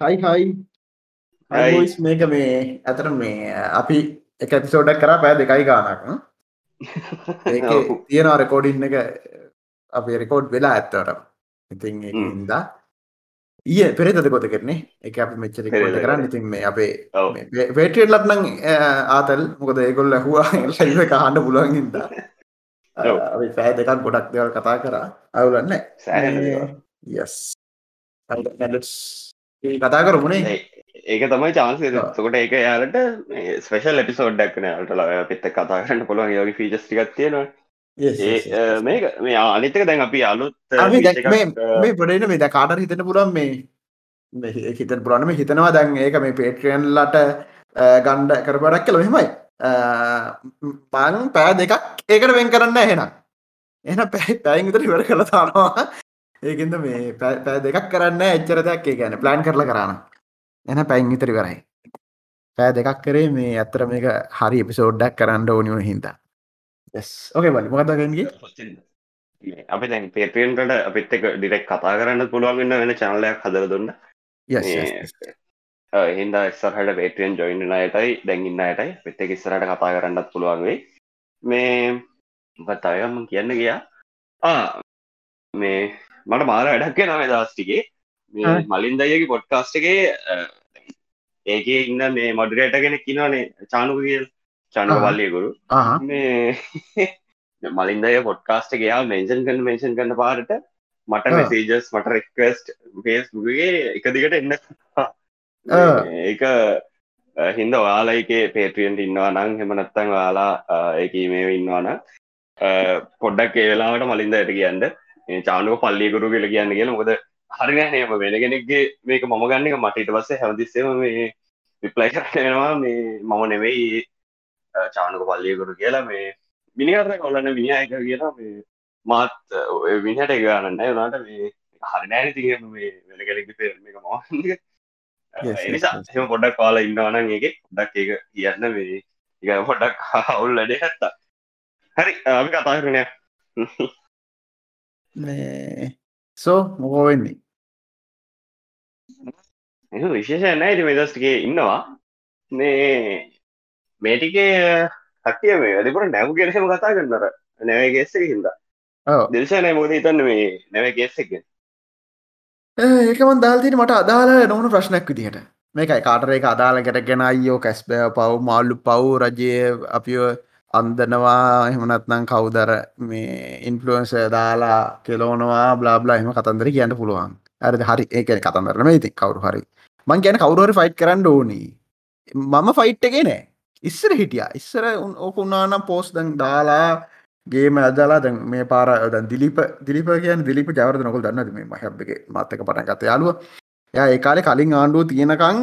හයි හයි ice මේක මේ ඇතර මේ අපි එක ඇතිසෝඩක් කරා පෑ දෙකයි ගානක් තියෙන රෙකෝඩින්න එක අපි රෙකෝඩ් වෙලා ඇත්තවට ඉතින් ඉදා ඊය පෙරේතද කොත කරන්නේ? එක අපි මෙච්චර කරන්න. ඉතින් මේ අපේ පේටියට ලත්නං ආතල් මොකද ඒගොල්ල හවා ලයිව කහන්න පුළුවන් හින්දා අපි පෑ දෙකක් ගොඩක් දෙවල් කතා කරා. අවුලන්න යස් කතා කරමුණේ ඒක තමයි චාන්සේ තකොට ඒක යාලට ස්පේෂල් එපිසෝඩ්ඩක් කන අටල පිත්ත කතා කරන්න පුළුවන්. යෝග ෆීචස් ටිකක් තියෙනවා. මේක මේ අනිතක දැන් අපි අලුත් මේ පොඩට මේ ද කාටර හිතන පුරන් මේ හිතන පුරාණම හිතනවා දැන් ඒක මේ පේට්‍රියන්ලට ගණ්ඩ කරපඩක් කල මෙමයි පං පෑ දෙකක් ඒකට වෙන් කරන්න එහෙනම්. එන පැයි පැයින් විතර ඉවර කළ තානවා ඒකද මේ පෑ දෙකක් කරන්න එච්චර දෙයක්. ඒ ගැන ප්ලෑන් කරලා කරන්න එන පැයින් විතරි කරයි පෑ දෙකක් කරේ මේ ඇත්තර මේක හරි එපිසෝඩ්ඩක් කරන්න ඕනිවුණ හින්දා. ඕකේ බලි මොකදගෙන්ගේ අපි දැන් පේපෙන්ට අපිත් එක ඩිරෙක් කතා කරන්න පුළුවන් වෙන්න වෙන චනලයක් හදර දුන්න. හින්ද එස්සරහට පේටියන් ජොයින්ට අයටයි දැඟින්න අයටයි පිත්ත ඉස්සරට කතා කරන්නත් පුළුවන් වෙයි. මේ පත් අයම කියන්න ගියා. මේ මට මාර වැඩක් නම දස්ටිගේ මලින් දයගේ පොඩ්කාස්ට එකේ ඒක ඉන්න මේ මොඩරේට කෙනෙක් කිනවානේ චානුක කියල්. චානක පල්ලියකුරු මේ මලින්දය පොඩ්කාස්ට එකයා මෙන්ෂන් කන්න මේෂන් කන්න පාරට මට මෙසේජස් මට රෙක්වස්ට ෆේස්බුගේ එක දිගට එන්න. ඒක හින්ද ඔයාලා එක පේට්‍රියන්ට ඉන්නවා නං හෙමනත්තං වාලා එක මේ ඉන්නවාන පොඩ්ඩක් ඒ වෙලාවට මලින්ද ඇයට කියන්න චානුක පල්ලියකුරු කියල කියන්න කියලා. මොකද හරිනෑනම වෙන කෙනෙක්ගේ මේක මම ගන්න එක මට ඉට පස්සේ හැමතිස්සේම මේ විප්ලයි කරනවා මේ මම නෙවෙයි චානුක පල්ලියකුරු කියලා මේ මිනිහර කොල්ලන්න විනිායක කියලා මේ මාත් විනිහට එක ගන්නන්න වනාට මේ හරිනෑන ති මේ වෙන කෙනෙක් පෙර එක මම නිසා එම පොඩක් කාලා ඉන්නවන ඒක ඩක් එක කියන්න මේ එක පොඩක් හවුල් ලඩේ හැත්තා හරි අපි කතා කරනය සෝ මොකෝ වෙන්නේ විශේෂ නෑට මෙදස්ටිගේ ඉන්නවා. මේ මේටිකේ කටිය මේ වැඩිපුර නැව් ගෙනහෙම කතා කරන්නර නැව ගෙස්සක හිද දිල්ෂනය මොද හිතන්න මේ නැව ගෙස්සෙක්ෙන් ඒකමන් දාල්තින මට අදාල නොවන ප්‍රශ්නයක් විදිහට. මේකයි කාටර එක අදාලකට ගෙන අයියෝ කැස්බය පව් මාල්ලු පව් රජය අපිෝ අන්දනවා එහමනත්නම් කවුදර මේ ඉන්ෆලුවන්ස දාලා කෙලෝනවා බ්ලාබ්ලා එම කතන්දර කියන්න පුළුවන්. ඇරද හරි. ඒකන කතන්දරන ඉති කවරු හරි. මං ගැන කවරුහරි ෆයිට් කරන්න ඕනී. මම ෆයිට් එක නෑ. ඉස්සර හිටිය. ඉස්සර ඕකුන්නානම් පෝස් දැන් දාලා ගේම අදලා දැන් මේ පාර දැන් දිලිප දිලිප කියන දිලිප ජවරද නොකල් දන්නද මේ මහබ්බක මත්තක පටන් ගත යාලුව යා ඒකාලේ කලින් ආණ්ඩුව තියෙනකං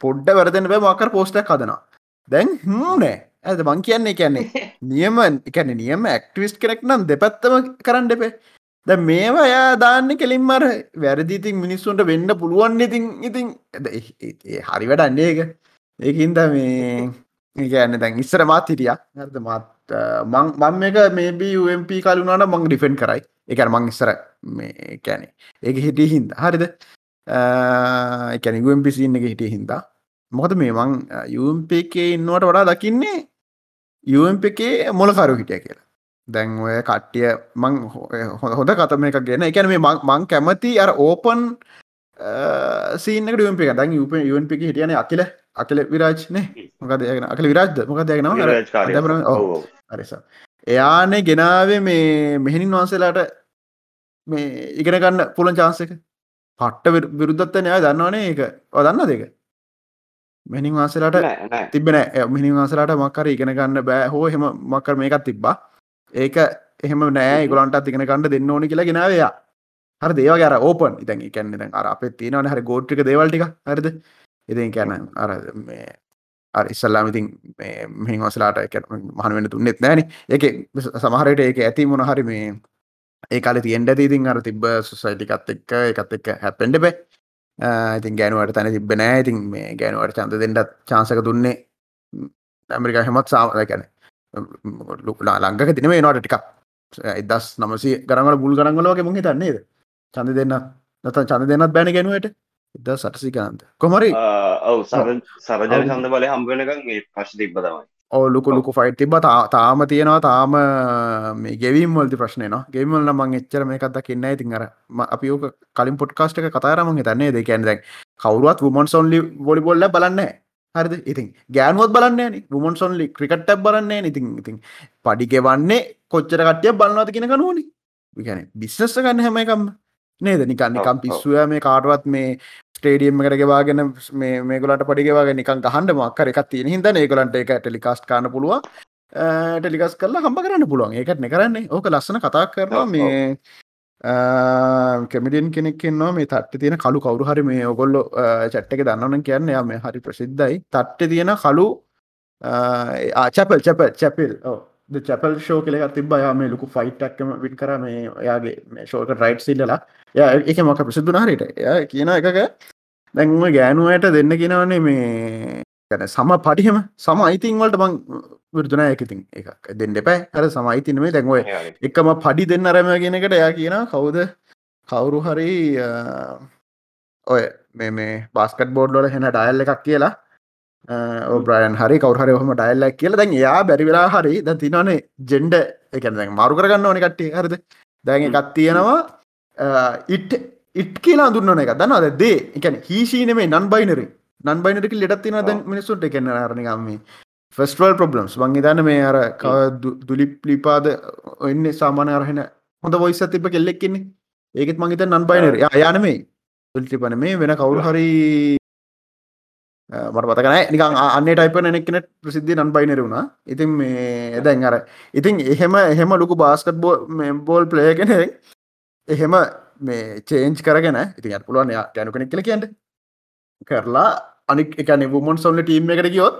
පොඩ්ඩ වැරදෙන බෑ මකර පෝස්ටක් හදනවා. දැන් හනෑ ඇද මං කියන්නේ කියන්නේ නියම එකන නියම ඇක්ටිවිස්් කෙනෙක් නම් දෙපැත්තම කරන්න දෙපේ ද මේවා යා දාන්න කෙලින්ම අර වැරදිඉතින් මිනිස්සුන්ට වෙන්න පුළුවන් ඉතින් ඉතින් හරි වැඩන්නේ එක ඒකින්ද මේ කියන්න දැන් ඉස්සර මාත් හිටිය. හරද? මත් මං මේක මේබී UMP කලුනාට මං ඩිෆෙන්් කරයි. එකන මං ඉස්සර මේ කැනෙ ඒක හිටිය හින්ද. හරිද? එකැන UMPසින්න එක හිටිය හින්දා. මොකද මේ මං UMP එකේ ඉන්නවට වඩා දකින්නේ UMP එකේ මොලකරු හිටිය කියලා. දැන් ඔය කට්ටිය මං හොඳ කතම එක ගෙන. එකැන මේ මං කැමති අර ඕපන් සීනක එක දැන් යුප යුවන්ප එක හිටියන අකිල. අකල විරාජ්නේ මොකද අකල විරාජ්ද? මොකද න අරිස එයානේ ගෙනාවේ මේ මෙහෙනින් වහන්සේලාට මේ ඉගෙන ගන්න පුළන් චාන්සක පට්ට විරුද්ධත්ත නෑ දන්නවනේ එක දන්න දෙක මෙනින් වාසලට තිබෙන මිනි වාසලට මක්කර ඉගෙන ගන්න බෑ. හෝ හෙම මක්කර මේකත් තිබ්බා. ඒක එහෙම නෑ. ගොලන්ට ඉගෙන ගන්න දෙන්න ඕනි කියලා ගෙනවයා හර දේව ගැර ඕපන් ඉතන් එකන්න අර අප තියනවන හරි ගෝට්ටික දේවල්ටික හරිද? ඉතින් කියන්න අර මේ ඉස්සල්ලාම ඉතින් මෙහි වසලාට මහන වෙන තුන්නෙත් නෑන. එක සමහරයට ඒක ඇති මොන හරි මේ ඒ කාල තියෙන්ට ඉතින් අර තිබ සුසයිටිකත් එක්ක එකත් එක්ක හැපෙන්ඩ බෑ ඉතින් ගෑනුවට තැන තිබ නෑ. ඉතින් මේ ගෑනුවට චන්ද දෙන්නත් චාන්සක දුන්නේ ඇමරිකා හෙමත් සාමකැන ලුලා ලංඟක තින මේ නොට ටිකක්. එදස් නමසි ගරමල බුල් ගරංගලෝක මුහි තන්නේද චන්ද දෙන්න නත චන්ද දෙන්නත් බැන ගැනුවට. ඉද සටසිකාන්ත කොමරි ඔව සර සරජන සඳ බලය හම්බෙනකම් ඒ පශ් තිබ්බ තමයි ඕ ලොකු ලොකු ෆයිට් තිබ තාම තියෙනවා තාම මේ ගෙවීම් වලති ප්‍රශ්නය න ගෙමල්ල මං එච්චර මේ කත්ද කියන්න ඉතින් අර අපි ඕක කලින් පොට්කාස්ට එක කතාරම තන්නේ දෙකැන දැන් කවරුවත් වමන් සොන්ලි බොලිබොල්ල බලන්න හරිද? ඉතින් ගෑනුවත් බලන්න වමන් සොන්ලි ක්‍රිකට්ටක් බලන්නේ ඉතින් ඉතින් පඩිගෙවන්නේ කොච්චර කට්ටිය බලන්නවද කියෙන කනුවනි ගැන බිස්සස්ස ගන්න හැම එකම් නේද? නිකන් නිකම් පිස්සුව මේ කාටවත් මේ ස්ටේඩියම් එකට ගෙවාගෙන මේගලට පඩිගවාගෙන නිකන් ගහන්ඩ මක්කර එකක් තියෙන හිද ඒගලන්ට එක ටෙලිකාස්ට කාන්න පුළුව ටෙලිකස් කරලා හම්බ කරන්න පුළුවන්. ඒකට නෙකරන්නේ ඕක ලස්සන කතා කරනවා මේ කෙමිඩියන් කෙනෙක්ෙන්වා මේ තට්ට තියෙන කලු කවරු හරි මේ ඔගොල්ලො චට්ක දන්නවන කියන්න යා මේ හරි ප්‍රසිද්ධයි. තට්ට තියෙන කලු ආචපල් චපල් චැපිල් චපල් ෂෝ කෙක තිබයා මේ ලොකු ෆයිට්ක්ම විට කර. මේ යාගේ ෂෝක රයිට් සිල්ලලා ය එක මොක ප්‍රසිද්ධනාරයට ය කියන එකක දැන්ම ගෑනුවට දෙන්න කිනවන්නේ මේ ගැන සම පටිහම. සම අයිතින් වලට බං විරදුනා එකතින් එක දෙන්න එපෑ. හර සමයිතින මේ දැන්ව එකම පඩි දෙන්න අරම ගෙනකට යා කියන කවුද? කවුරු හරි ඔය මේ මේ බාස්කට් බෝඩ්ලොල හෙන ඩයල්ල එකක් කියලා. ඔබ්‍රයන් හරි කවරහරි හම ඩයිල්ලක් කියල. දැන් යා බැරිවෙලා හරි ද තිනනේ ජෙන්ඩ එක දැන් මරු කරගන්න ඕන කට්ටේ හරිද? දැන් එකත් තියෙනවා ඉට් ඉට් කියලා දුන්න එක දන්නවද? දේ එකන හිශීනේ නන් බයිනරි නන් බයිනරක ලෙටත්තින දැන් මිනිසුන්ට එකන්න අරණගම්ම ෆෙස්ටවල් ප්‍රබ්ලම්ස් වංගේ දන්න මේ අර දුලිප් ලිපාද ඔන්න සාමානය අරහෙන හොඳ වොයිස තිබ කෙල්ලෙක්කින්නේ ඒකෙත් මංගේත නන් බයිනර යානමේ තුල්ටිපන මේ වෙන කවුරු හරි මට පතකන නිකන් අන්න ටයිපන එනෙක්න ප්‍රසිද්ධ නන් බයිනර වුණා. ඉතින් මේ දැන් අර ඉතින් එහෙම එහෙම ලොකු බාස්කට් බෝ බෝල් ප්ලය කෙනෙක් එහෙම මේ චේන්ච් කරගෙන ඉතින් පුළුවන් ගැනු කෙනෙක් කියල කියන්න. කරලා අනික් එක නිවමන් සොල්ල ටීම් එකට ගියොත්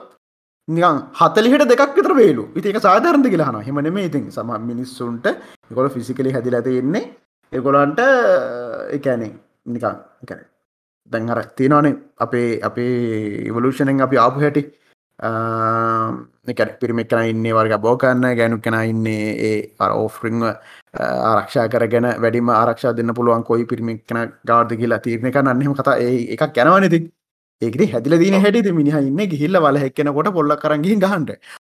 නිකන් හතලිහට දෙකක් විතර වේලු. ඉතික සාධරන්ද කියලාහන හෙමන මේ ඉතින් සම මිනිස්සුන්ට එකොල ෆිසිකලි හැදිල ඇතියෙන්නේ එකොලන්ට එකැනේ නිකන් එකන දැන් අර තියෙනවානේ අපේ අපේ ඉවලූෂණෙන් අපි ආපු හැටි. එකට පිරිමික් කන ඉන්නේ වර්ග බෝකන්න ගැනු කෙන ඉන්නේ ඒ අර ඕෆරිංව ආරක්ෂා කරගෙන වැඩිම ආරක්ෂා දෙන්න පුළුවන් කොයි පිරිමික් කන ගාර්ද කියලා තීරණ එක අන්නෙම කතා ඒ එකක් ගැනවනති ඒකට හැදිල දීන හැටි මිනිහ ඉන්න ගිහිල්ල වල හැක්කෙනකොට පොල්ල කරගින් ගහන්ට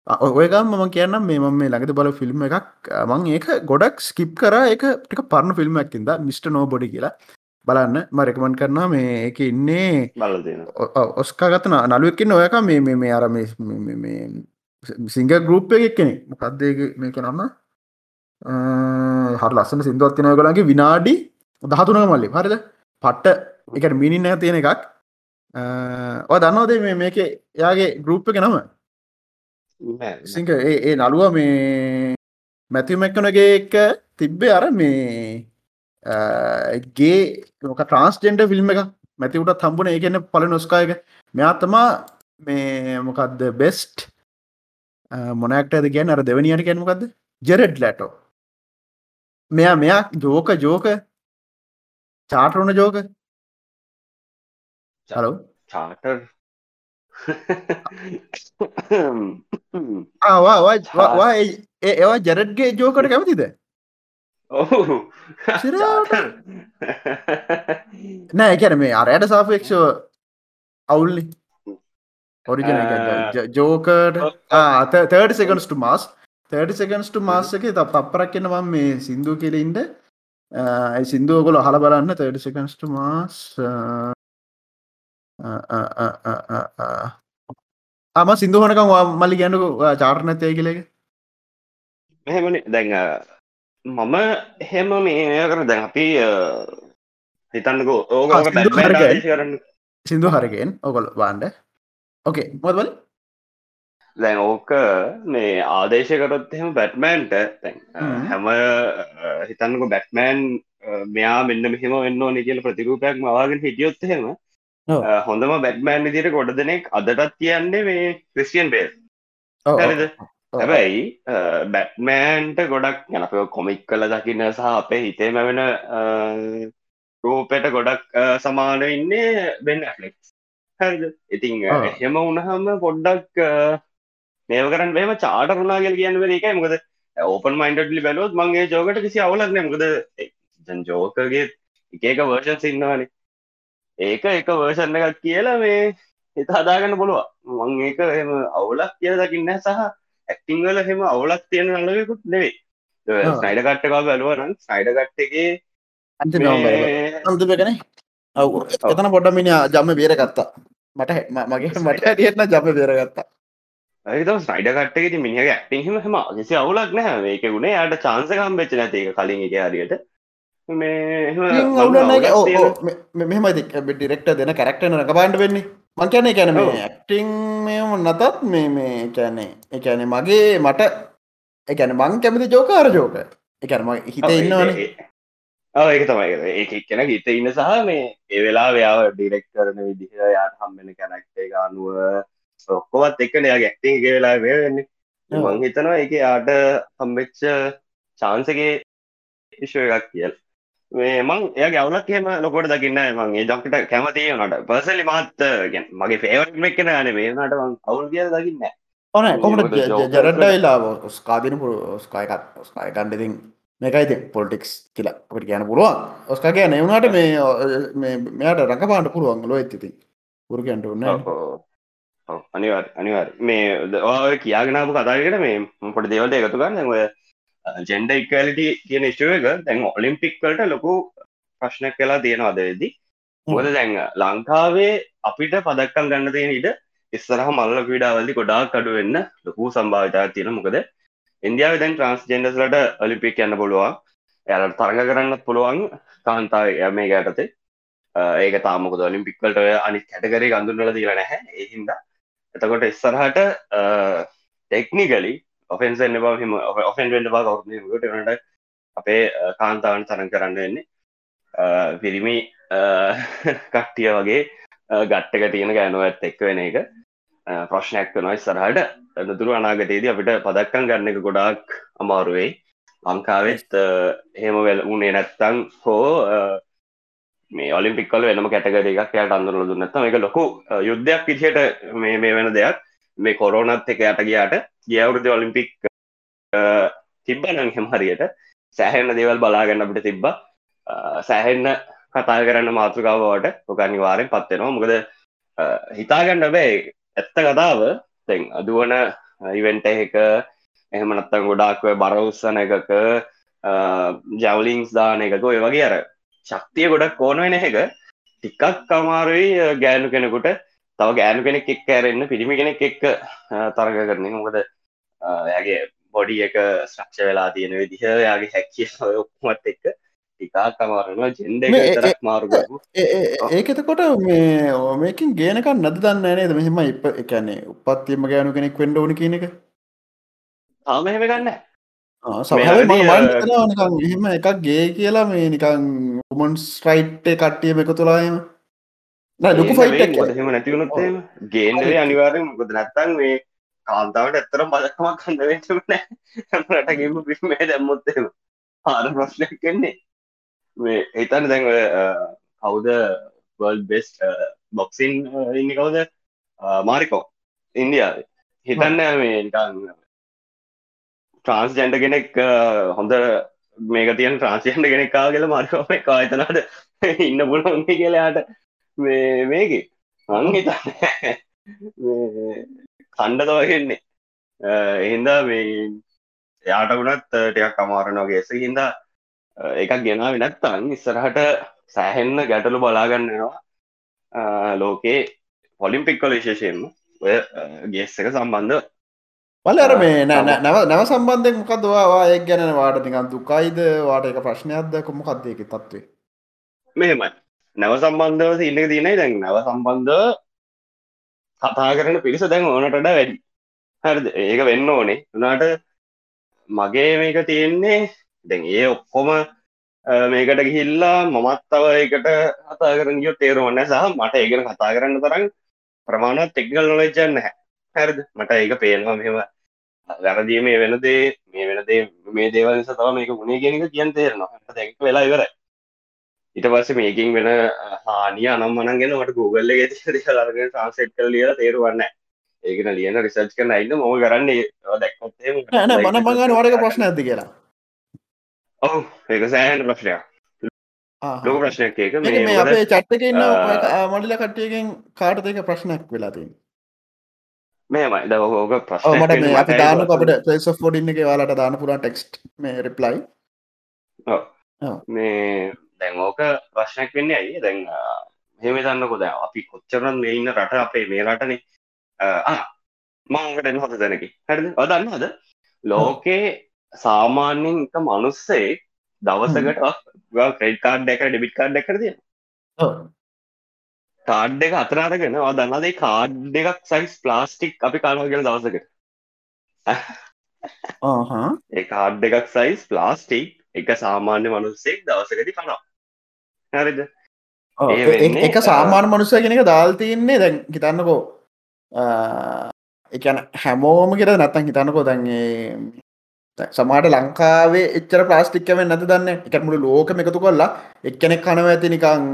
ඔයකම් මම කියන්න මේ මම මේ ළඟද බල ෆිල්ම් එකක් මං ඒක ගොඩක් ස්කිප් කර එක ටික පරණ ෆිල්ම් ඇක්කින්ද මිස්ට නෝ බොඩි කියලා බලන්න මරකමන් කරනවා මේ එක ඉන්නේ ඔස්කාගතන නලුවක්කින්න ඔයක මේ මේ අර සිංග ගරුප් එකක් කෙනෙ මොකක්දේ මේක නන්න හර ලස්සන සිින්දුවත්තිනය කළගේ විනාඩි දහතුනක මල්ලි. හරිද? පට්ට එකට මිනින්න තියෙන එකක්. දන්නවදේ මේ මේක යාගේ ගරුප් එක නම? සිංක ඒ නළුව මේ මැතිමැක්කනගේ එක තිබ්බේ අර මේ ගේ මොක ට්‍රන්ස්ජෙන්ඩ ෆිල්ම් එක මැතිවුට තම්බුණ ඒගන්න පල නොස්කායක මෙයාතමා මේ මොකක්ද බෙස්ට් මොනක්ට ඇද ගැන අර දෙවනියට ගැනමකක්ද ජෙරෙඩ් ලැටෝ මෙයා මෙයා ජෝක ජෝක? චාටරුණ ජෝක? චලෝ චාටර් ආවා ඒවා ජරඩ්ගේ ජෝකට කැමතිද? ඔහු නෑ එකැන මේ අරයට සාපේක්ෂව අවුල්ලි ඔරිජන ජෝකට. තර්ඩ සකන්ස්ට මාස් තර්ඩ සකන්ස්ට මාස්සක ත තප්පරක් කියන්නවම් මේ සිින්දු කෙලෙන්ට ඇයි සිින්දුවකොල හල බලන්න. තර්ඩ සකන්ස්ට මාස් අම සිින්දුහනකම් මල්ලි ගැන්නු චාර්ණතය කියලක මෙහෙමනි. දැන් මම එහෙම මේ කර දැන් අපි හිතන්නකෝ. ඕක කරන්න සිින්දු හරගෙන් ඔකොල් බාන්ඩ ඕකේ මොදවල දැන් ඕක මේ ආදේශකරොත් එහෙම බැට්මෑන්ට හැම. හිතන්නක බැට්මෑන් මෙයා මෙන්න මෙහෙම වෙන්න ඕන කියල ප්‍රතිරූපයක් මවාගෙන හිටියොත් එහෙම හොඳම බැට්මෑන් විදිට ගොඩ දෙනෙක් අදටත් කියන්නේ මේ ක්‍රිස්ටියන් බේල්. හරිද? හැබැයි බැට්මෑන්ට ගොඩක් යනප කොමික් කල දකින්න සහ අපේ හිතේම වෙන රූපයට ගොඩක් සමාන ඉන්නේ බෙන් ඇෆලෙක් හරිද? ඉතිං එහෙම උනහම පොඩ්ඩක් මේව කරන්න මෙම චාට රුණාගල් කියන්න එකයි. මොකද ඕපන් මයින්ඩලි බැලොත් මගේ ජෝකට කිසි අවුලක්න මොකද ජෝකගේ එකක වර්ෂන් සින්නවානේ ඒක එක වර්ෂන්න එකක් කියලා මේ හිත හදාගන්න පුළුව මං ඒක එම අවුලක් කියල දකින්න සහ ඇක්ටිංවල හෙම අවුලක් තියෙන නලවෙකුත් නෙවේ ස්නයිඩ කට්ටකා බැලුවනම් ස්නයිඩ කට්ටගේ අන්තිමකන ඔව. එතන පොඩ්ඩමිනි ජම්ම බේර ගත්තා මට මගේ මට ඇටියටන ජම බේරගත්තා ඇතම ස්නයිඩ කට්ටගේ මිනි ඇක්ටිංහම හම කිසි අවුලක් නෑ ඒක ගුණේ යට චාන්සකම් වෙච්ච නැතික කලින් එක හරියට. මෙහෙමයි ඩිරෙක්ට දෙන කැරක්ටන රඟපාන්ට වෙන්නේ. මං කියැන කැන ඇක්ටිං මෙම නතත් මේ මේ කැනේ එකැනෙ මගේ මට එකැන මං කැමති ජෝකාර ජෝක එකැනම හිත ඉන්නවන. ඒක තමයි ඒක. කෙන හිත ඉන්න සහ මේ ඒ වෙලා ව්‍යාව ඩිරෙක්් කරන විදිහ යාට හම්බෙන කැනක්ටේ ගානුව ඔක්කොවත් එක්කන යා ගැක්ටිං එක වෙලා වේවෙන්නේ මං හිතනවා එක යාට හම්බෙච්ච චාන්සගේ ඉශ්ව එකක් කියල්. මේ මං එය ගවලක් කියම ලොකොට දකින්න මං ඒ ජොක්ට කැමති නට පර්සලි මාත් ගැන් මගේ ෆේවට මෙක් කෙන න. මේ නට අවුල් කිය දකින්න ඕන කොමට ජරඩයිලා ස්කාදින පුර ස්කායකත් ස්කායකන්ඩඉතින් මේකයිති පොලිටික්ස් කියලා කට කියන පුළුවන්. ඔස්කා කිය නවුණට මේ මෙයාට රඟපාන්ට පුළුවන් ලො ඇතිති පුරගන්ට උන්න අනිවාර් අනිවාර් මේ ඔය කියාගෙනාපු කතාගෙන මේ පොට දෙවලට එකතු ගන්න ඔය ජෙන්ඩ ඉක්වලිටි කියන ස්ටුව එක දැන් ඔලිම්පික්වලට ලොකු ප්‍රශ්නයක් කලා තියෙනවාදවෙදි මොද දැන් ලංකාවේ අපිට පදක්කම් ගන්න තියෙන ඉට ඉස්සරහ මල්ල පීඩාවලදි ගොඩා කඩුවෙන්න ලොකු සම්භාවිතා තියෙන මොකද ඉන්දියාව දැන් ට්‍රන්ස් ජෙන්ඩස්ලට ඔලිම්පික් යන්න පුළුවන්. එයාලට තරඟ කරන්නත් පුළුවන්. කාන්තාව මේ ගැටතේ ඒක තාමක ඔලිම්පික්වලට අනි කැටකරේ ගඳුන්නල දීල නැහැ. ඒහින්ද එතකොට ඉස්සරහට ටෙක්නිකලි ඔෆෙන්සන්න බව හිම ඔෆෙන් වෙන්ඩ බා කවුට වනට අපේ කාන්තාවන් තරන් කරන්න වෙන්නේ. පිරිමි කට්ටිය වගේ ගට්ටක තියෙන ගෑනුව ඇත් එක්ක වෙන එක. ප්‍රශ්නයක් වනයි සරහට නතුරු අනාගතයේදී අපිට පදක්කන් ගන්න එක ගොඩාක් අමාරුවෙයි ලංකාවෙත් හෙම වෙල් උනේ නැත්තං හෝ මේ ඔලිම්පික්කල වෙනම කැටගර එකක් යට අඳුරල දුන්නත්ත එක ලොකු යුද්ධයක් පිචයට මේ මේ වෙන දෙයක්. මේ කොරෝනත් එක යට ගියාට ගියවුරුදු ඔලිම්පික් තිබ්බනං හෙම හරියට. සෑහෙන්න දේවල් බලාගන්න අපිට තිබ්බ. සෑහෙන්න කතා කරන්න මාතෘකාවට ඔකනි වාරෙන් පත්වෙනවා මොකද හිතාගන්න බෑ ඇත්ත කතාව. තැන් අදුවන ඉවෙන්ට එක එහෙමනත්තන් ගොඩාක්ව බරවස්සන එකක ජවලිංස් දාන එකක ඔය වගේ අර ශක්තිය ගොඩක් ඕනවෙන එක. ටිකක් කමාරුයි ගෑනු කෙනෙකුට. තව ගෑනු කෙනෙක් එක් ඇරෙන්න්න පිරිමි කෙනෙක් එක්ක තරග කරන මොකද යාගේ බොඩි එක ස්්‍රක්ෂ වෙලා තියෙන විදිහ යාගේ හැකිය ඔක්මත් එක්ක ටිකා කමාරනවා ජෙන්ඩ මාරුගපු ඒකතකොට මේ මේකින් ගේනක නද දන්න නේද? මෙහෙම ඉප එකන්නේ උපත්තියම ගෑනු කෙනෙක් වෙන්ඩ ඕන කියන එක. ආම එහෙම ගන්න එහෙම එකක් ගේ කියලා මේ නිකං උමන්ස් රයිට් කට්ටියම එක තුලායම ලොකු ෆයිට හෙම නැතිවුණොත් ගේන්ඩේ අනිවාරය මොකද නැත්තන් මේ කාන්තාවට ඇත්තරම් බලකමක් කන්න වෙච්චන රටගේම පිස්මේ දැම්මොත්තේම ආර ප්‍රශ්නයක් කෙන්නේ මේ හිතන්න දැන් කවුද වල් බෙස් බොක්සින් ඉන්න කවුද? මාරිකෝ. ඉන්දියාව. හිතන්න මේ ට්‍රන්ස් ජැන්ඩ කෙනෙක් හොඳ මේක තියන් ට්‍රන්සියන්ට කෙනෙක්කා කියල මාර්කම කාතනට ඉන්න පුලොන්ගේ කියලාට මේ මේක. අංහිතන්න කණ්ඩ තවගෙන්නේ එහින්දා මේ එයාට වුණත් ටයක් අමාරනගේ එස හින්දා එකක් ගෙනාව නැත්තං ඉස්සරහට සෑහෙන්න ගැටලු බලාගන්නවා ලෝකේ පොලිම්පික්කොල විශේෂයෙන්ම ඔය ගෙස් එක සම්බන්ධ වල අර මේ නැව නැව සම්බන්ධය මොකදවා එක් ගැන වාට නිකන් දුකයිද? වාට එක ප්‍රශ්නයක්ද? කොමොකක්දයක තත්වේ මෙහෙමයි. නැව සම්බන්ධව ඉන්න තියනයි. දැන් නැව සම්බන්ධ කතා කරන පිරිස දැන් ඕනටඩ වැඩි හරිද? ඒක වෙන්න ඕනේ. උනාට මගේ මේක තියෙන්නේ දැන් ඒ ඔක්කොම මේකට ගිහිල්ලා මමත් තව එකට කතා කරන ගියොත් තේරුවන්න සහ මට ඒගෙන කතා කරන්න තරම් ප්‍රමාණත් ටෙක්නල් නොලෙජ්ජන්න හැරද? මට ඒක පේනවා මෙම වැරදි මේ වෙනදේ මේ වෙනදේ මේ දේවල් නිසා තව මේක ගුණේ කියන එක කියන්න තේරෙනවා. දැන් වෙලා ඉවරයි. ඊට පස්සේ මේකින් වෙන හානිය අනම් මනන් ගැන මට Google එකේ තියෙන දේවල් අරගෙන ට්‍රාන්ස්ලේට් කරලා ලියලා තේරුවන්නේ නැහැ. ඒකන ලියන රිසර්ච් කරන අයින්න මම කරන්නේ? දැක්කොත් එහෙම නෑ නෑ මම මං අහන්නේ වඩක ප්‍රශ්නයක්ද කියලා? ඔව් ඒක සෑහෙන ප්‍රශ්නයක්. ලොක ප්‍රශ්නයක් ඒක. මේ අපේ මොකද චට්ක ඉන්න. මඩිල කට්ටියගෙන් කාට දෙක ප්‍රශ්නයක් වෙලාතින් මේමයි. ද ඕක මට මේ අපි දාන අපට පලේස් ෆෝඩින්න එක වාලට දාන පුරා ටෙක්ස්ට් මේ රිප්ලයි මේ දැන් ඕක ප්‍රශ්නයක් වෙන්නේ ඇයි? දැන් හෙම දන්නකොද අපි කොච්චරන් මේ ඉන්න රට අපේ මේ රටනේ. මංකට හොත දැනකි හැරද? ඔදන්න හද ලෝකේ සාමාන්‍යෙන් එක මනුස්සේ දවසකට ක්‍රෙඩ් කාඩ් එක ඩෙබිට කාඩ් එකරද කාඩ් එක අතරාරගෙන දන්නදේ කාඩ් එකක් සයිස් ප්ලාස්ටික් අපි කානවගෙන දවසකට. ඒ කාඩ් එකක් සයිස් ප්ලාස්ටික් එක සාමාන්‍ය මනුස්සෙක් දවසකති කනවා හරිද? එක සාමාන මනුස්සය කෙනෙක දාල් තියන්නේ දැන් හිතන්නකෝ. එකන හැමෝම කෙර නැත්තන් හිතන්නකෝ දැන්ගේ සමාට ලංකාවේ එච්චර ප්ලාස්ටික්කම නැත දන්න? එක මුළු ලෝකම එකතු කොල්ලා එක්කෙනෙක් කනව ඇති නිකං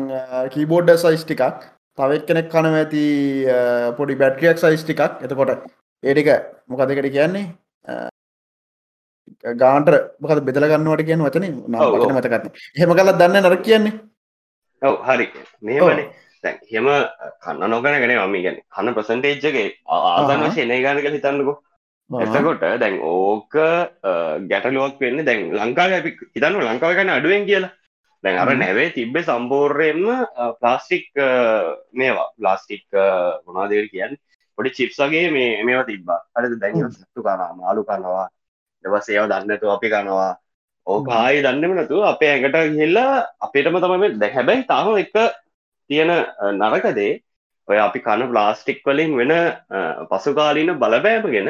කීබෝඩ්ඩ සයිස් ටිකක් තවත් කෙනෙක් කනව ඇති පොඩි බැට්‍රියක් සයිස් ටිකක්. එතකොට ඒටික මොකදකට කියන්නේ? ගාන්ට මොකද බෙදල ගන්නවට කියන වචන මතකත් හෙම කලත් දන්න නර කියන්නේ? ඔව හරි. මේමනේ හෙම කන්න නොගන ගෙන මම ගැන කන්න ප්‍රසන්ටේජ්ජගේ ආදන්න ආහා. ශනය ගානක හිතන්නකෝ. එතකොට දැන් ඕක ගැටලුවක් වෙන්න දැන් ලංකාව අපි හිතන්න ලංකාව ගන්න අඩුවෙන් කියලා දැන් අර. නැවේ තිබ්බේ සම්පූර්යයෙන්ම ප්ලාස්ටික් මේවා. ප්ලාස්ටික් මොනාදේර කියන්න? පොඩි චිප්සගේ මේ මේවා තිබ්බා. අරද දැන්. සත්තු කනවා මාලු කනවා දවස් ඒව දන්නතු අපි කනවා ඕක. ආයි දන්නම නතු අපේ ඇඟට ගිහිල්ලා අපිටම තමයි දැ හැබැයි තාම එක තියෙන අ, නරකදේ ඔය අපි කන ප්ලාස්ටික් වලින් වෙන පසුකාලීන බලපෑමගෙන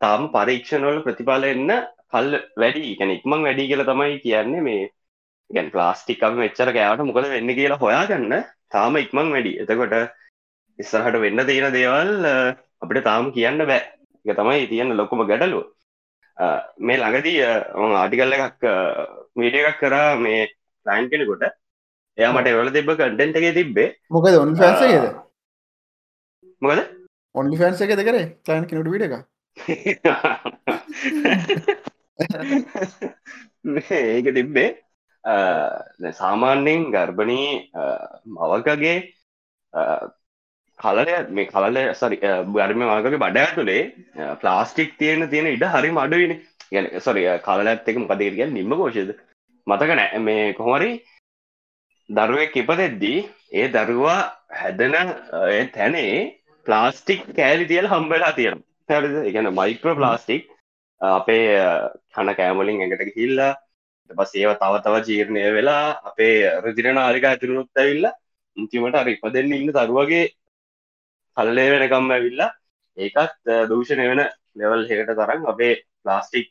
තාම පරීක්ෂණවල ප්‍රතිඵල එන්න කල් වැඩි. ගැන ඉක්මං වැඩි කියල තමයි කියන්නේ මේ ගැන් ප්ලාස්ටික්කම එච්චර කෑවට මොකද වෙන්න කියලා හොයාගන්න. තාම ඉක්මං වැඩි. එතකොට ඉස්සරහට වෙන්න තියෙන දේවල් අපිට තාම කියන්න බෑ. එක තමයි තියෙන ලොකුම ගැඩලුව අ, මේ ළඟදී ආටිකල්ල එකක් මීඩිය එකක් කරා මේ ලයින් කෙනෙකුට. එයා මට එවල තිබ කටෙන්ට එක තිබ්බේ. මොකද ඔන්න ෆෑන්සේද මොකද? ඔන්නි ෆෑන්ස එක දෙකර ලයින් කෙනට විඩ එක ඒක තිබ්බේ සාමාන්‍යයෙන් ගර්භණී අ, මවකගේ අ, කලය මේ කලල සරි ගර්ම මගගේ බඩ ඇතුළේ ප්ලාස්ටික් තියෙන තියෙන ඉඩ හරි මඩුවන ගැන සොරි කලත් එක මොකදේ කිය නිම්ම කෝෂද මතක නෑ මේ කොහොමරි දරුවෙක් ඉපදෙද්දී ඒ දරුවා හැදෙන අ, ඒ තැනේ ප්ලාස්ටික් කෑලි තියල හම්බෙලා තියෙන හැරිද? එකන මයික්‍ර ප්ලාස්ටික් අපේ අ, කන කෑමලින් එකට හිල්ලා පස් ඒව තව තව ජීර්ණය වෙලා අපේ රජින නාරික ඇතුරුත් ඇවිල්ල ඉතිමට අර ඉපදෙන්න ඉන්න දරුවගේ කල්ලේ වෙනකම් ඇවිල්ලා ඒකත් අ, දූෂණය වෙන ලෙවල් හෙකට තරම් අපේ ප්ලාස්ටික්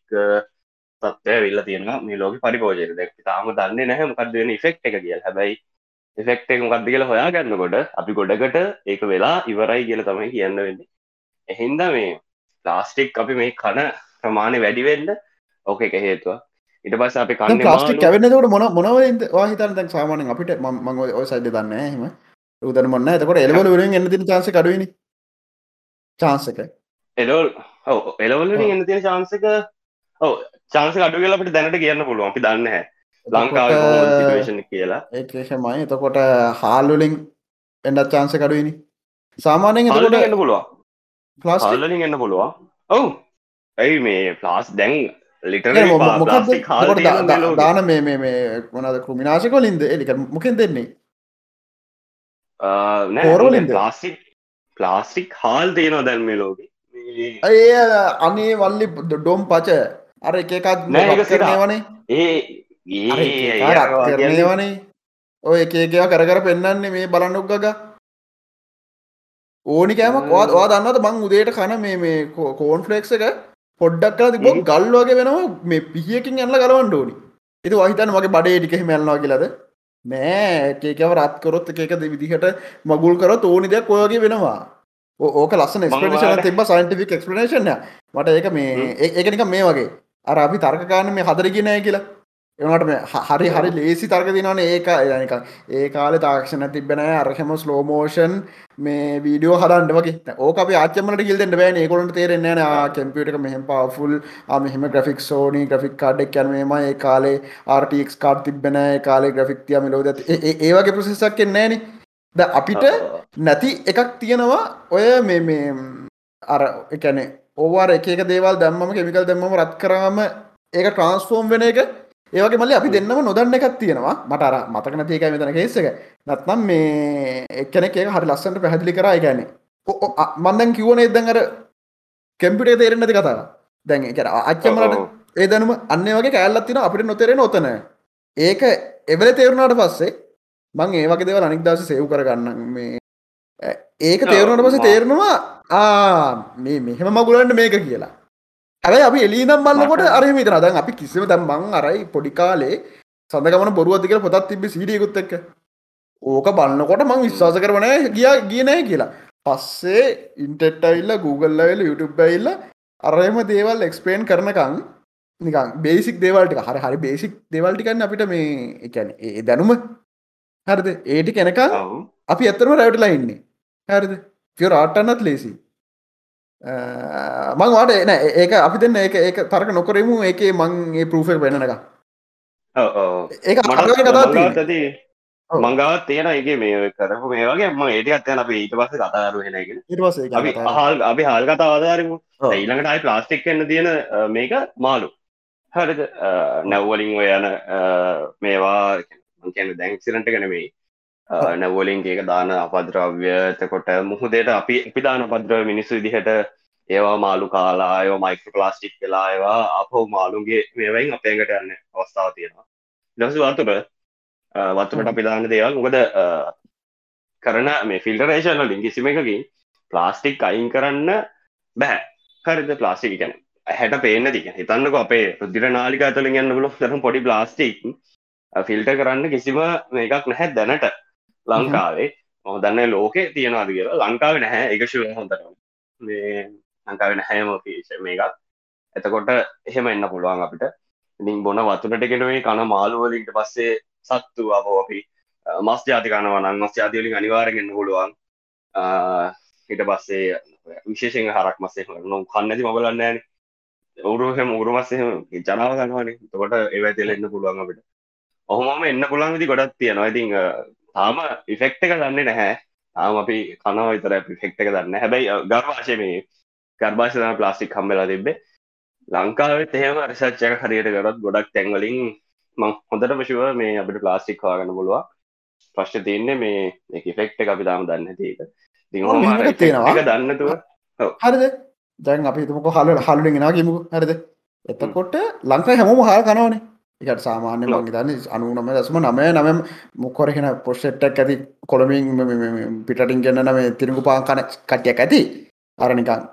තත්වය විල්ල තියෙන මේ ලෝක පරිපෝජය දැක් තාම දන්න නැහැ මොකක්ද වෙන ෆෙක්් එක කියල්. හැබයි එෆෙක්් එක මොකක්ද කියලා හොයා ගන්නකොට අපි ගොඩකට ඒක වෙලා ඉවරයි කියල තමයි කියන්න වෙන්නේ. එහින්ද මේ ප්ලාස්ටික් අපි මේ කන ප්‍රමාණය වැඩිවෙන්න ඕක එක හේතුව. ඉට පස් අපි කන්න ප්ලාස්ටික් කැවෙන්නකට මොන මොනවද වාහිතන් දැන් සාමානෙන් අපිට මං ඔය සයිඩ දන්න හෙම උදන මොන්න එතකොට එලවල වරින් එන්න තින චාන්ස කඩුවනි චාන්සක එලෝල් ඔව එලවලින් එන්න තියෙන චාන්සක ඔව චාන්ස අඩු කියලා අපිට දැනට කියන්න පුළුවන්. අපි දන්න හැ ලංකාව සිටුවේෂන් කියලා. ඒකේෂමයි එතකොට හාල්ලුලින් එඩත් චාන්ස කඩුවනි සාමානයෙන් එතකොට එන්න පුළුවන්. ප්ලාස් හල්ලින් එන්න පුළුවන්. ඔවු. ඇයි මේ ප්ලාස් දැන් දාන මේ මේ මේ මොනද කෘමිනාශකොලින්ද එලික මොකෙන් දෙන්නේ පෝරවලින්ද? ප්ලාස්ටික් ප්ලාස්ටික් හාල් තියෙනවා දැන් මේ ලෝක. ඒ අනේ වල්ලි ඩොම් පච. අර එක එකත් නෑ, ඒක සිරා. කරනවනේ ඒ අර එක ඒ එකා රත් කරනවනේ ඔය එක එකවා කර කර පෙන්න්නන්නේ මේ බලන්නොක් ගග. ඕනි කෑමක් වා දන්නද මං උදේට කන මේ මේ කෝන් ෆලෙක්ස එක පොඩ්ඩක් කලා තිබ හ්ම්. ගල් වගේ වෙනවා මේ පිහියකින් ඇල්ල ගලවන්න ඕනි. එති වහිතන් වගේ බඩේ ටිකෙ මැල්නවා කියලද? නෑ ඒකව රත්කොරොත් එකක විදිහට මගුල් කරොත් ඕනි දෙයක් ඔයගේ වෙනවා. ඕක ලස්සන ස්පේෂන තිබ සයින්ටිෆික් එක්ස්පලනේෂන් මට ඒක මේ ඒකනික මේ වගේ. අර අපි තර්කකාන්න මේ හදරගෙනය කියලා එනට හරි හරි ලේසි තර්ක දිනවන ඒක යනික ඒ කාල තාක්ෂණ තිබෙන අරහෙම ස්ලෝමෝෂන් මේ වීඩියෝ හදන්ඩ වගේ. ඕක අප ආචමට කිල්දෙන්ට බෑන. ඒකොලට තේරෙන්න න කම්පියට මෙහම පවෆුල් මෙහම ග්‍රෆික් සෝනි ග්‍රෆික් කාඩක් කියනම ඒ කාලේ ආර්ටක් කාඩ් තිබෙන කාලේ ග්‍රෆික්තිය මිලෝද ඒවගේ ප්‍රසෙසක් එන්නේන ද අපිට නැති එකක් තියෙනවා. ඔය මේ මේ අර එකන ඕවාර එක දේවල් දම්ම කෙමිකල් දෙම්ම රත් කරාම ඒක ට්‍රන්ස්ෆෝර්ම් වෙන එක ඒවගේ මල්ල අපි දෙන්නම නොදන්න එකක් තියෙනවා. මට අර මතකන තියකයි මෙතන කේසක නත්නම් මේ එක්කනෙක හරි ලස්සන්ට පැහදිලි කරා ගැන මන්දන් කිවන එදන් අර කෙම්පිටේ තේරෙන් නැති කතාව. දැන් එක අච්චමලට ඒ දැනුම අන්න වගේ කෑල්ලත් තින අපිට නොතෙරෙන ඔතන. ඒක එවල තේරුණාට පස්සේ මං ඒ වගේ දෙවල් අනික් දවස සෙව් කරගන්න මේ ඒක තේරුණට පස තේරෙනවා ආ මේ මෙහෙම මගුලන්ට මේක කියලා ඇයි අපි එලීනම් බලන්නකොට අරම විතර දැන් අපි කිසිම දැන් මං අරයි පොඩි කාලේ සඳගමන බොරුවද කියලා පොතක් තිබ්බ සීඩියකුත් එක්ක. ඕක බලන්නකොට මං විශ්වාස කරවන ගියා ගිය නැහැ කියලා. පස්සේ ඉන්ටෙට් ඇවිල්ලා Google ඇවිල්ලා YouTube ඇවිල්ලා අරම දේවල් එක්ස්පලේන් කරනකම් නිකන් බේසික් දේවල් ටික. හරි හරි බේසික් දේවල් ටික අපිට මේ කියන්නේ ඒ දැනුම. හරිද? ඒ ටික එනකම් අපි ඇත්තටම රැවටිලා ඉන්නේ. හරිද? ෆියර් ආට්ටන්නත් ලේසි මං වාට එන ඒක අපි දෙන්න ඒක ඒක තරක නොකරමු ඒකේ මං ඒ පරූෆෙක් වෙනනක ඒක මට ඇති මංගාවත් තියෙන එක මේ කරපු මේ වගේ ම ඒට අත්තයන අප ඊට පස්ස කතාරු හෙනගෙන හල් අපි හල් කතා ආධාරමු ඊළඟට අයි ප්ලාස්ටික් එන්න තියෙන මේක මාලු හරිද? නැව්වලින් ඔය යන මේවා දැන්ක්සිරට ගැනවෙයි නැවලින් ඒක දාන අපද්‍රව්‍යතකොට මුහදයට අපි අපි දාන පද්‍රව මිනිස්සු විදිහට ඒවා මාළු කාලා අය මයික ප්ලාස්ටික් වෙලා ඒවා අපහෝ මාළුගේ මේවයින් අපේකට යන්න අවස්ථාව තියෙනවා. දස වතුට වත්තුකට අපි දාන්න දේවල්. මොකද කරන මේ ෆිල්ටරේෂන ලින් කිසිම එකකින් ප්ලාස්ටික් අයින් කරන්න බෑ. හරිද? ප්ලාස්ටික් ගැන හැට පේන තික හිතන්නක අපේ රුදිර නාලික ඇතුලින් යන්න පුලො තරම් පොඩි ප්ලාස්ටික් ෆිල්ට කරන්න කිසිම මේකක් නැහැ දැනට. ලංකාවේ. මම දන්න ලෝකෙ තියෙනවාද කියලා. ලංකාව නැහැ. එකශව හොඳට. මේ ලංකාවෙන හැම පේෂ මේකක් එතකොට එහෙම එන්න පුළුවන් අපිට. ඉතින් බොන වතුනට කෙනවේ කන මාළුවලින්ට පස්සේ සත්තු අපෝ අපි මස් ජාති කනවනන් මස් ජාතිවලින් අනිවාරගෙන්න්න පුළුවන්. හිට පස්සේ විශේෂෙන් හරක් මස්සේ නො කන්නති මබලන්න ෑන ඔවුරුහම උරුමස්සේ ජනාව ගන්නවනේ. තකොට ඒවයි තෙලෙන්න්න පුළුවන් අපිට. ඔහොමම එන්න පුළන් විදි ගොඩත් තියෙනවා. ඉතිං තාම ඉෆෙක්ට එක දන්නේ නැහැ. තාම අපි කනව විතර පිෆෙක්ට එක දන්න. හැබැයි ගර්වාශය මේ ගර්භාෂන ප්ලාස්ටික් කම්බෙලා තිබේ ලංකාවත් එහෙම රසච්චක හරියට කරත් ගොඩක් තැන්වලින් මං හොඳට පශුව මේ අපිට ප්ලාස්ටික් හවාගන්න පුළුවන්. ප්‍රශ්ට තියන්නේ මේ එක ෆෙක්ට අපි දාම දන්න ඒක තියෙනවා දන්නතුව හරිද? දැන් අපි තුමක හල හල්ලින් ෙන ගමුක හරිද? එතකොට ලංකායි හැමෝම හා කනවනේ එකට සාමාන්‍ය මං දන්න අනුනම දසම නමය නම මුක්කොරහෙන පොෂ්ටක් ඇති කොළමින් පිටින් ගන්න නම තිරගු පාන් කන කට්ටියක් ඇති. අරනිකන්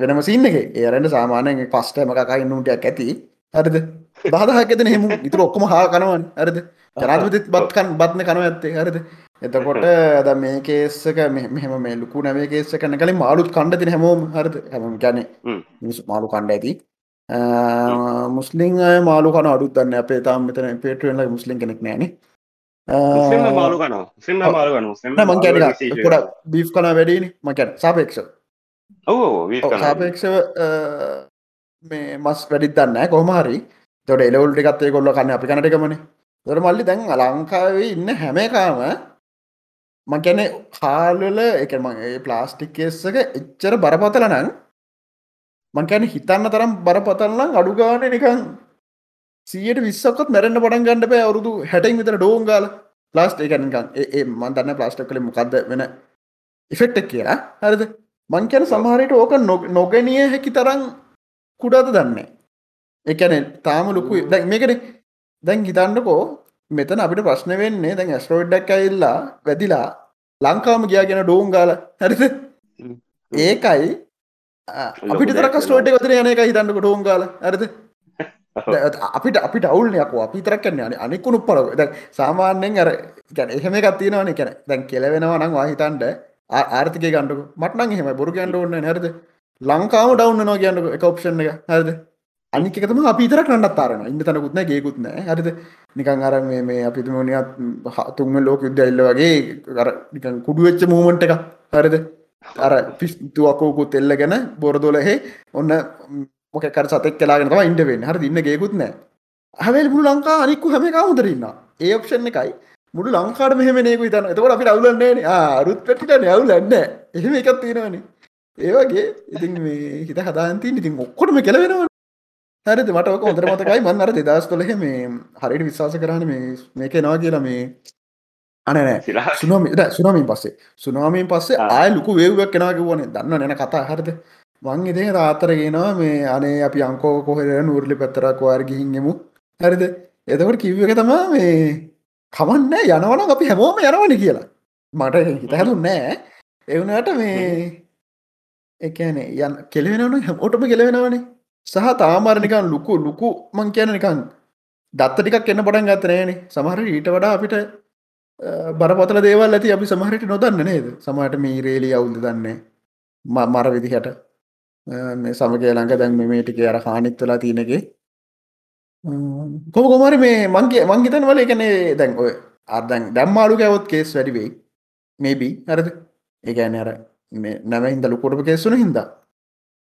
වෙනම සින්න එක. ඒරට සාමානය පස්ටම කකයි නුටයක් ඇති. හරිද? දහදහකෙත හෙම ඉතුර ඔක්කොම හා කනවන්. හරිද? ජනාධපතිත් බත්කන් බත්න කනව ඇත්තේ. හරිද? එතකොට ද මේ කේස්සක මෙහම මේ ලුකු නැවේ කේස කන කලින් මාලුත් කණ්ඩ තින හැමෝම. හරිද? හැම ගැන මිනිස් මාලු කණ්ඩ ඇති මුස්ලිං අය මාලු කන අඩුත්තන්න අපේ තාම මෙතන පේටුවෙන්ල මුස්ලිම් කෙනෙක් නෑන මාලු කන මං ගොඩ බී් කන වැඩීනි මකැන සාපේක්ෂ සාපේක්ෂව. මේ මස් වැඩිත් දන්න කොහමහරි තොට එලවුල්ටි ගත්තේ කොල්ල කන්න අපි කනටකමන දොර මල්ලි දැන් අලංකාවේ ඉන්න හැමකාම මකැන හාල්වල එක මගේ ප්ලාස්ටික්කේස්සක එච්චර බරපතල නං මංකැන හිතන්න තරම් බරපතල්ලං අඩුගාන නිකං සියට විස්සක්කොත් මැරෙන්න්න පටන් ගන්නඩ පෑ අවුරුදු හැටයි විතර ඩෝංගාල ප්ලාස්ට එකනිකන් ඒ මන් දන්න ප්ලාස්ටක් කළ මොකක්ද වෙන ඉෆෙක්ටක් කියලා. හරිද? මංකැන සමහරයට ඕක නොගැනිය හැකි තරම් කුඩාද දන්නේ එකන තාම ලොකු දැ මේකට දැන් හිතන්නකෝ මෙතන අපිට ප්‍රශ්න වෙන්නේ දැන් ඇස්ට්‍රෝඩ්ඩක් ඇල්ලා වැදිලා ලංකාම ගියාගෙන ඩෝංගාල හරිද? ඒකයි අපිට තර ස්ටෝට ගතර යන එක හිතන්නක ඩෝංගාල ඇරද අපිට අපිට අවුල්නයකෝ අපි තරක්කන්න යන අනිකුණු පල ද සාමාන්‍යෙන් අර ගැන එහෙම එකත්තිනවන කැන දැන් කෙලවෙනවා නම් වාහිතන්ට ආර්ථක ගන්නක. මටන හෙම බොරු ගන්ඩ ඔන්න නැරද ලංකාම ඩවන්න නෝ කියන්නක එක ඔප්ෂන් එක. හරද? අනික එකතම අපි තර කරන්නත් තාරන ඉන්න තනකුත්න ගේකුත් නෑ හරිද? නිකං අර මේ මේ අපි තුමනිත් තුන්ම ලෝක යුද්ධ එල්ල වගේ නිකන් කුඩුවෙච්ච මූමන්ට එක හරිද අර පිස්තුවකෝකුත් එල්ල ගැන බොරදොලහෙ ඔන්න මොකකර සතෙක් කලාගෙන තම ඉන්ඩ වෙන්න. හරි ඉන්න ගේකුත් නෑ හැවල් මුළු ලංකා අනික්කු හැම කවුදරන්න ඒ ඔක්ෂණ එකයි. මුළු ලංකාට මෙහෙමනයකු තන එතකට අපි අවුලන්නේ අරුත් පටිට නැවුලන්න එහෙම එකත් තියෙනවනේ. ඒවගේ ඉතින් මේ හිත හදාන්තින් ඉතින් ඔක්කොටම කෙලවෙනවා හරිද? මට ඔක හොඳර මතකයි. මන් අර දෙදස් කොලෙහ මේ හරිට විශ්වාස කරන්න මේ මේක නවා කියලා මේ අනනෑ සුනම සුනමින් පස්සේ. සුනාමීන් පස්සේ ආය ලොකු වේවක් කෙනවාක වුවන දන්න නැන කතා හරිද? මං ඉදේ රාතරගෙනවා මේ අනේ අපි අංකෝ කොහෙර නූරලි පැත්තරක් වාර ගිහින්ගෙමු හරිද? එතකට කිව්ව එක තමා මේ කමන්න යනවන අපි හැමෝම යනවන කියලා. මට හිත හැදුන් නෑ එවුනට මේ එකනේ යන් කෙලවෙනවන. හැමෝටම කෙලවෙනවනේ. සහ තාමාරනිකන් ලුකු ලුකු මං කියන නිකන් දත්ත ටිකක් එන්න පටන් ගත්තනෑනේ සමහර ඊට වඩා අපිට බරපතල දේවල් ඇති අපි සමහරට නොදන්න නේද? සමට මේ රේලි අවුල්ද දන්නේ. මර විදිහට. සමගේ ළඟ දැන් මේ ටික අර හානිත්වලා තියනගේ කොම කොමරි මේ මංගේ මංගිතන් වල එකනේ දැන් ඔය අර්දැන් දැම්මාලු කැවොත් කේස් වැඩිවෙයි මේබී හරද ඒගැන අර මේ නැම හිද ලුකොටප කෙස්සුන හින්දා.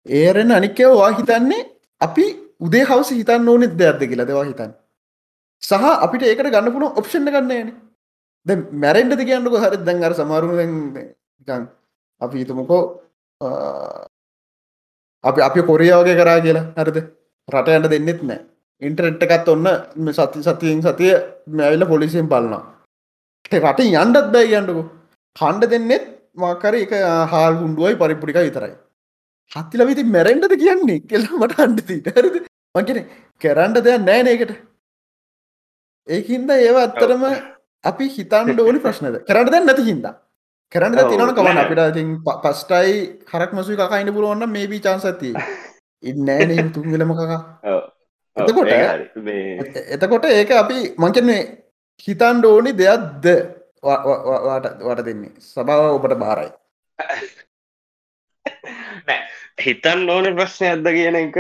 ඒරෙන් අනික්කව වා හිතන්නේ අපි උදේ හවස හිතන්න ඕනෙත් දෙයක්ද කියලා. දෙවා හිතන්න. සහ අපිට ඒකට ගන්න පුුණ ඔප්ෂණ ගන්නේන ද මැරෙන්ඩද කියන්නක? හරි දැන් අර සමාරුවෙන් අපි හිතමකෝ අපි අපි කොරියාවගේ කරා කියලා. හරිද? රටයන්ට දෙන්නෙත් නෑ. ඉන්ටරෙට් එකත් ඔන්න සති සතියෙන් සතිය මැවිල පොලිසියෙන් බලන්නා රට යන්ඩත් බෑ කියන්නකු. කණ්ඩ දෙන්නෙත් මාකර එක හාල් හුන්ඩුවයි පරිපුරික විතරයි. හත්තිල විති මැරෙන්ටද කියන්නේ? කෙල්ලා මට අන්ඩතිට හරිද? මගෙන කරන්ඩ දෙයක් නෑනකට ඒහින්ද ඒව අත්තරම අපි හිතන්ඩ ඕනි ප්‍රශ්නද? කරන්න දැන් නැති හින්ද. කරන්න තිනන කවන්න අපිට ඉතින් පස්ටයි හරක් මසු කකයින්න පුරුවන්න මේ බී චාන්සති ඉන්නෑ තුන්ගලම කකා. එතකොට එතකොට ඒක අපි මංකන්නේ හිතන්ඩ ඕනි දෙයක්ද වට දෙන්නේ? සභාව ඔබට බාරයි. හිතන් ඕන ප්‍රශ්නය ඇද්ද කියන එක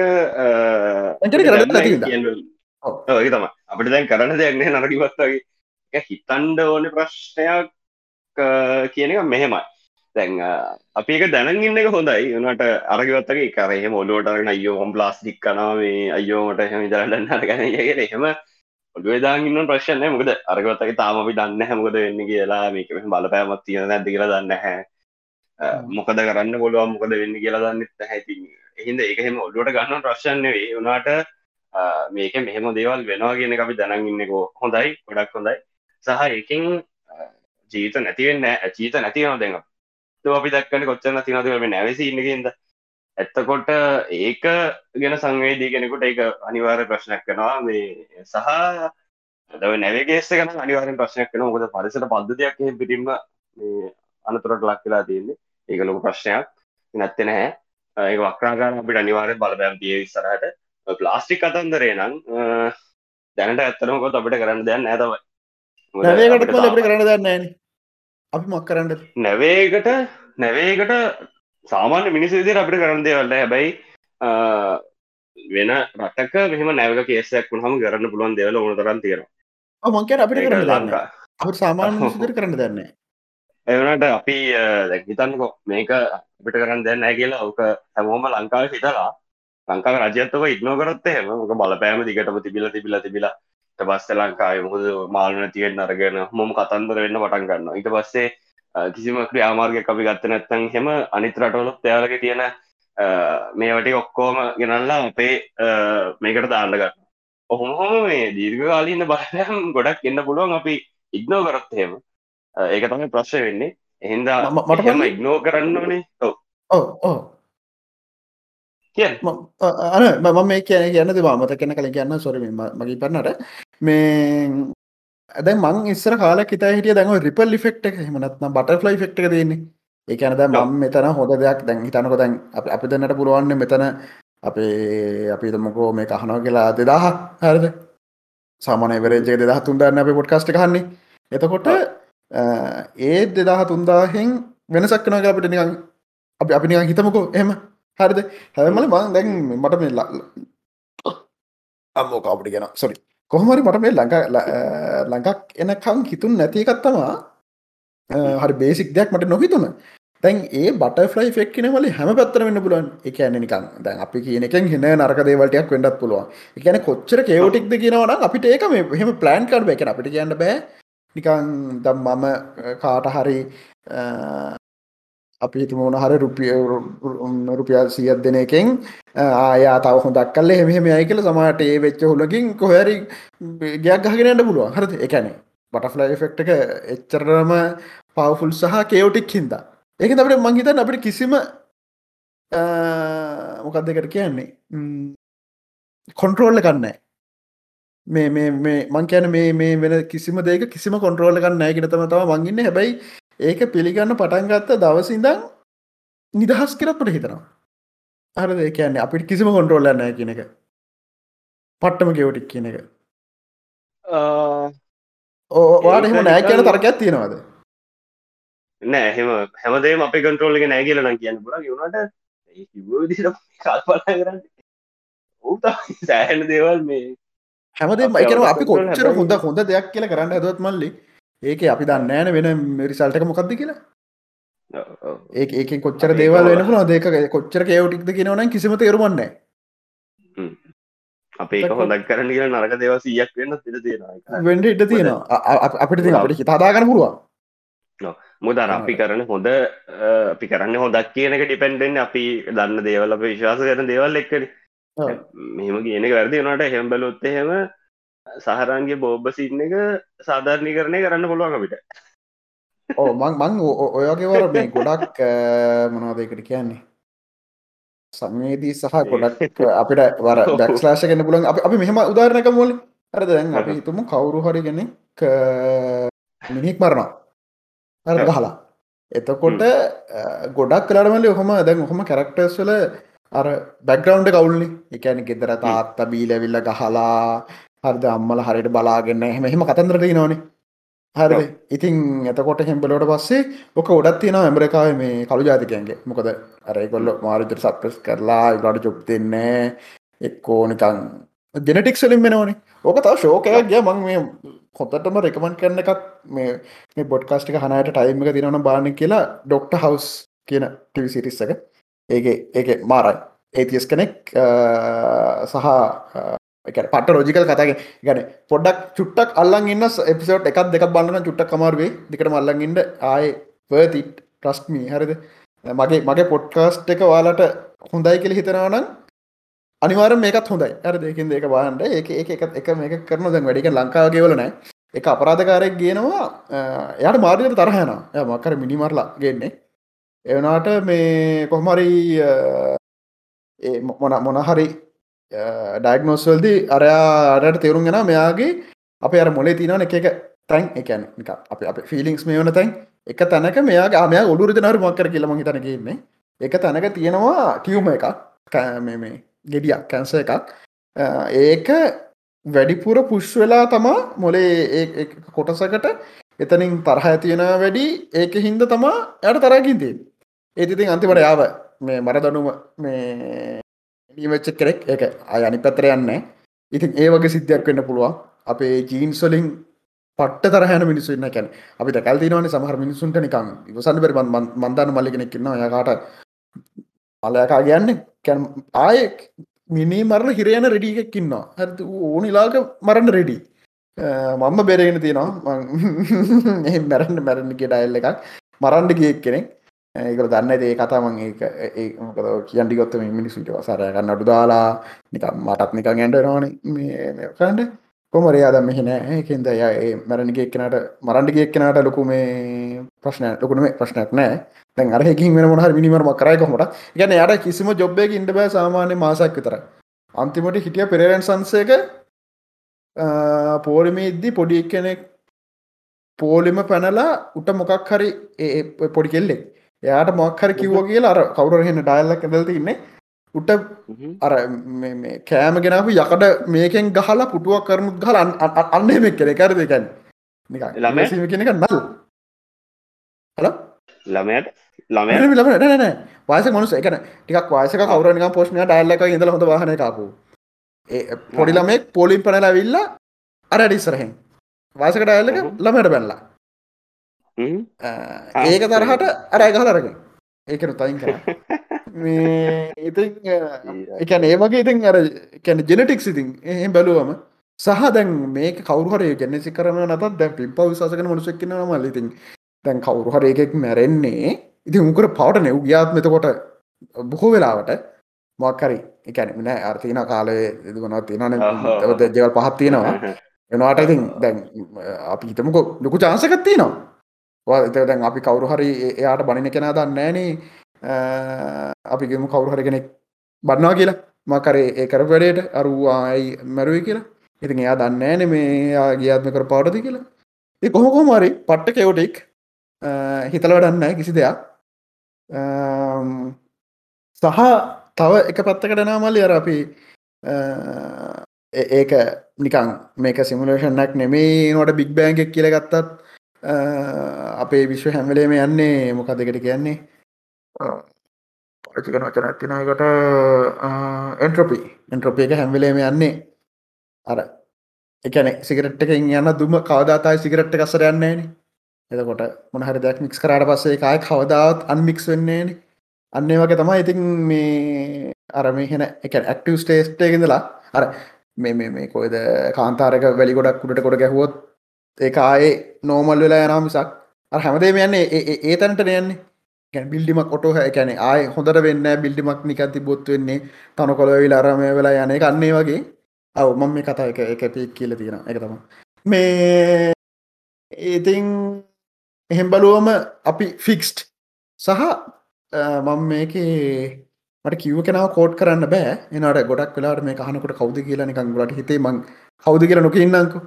තම අපිට දැන් කරන්න දෙයක්නේ නරකිවත්වගේ හිතන්ඩ ඕන ප්‍රශ්නයක් කියන එක මෙහෙමයි. දැන් අපි එක දැනගන්න එක හොඳයි. වනට අරගවත්තගේ කරහෙම ඔලුවටන අයෝ හොම් ප්ලාස්ටික් කනාවේ අයෝමට හම දරන්න අරගන කියෙන එහෙම ඔඩුවදාගන්න ප්‍රශ්නය මොකද අරගවත්තගේ තාම අපි දන්න හැමකද වෙන්න කියලා. මේක බලපෑමත් තියෙන ඇද කියලා දන්න හැ මොකද කරන්න පොළුව මොකද වෙන්න කියලා දන්නත් හැති එහින්ද ඒකහෙම ඔල්ලුවට ගන්න ප්‍රශ්යන්න වේ වනාට මේක මෙහෙම දේවල් වෙනවා කියන අපි දැනගන්නකෝ හොඳයි. ගොඩක් හොඳයි සහ ඒකින් ජීත නැතිවෙන්න ජීත නැතිවන දෙන්න අපි දක්කන කොච්චන තිනදව නැවසි ඉන්නගෙන්ද ඇත්තකොට ඒක ගෙන සංවේදී කෙනෙකුට ඒක අනිවාර ප්‍රශ්නයක් කනවා මේ සහ දව නැවගේෙස කන අනිවාරෙන් ප්‍රශ්නයක් කන මොකද පරිසට පද්ධතියක් පිටින්ම අනතුරට ලක් වෙලා තියන්නේ. ඒක ලොක ප්‍රශ්නයක්. නැත්තෙ නැහැ ඒක වක්‍රාකාර අපිට අනිවාරය බලබෑම් තිය විස්සරහට ප්ලාස්ටික් කතන්දරේ නම් දැනට ඇත්තනකොත් අපිට කරන්න දෙයන්න ඇතවයි නැවේකට අපට කරන්න දන්න අපි මක් කරන්න නැවේකට නැවේකට සාමාන්‍ය මිනිස් විදිර අපිට කරන්න දේවල්ල හැබැයි වෙන රටක මෙහම නැවක කේසයක් වුණහම කරන්න පුළුවන් දෙවල ඕන තරන් තියෙනවා. මංකර අපිට කරන්න ලංකා. අප සාමාන්‍ය සිදිර කරන්න දන්නේ එවනට අපි හිතන්නකො මේක අපිට කරන්න දෙන්න කියලා ඕක හැමෝම ලංකාව හිතලා ලංකාව රජත්තක ඉක්නෝ කරත් මොක බලපෑම දිගටම තිබිල තිබිල තිබිලා පස්ස ලංකාය මුහද මාලන තියෙන් අරගෙන මොම කතන්දර වෙන්න පටන් ගන්න ඉට පස්සේ කිසිම ක්‍රියාමාර්ග අපි ගත්ත නැත්තන් හෙම අනිත් රටවලොත් එයාලක තියෙන මේවට ඔක්කෝම ගෙනල්ලා අපේ මේකට දාන්න ගන්න ඔහොම හොම මේ දීර්ඝකාලීන්න බලයම් ගොඩක් එන්න පුළුවන් අපි ඉක්නෝ කරත් එහෙම. ඒක තමයි ප්‍රශ්ය වෙන්නේ. එහින්දා මට ඉක්නෝ කරන්න ඕනේ. ඔව. ඕ අන මම මේ කියන කියන්න දෙවාමත කෙන කළ කියන්න. සොර මගේ පන්නට මේ ඇද මං ඉස්සර කාල හිත හිටිය දැව රිපල් ලිෆෙක්් එක. හමනත්න බටෆ්ලයි ෆෙක්් එක දෙන්නේ ඒකනද මම මෙතන හොඳ දෙයක් දැන් හිතනක දැන් අපි දෙන්නට පුළුවන්න මෙතන අපේ අපි තමකෝ මේ කහනෝ කියලා දෙදාහ හරද? සාමන වරේජේ දෙදහ තුන්දන්න අප පොට්කස්ට කන්නේ එතකොට ඒ දෙදහ තුන්දාහෙන් වෙනසක් කනග අපිට නිකන් අපි අපි නිකන් හිතමකෝ. එහම හරිද? හැමල මං දැන් මට මේ අම්මෝ කවුට ගෙන සොරි කොහමරි මට මේ ලඟ ළඟක් එනකම් හිතුන් නැතිකත්තමා හරි බේසික් දෙයක් මට නොහිතුන. තැන් ඒ බටෆලයි ෆෙක්න වල හැම පත්තර වෙන්න පුලුවන් එක නිකන් දැන් අපි කියන එකෙන් හෙන නරක දේවලටයක් වෙන්නත් පුළුවන්. එකන කොච්චර කේවටික්ද කියනවන අපිට ඒක මෙහම ප්ලෑන් කඩ එක අපිට කියන්න බෑ. නිකන් දම් මම කාට හරි අපි හිතමෝන හර රුපිය රුපියල් සියත් දෙන එකෙන් ආයා තව හොඳක් කල්ල හෙම යයි කියල සමට ඒ වෙච්ච හුලකින් කොහැරි ගයක් ගහගෙනට පුළුවන්. හරද? එකන බටෆ්ලයි ෆෙක්ට එක එච්චරම පවෆුල් සහ කේවටික් හින්දා. ඒක අපට මංහිතන් අපිට කිසිම මොකක් දෙකට කියන්නේ? කොන්ට්‍රෝල්ල කන්න මේ මේ මං කියන මේ මේ වෙන කිසිම දෙක කිසිම කොන්ට්‍රෝල්ල කන්න නෑගෙන තම තම මංගන්න හැබයි ඒක පිළිගන්න පටන්ගත්ත දවසිදං නිදහස් කරපට හිතනවා. අර දෙකන්නේ අපිට කිසිම කොන්ට්‍රෝල්ල නෑ කියන එක. පට්ටම ගෙවටික් කියන එක. ඕවාට එහෙම නෑ කියන තරකයක් තියෙනවාද? නෑ හෙම හැමදේම අපි කන්ට්‍රෝල්ල එක නෑ කියලන කියන්න පුල ගුණට කල්පනා කරන්න. ඌ සෑහන දේවල් මේ හැමදේ එකන අපි කොච්චර හොඳ හොඳ දෙයක් කියල කරන්න ඇදත් මල්ලි ඒක අපි දන්න ෑන වෙන රිසල්ටක මොකක්ද කියලා. ඒ ඒක කොච්චර දේවල් වෙන පුල දෙක කොච්චර කයවටික්ද කියනවන කිසිම තේරුමන්න අපේ හොදක් කරන කිය නරක දේව සියක් වෙන්න තිර තියෙන වෙන්ඩ ඉට තියෙනවා. අපිට ති අපට හිතාදාගන්න පුළුවන්. මුදර අපි කරන හොඳ අපි කරන්න හොදක් කියනක ඩිපෙන්ඩෙන් අපි දන්න දේවල් අප විශ්වාස කරන දේවල් එක්කන. මෙහම කියනක වැරදි වනට හෙම් බලොත් එහෙම සහරන්ගේ බෝබ්බ සින්න එක සාධාරණය කරණය කරන්න පුළුවන් අපිට. ඕ මං මං ඔයගේවර මේ ගොඩක් මොනවාදකට කියන්නේ? සංවේදී සහ ගොඩක් අපිට වර ඩක්ස්ලාශ කන්න පුලන් අපි මෙහෙම උදාරණක මොල අර දැන් අපි හිතුම කවුරු හරි ගෙනෙක් මිනිෙක් මරණා අර ගහලා. එතකොට ගොඩක් කලාටමල ඔහොම දැන් ඔහොම කැරක්ටර්ස් වල අර බැක්ග්‍රවන්් කවුල්ලි එකන ගෙදර තාත්ත බීලවිල්ල ගහලා හරිද? අම්මල හරිට බලාගන්න එහෙම එහෙම කතන්දරට නෝනේ හරි ඉතින් එතකොට හෙම්බලෝට පස්සේ ඕක ඔඩත් තියෙන ඇමරිකාව මේ කළු ජාතිකයන්ගේ. මොකද අරකොල්ල මාරුතර සප්‍රස් කරලා ඉලාට චොප් දෙන්නේ එක්කෝ නිකං ජෙනටික් සලින් මෙනවනේ ඕක තව ශෝකයක් ගිය. මං මේ හොතටම රෙකමන් කරන එකක් මේ බොඩ්කාස්ටික හනයට ටයිම එක තිරවන බාන කියලා ඩොක්ට හවස් කියන ටිවි සිරිස් එක. ඒ ඒක මාරයි. ඒතිස් කෙනෙක් සහ පට රෝජිකල් කතාගේ ගැන පොඩක් චුට්ටක් අල්ලන් ඉන්න එපිසෝට් එකක් දෙක බන්නන චුට්ටක් කමාරුවේ දෙකට මල්ලඟඉන්න ආය පතිට් ප්‍රස්්මී හරිද? මගේ මගේ පොඩ්කාස්ට් එක වාලට හොඳයි කෙළ හිතනවනම් අනිවාර මේකත් හොඳයි. ඇර දෙකින් දෙක බාන්ඩ ඒක ඒ එක එක මේක කරන දැන් වැඩික ලංකාවගේවලනෑ එක අපරාධකාරයක් ගේනවා. එයට මාර්ගයට තරහයන මකර මිනිමරලා ගෙන්නේ. එවනාට මේ කොහමරි මොන මොනහරි ඩයිගනෝස්වල්ද අරයා අරට තේරුම් ගෙන මෙයාගේ අප අර මොලේ තිනන එක එක තැන්. එකන එක අප අප ෆිලිංස් මේ වන තැන්. එක තැනක මෙයාගේ ආමය ඔලුරද නර මක්කර කියලම හිතනගන්නේ එක තැනක තියෙනවා ටියවම එකක් මේ ගෙඩියක් කැන්ස එකක්. ඒක වැඩිපුර පුෂ් වෙලා තමා මොලේ කොටසකට එතනින් තරහ තියෙන වැඩි ඒක හින්ද තමා යට තරකින්තින් ඒතිතින් අන්තිමට යාව මේ මරදනුම මේ නිීමච්ච කෙනෙක් එක අය අනි පැතර යන්න ඉතින් ඒ වගේ සිද්ධයක් වෙන්න පුළුවන්. අපේ ජීන්ස්වලින් පට තරහන මිනිස්සු ඉන්න කැන අපි දැකල් තිනවන සමහර මිනිසුන්ට නිකම් ඉවසන්න බරි මන්දාන මල්ලි කෙනෙක්කින්න යකාට මලයකා කියන්න? කැන ආය මිනි මරණ හිරයන රෙඩියෙක්කින්නවා හ ඕනිලාක මරන්න රෙඩි. මම්ම බෙරගෙන තියෙනවා. මැරන්න මැරණික ඩයිල්ල එකක්. මරන්ඩ ගියෙක් කෙනෙක්. Eh, ඒකල දන්න ඒ කතාමන් ඒ මොකද කියන්ටි ගොත්ත මිනිසුට සරයගන්න අඩු දාලා නික මටත් නික ගැන්ඩ නොන කන්ඩ කොමරේ අද මෙහෙන ඒකෙන්ද ය මැරණික එක්නට මරන්ඩික එක්කනට ලොකු මේ ප්‍රශ්න ලොකුණේ ප්‍රශ්නයක් නෑ. දැන් අරහකින් වෙන මොහර මිනිමරම කරයකොමට ගැන යට කිසිම ජොබ්බයක ඉන්ඩ බෑ සාමාන්‍ය මාසක් විතර අන්තිමට හිටිය පෙරරන් සංසයක පෝරමේ ඉද්දි පොඩි කෙනෙක් පෝලිම පැනලා උට මොකක් හරි පොඩි කෙල්ලෙක්. එයාට මොක්හර කිව්ව කියලා අර කවුරහෙන්න ඩයිල්ලක් ඇදල් තින්නේ. උට අර කෑම ගෙනපු යකට මේකෙන් ගහලා පුටුවක් කරනුත් ගහල අන්න මෙක් කෙනෙ කර දෙකැන් ළම කෙනෙක නල්. හල ළමයට? ළම ලම නෑ වාස මනුස එකන ටික් වාසක කවරනික පෝෂ්නය ඩයිල්ලක ඉඳල හොඳ වාහන කාපු පොඩි ළමෙක් පොලින් පැනලා විල්ල අරට ඉස්සරහෙන්. වාසකට ඇල්ලක හ්ම්. ළමයට බැල්ලා. ඒක තරහට අරය ගහලරක ඒකන තයින් කර ඉතින් එකන ඒ වගේ ඉතින් අර කැන ජෙනටික්ස් ඉතින් එහෙම බැලුවම සහ දැන් මේක කවරුහර ජැනසි කරන නතත් දැන් පිම්ප විශසකන මනුසක්කන මල්ල ඉතින් දැන් කවරුහර එකෙක් මැරෙන්නේ. ඉති උකර පවට නෙව් ගියාත්මතකොට බොහෝ වෙලාවට මොක්කරි එකැන නෑ අර්තින කාලය දෙදුවන තියනන ඔහො. ජවල් පහත් තියෙනවා. එනවාට ඉතින් දැන් අපි හිතමක ලොකු චාන්සකත්තිය නවා දැන් අපි කවරු හරි ඒ- එයාට බනින කෙනා දන්න ෑනේ අපි ගෙම කවරු හරි කෙනෙක් බන්නවා කියලා. මකරේ ඒ කර වැඩේට. අරුවායි මැරුවයි කියලා. ඉතින් එයා දන්න ෑන මේ ගියාත්ම කර පාටද කියලා. ඒ කොහොකොමරි පට්ට කෙවටෙක් හිතල වඩන්න කිසි දෙයක්. අම්, සහ තව එක පත්තකට නාමල්ලි අර අපි අ, ඒ- ඒක නිකං මේක සිමුලේෂන්නක් නෙමේ නොට බික් බෑන්ගෙක් කියල ගත්තත් අ, අපේ විශ්ව හැමලේම යන්නේ මොකදකට කියන්නේ? පචිකන වචන ඇතිනයකට එන්ට්‍රොපි එන්ට්‍රොපි එක හැම්වලේම යන්නේ. අර එකන සිගරට් එක යන්න දුම කවදාතයි සිගරට් කසර යන්නේන එතකොට මොනහරි දෙයක් මික්ස් කරට පස්සේ කාය කවදාවත් අන්මික්ස් වෙන්නේන අන්නේ වගේ තමයි ඉතින් මේ අර මෙහෙන එක ඇක්ටව ස්ටේස්ට එකඳලා අර මේ මේ කොයිද කාන්තාරක වැලි ගොඩක් උඩට කොට ගැහුවොත් ඒ ආයේ නෝමල් වෙලා යනා මිසක්. අර හැමදේම යන්නේ ඒ- ඒ- ඒ තැනට යන්නේ. ගැන බිල්ඩිමක් ඔටෝ හැකැන ආය හොඳට වෙන්න බිල්ඩිමක් නිකති බොත් වෙන්නේ තන කොළවෙල් අරමය වෙලා යන කන්නේ වගේ. අව මම මේ කතා එක එක පික් කියල තියෙන එක තම මේ ඉතිං එහෙම් බලුවම අපි ෆික්ස්ට් සහ මම මේක මට කිව කෙනාව කෝට් කරන්න බෑ. එනට ගොඩක් වෙලාට මේ කහනකොට කවද කියලා නිකං ගලට හිතේ මං කවද කියලා නොකන්නංකු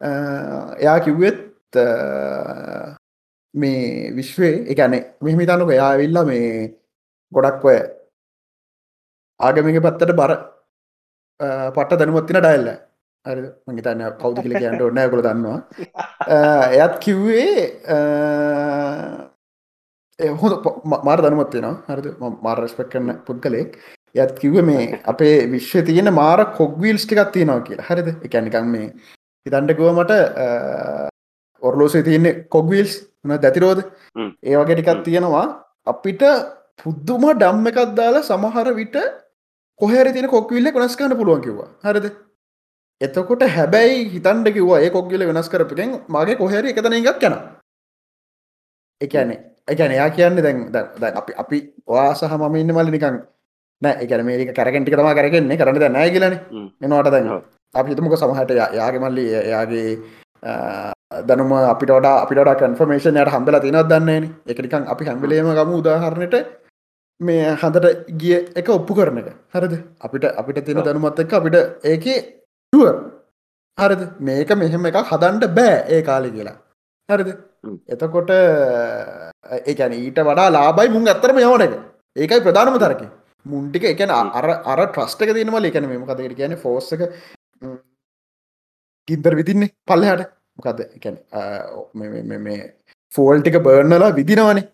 එයා කිව්වෙත් අ, මේ විශ්වේ එකනේ මෙහිමිතන්නක එයා විල්ල මේ ගොඩක් ඔය ආගමික පත්තට බර අ, පට්ට දැනුවත්තින ඩයිල්ල හරි මගේතන්න කවුද කියල කියන්නට ඔන්න ගොල දන්නවා. අ, එයත් කිව්වේ හොඳ මාර දනුවත්වෙන හරිද? මාර රස්පෙක් කරන්න පුද්ගලෙක් යත් කිව්ව මේ අපේ විශ්ව තියෙන මාර කොග්වීල්ස් ටිකත් තියෙනවා කියලා. හරිද? එකැනිකම් මේ හිතන්ඩකුව මට ඔරලෝසේ තියන්නේ කොග්වීල්ස් න දැතිරෝද හ්ම්. ඒ වගේ ටිකත් හ්ම්. තියෙනවා. අපිට පුද්දුම ඩම්ම එකක් දාලා සමහර විට කොහැර තින කොක්විල්ල වෙනස් කන්න පුළුවන් කිව්වා. හරිද? එතකොට හැබැයි හිතන්ඩ කිව්වා ඒ කොක්ගිල වෙනස් කරපුකෙන් මගේ කොහැර එකතන එකක් යන එකනේ එකන එයා කියන්න දැන් දැන්- දැන් අපි අපි වා සහ මම ඉන්න මල්ලි නිකං නෑ එකන මේක කරගෙන්ටි තම කරගෙන්නේ කරන්න දැ නෑ කියලන. එනවාට දැන් ඔව්. අපි හිතමක සමහට යාගේ මල්ලි එයාගේ දැනුම අපිට අපිට කන්ෆර්මේෂන් යට හම්බල තිනත් දන්නේන එකනිකං අපි හැම්බලේම ගම උදාහරණයට මේ හඳට ගිය එක ඔප්පු කරන එක. හරිද? අපිට අපිට තියෙන. දැනුමත් එක්ක අපිට ඒක ටුව හරිද? මේක මෙහෙම එකක් හදන්ට බෑ ඒ කාලි කියලා. හරිද. එතකොට ඒකැන ඊට වඩා ලාබයි මුන් ඇත්තරම යවන එක. ඒකයි ප්‍රධානම තරක. මුන්ටික එකන. අර අර ට්‍රස්ටක තිනවල එකන මෙම කතකට කියන ෆෝස්සක ගින්දර විදින්නේ පල්ලහට. මොකද එකැන මේ ෆෝල්ටික බර්නලා විදිනවනේ.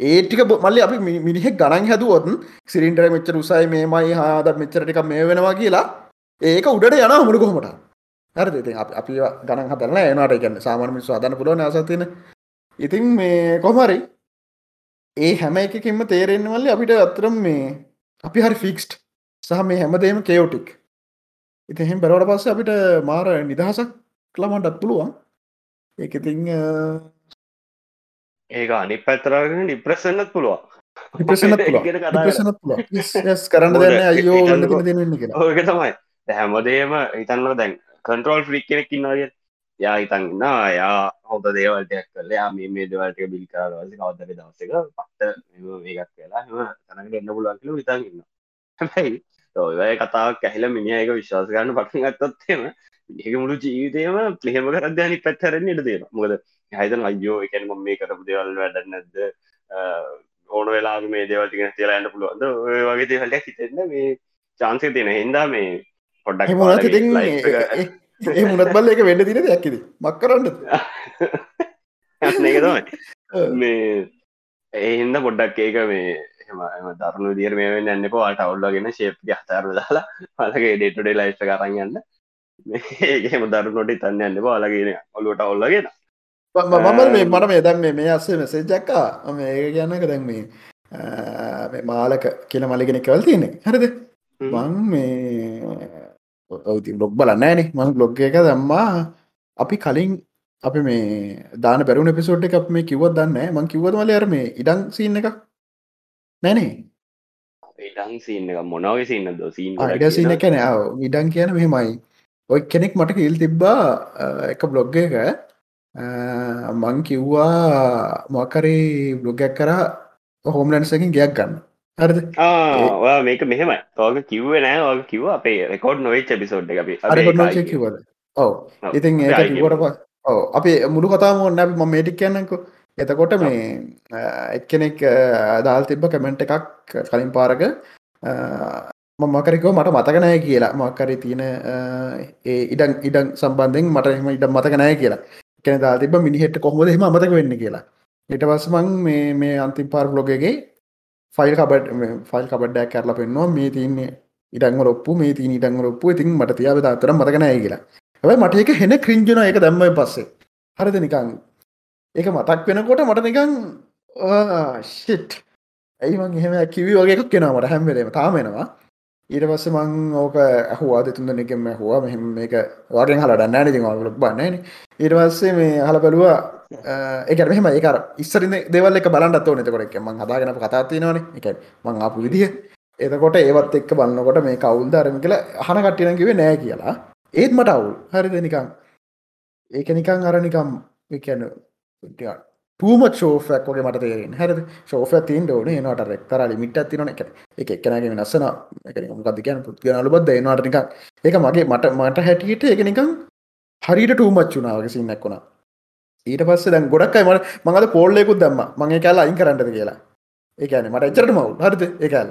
ඒටික බ- මල්ලි අපි මි- මිනිහෙක් ගණන් හැදුවොත් සිරින්ටර මෙච්චර උසයි මේමයි හාද මෙච්චරටික මේ වෙනවා කියලා ඒක උඩට යන හමුණ කොහොමට හරි ඉතින් අපි අපි ගණන් හදන්න එනට ගන්න සාමාන මිනිස්සු හදන්න පුළුවන් අසතින ඉතින් මේ කොමරි ඒ හැම එකකින්ම තේරෙන්වල්ල අපිට අතරම් මේ අපි හරි ෆික්ස්ට් සහ මේ හැමදේම කේෝටික් ඉති එහෙම බැරවට පස්ස අපිට මාර නිදහසක් ළමන්ටත් පුළුවන්. ඒක ඉතිං ඒක අනි පැත්තරගෙන ඩිප්‍රසන්නත් පුළුවන්. පුල කරන්න දෙන්න අයෝ කියලා. ඕක තමයි. හැමදේම හිතන්නල දැන් කන්ට්‍රෝල් ෆ්‍රික් කෙනෙක් ඉන්නවාගේ යා හිතන්න යා හොද දේවල්ටයක් කල යා මේ මේ දෙවල්ට බිල් කරවස කවදර දවසක පත්ත මේකක් වෙලා හම තනක එන්න පුළුවන්කල විතන් ඉන්න හැබැයි ඔය කතාවක් ඇහිල මිනිියක විශ්වාස කරන්න පටන ගත්තොත්තේම ඒක මුළු ජීවිතයම පලහෙම කරදයනි පැත්තරෙන් ඉට තියෙන මොකද හයිතන් අයෝ එකන ම මේ කරපු දෙවල් වැඩ නැද්ද? ඕන වෙලා මේ දේවල්ටික තිලා ඇන්න පුළුවන්ද? වගේ දේවල්ට හිතෙන්න මේ චාන්සය තියෙන හින්දා මේ පොඩ්ඩක් ඒ- මුණත් බල්ල එක වෙන්න තින දෙයක්කිද මක් කරන්න ඒක තමයි. මේ ඒ හින්ද පොඩ්ඩක් ඒක මේ දරුණු දිර මේ එන්න පවාට අවුල්ලගෙන ශේප් හතර දාලා පලගේ ඩේටඩේ ලයිස්ට කරගන්න ඒගේම දරුණොට තන්න යන්න. බාලගෙන ඔලුවට ඔල්ලගෙන මම මේ මට මේ දැම් මේ අස්සේ මෙසේජක්කා ම ඒ කියන්නක දැන් මේ මාලක කියල මලිගෙන කවල් තියෙනෙ හරිද? මං මේ ඔවති බ්ලොග් බලන්නෑනේ මං බ්ලොග් එක දම්මා අපි කලින් අපි මේ දාන පැරුණ පිසෝට් එකක් මේ කිවත් දන්න මං කිව්වදමල අර මේ ඉඩං සින්න එක නැනේ? ඉඩං සින්න එක මොනවගේ සින්න ද සීන් ඉඩ සින්න කැන ඉඩං කියන මෙහෙමයි. ඔය කෙනෙක් මට කිල් තිබ්බා එක බ්ලොග්ග එක. මං කිව්වා මොකරේ බ්ලොගයක් කර හෝම්ලන්සකින් ගයක් ගන්න. හරිද? ආ මේක මෙහෙම තෝක කිව්ව නෑ. ඕක කිව අපේ රෙකෝඩ් නොවෙච් පිසෝඩ් එක අපි. කිවද ඔව. ඉතින් ඒ කිවට ඔව. අපි මුළු කතාම ඔන්න අපි ම මේටික් කියන්නකු එතකොට මේ එක්කෙනෙක් දාල් තිබ්බ කමෙන්ට් එකක් කලින් පාරක මකරකෝ මට මතකනය කියලා. මක්කරි තියෙන ඒ ඉඩන් ඉඩන් සම්බන්ධෙන් මට එම ඉඩ මතකනය කියලා. කෙන දා තිබ මිනිහෙට කොහොමද එම මතක වෙන්න කියලා. ඉට පස්සමං මේ මේ අන්තිම් පාර් බ්ලොගගේ ෆයිල් කබඩ් ෆයිල් කබඩ්ඩක් කරලා පෙන්නවා. මේ තියන්නේ ඉඩං රොප්පු මේ තිී ඉඩං රොප්පු ඉතින් මට තියාව තාතර මතකනය කියලා. ඇයි මට එක හෙන ක්‍රිංජන එක දැම්මයි පස්සේ. හරිද නිකං ඒක මතක් වෙනකොට මට නිකං ශිට් ඇයිමං එහෙම කිවි වගේක් කෙනවා මට හැම්වෙලේම තාමෙනවා ඊට පස්ස මං ඕක ඇහවා දෙතුන්ද එකෙම හවා මෙහෙම මේක වගේ හලට නෑන ති ලොක් බන්නන ඊට පස්සේ මේ හල බැලවා එක මෙහම ඒක ඉස්සරන දෙවල් එක බලන්නත් ඕන එතකොට එක මං හදාගෙන කතාතිනවන එක මං ආපු විදිහ. එතකොට ඒවත් එක්ක බලන්නකොට මේ කවුල්ද අරම කියලා හන කට්ටින කිවේ නෑ කියලා. ඒත් මට අවුල්. හරිද? නිකං ඒක නිකං අර නිකම් එකන ටූම ෝෆක් වගේ මට තේරෙන් හරද? ෝෆ තින් ඕන. නට රෙක්තර ලිමිට තින එක එක එක්කනගේ වෙනස්සන මොකද කියන පුද්ගන ලබද ඒනවාට නිකක් ඒක මගේ මට මට හැටියට එක නිකං හරිට ටූමච්චුනාවගේ සින්නක් වුණා ඊට පස්ස දැන් ගොඩක්යි මට මඟද පෝල්ලෙකුත් දම්ම. මගේ කියලා අයින් කරන්නද කියලා. ඒකන මට එච්චරට මවු හරිද? ඒකල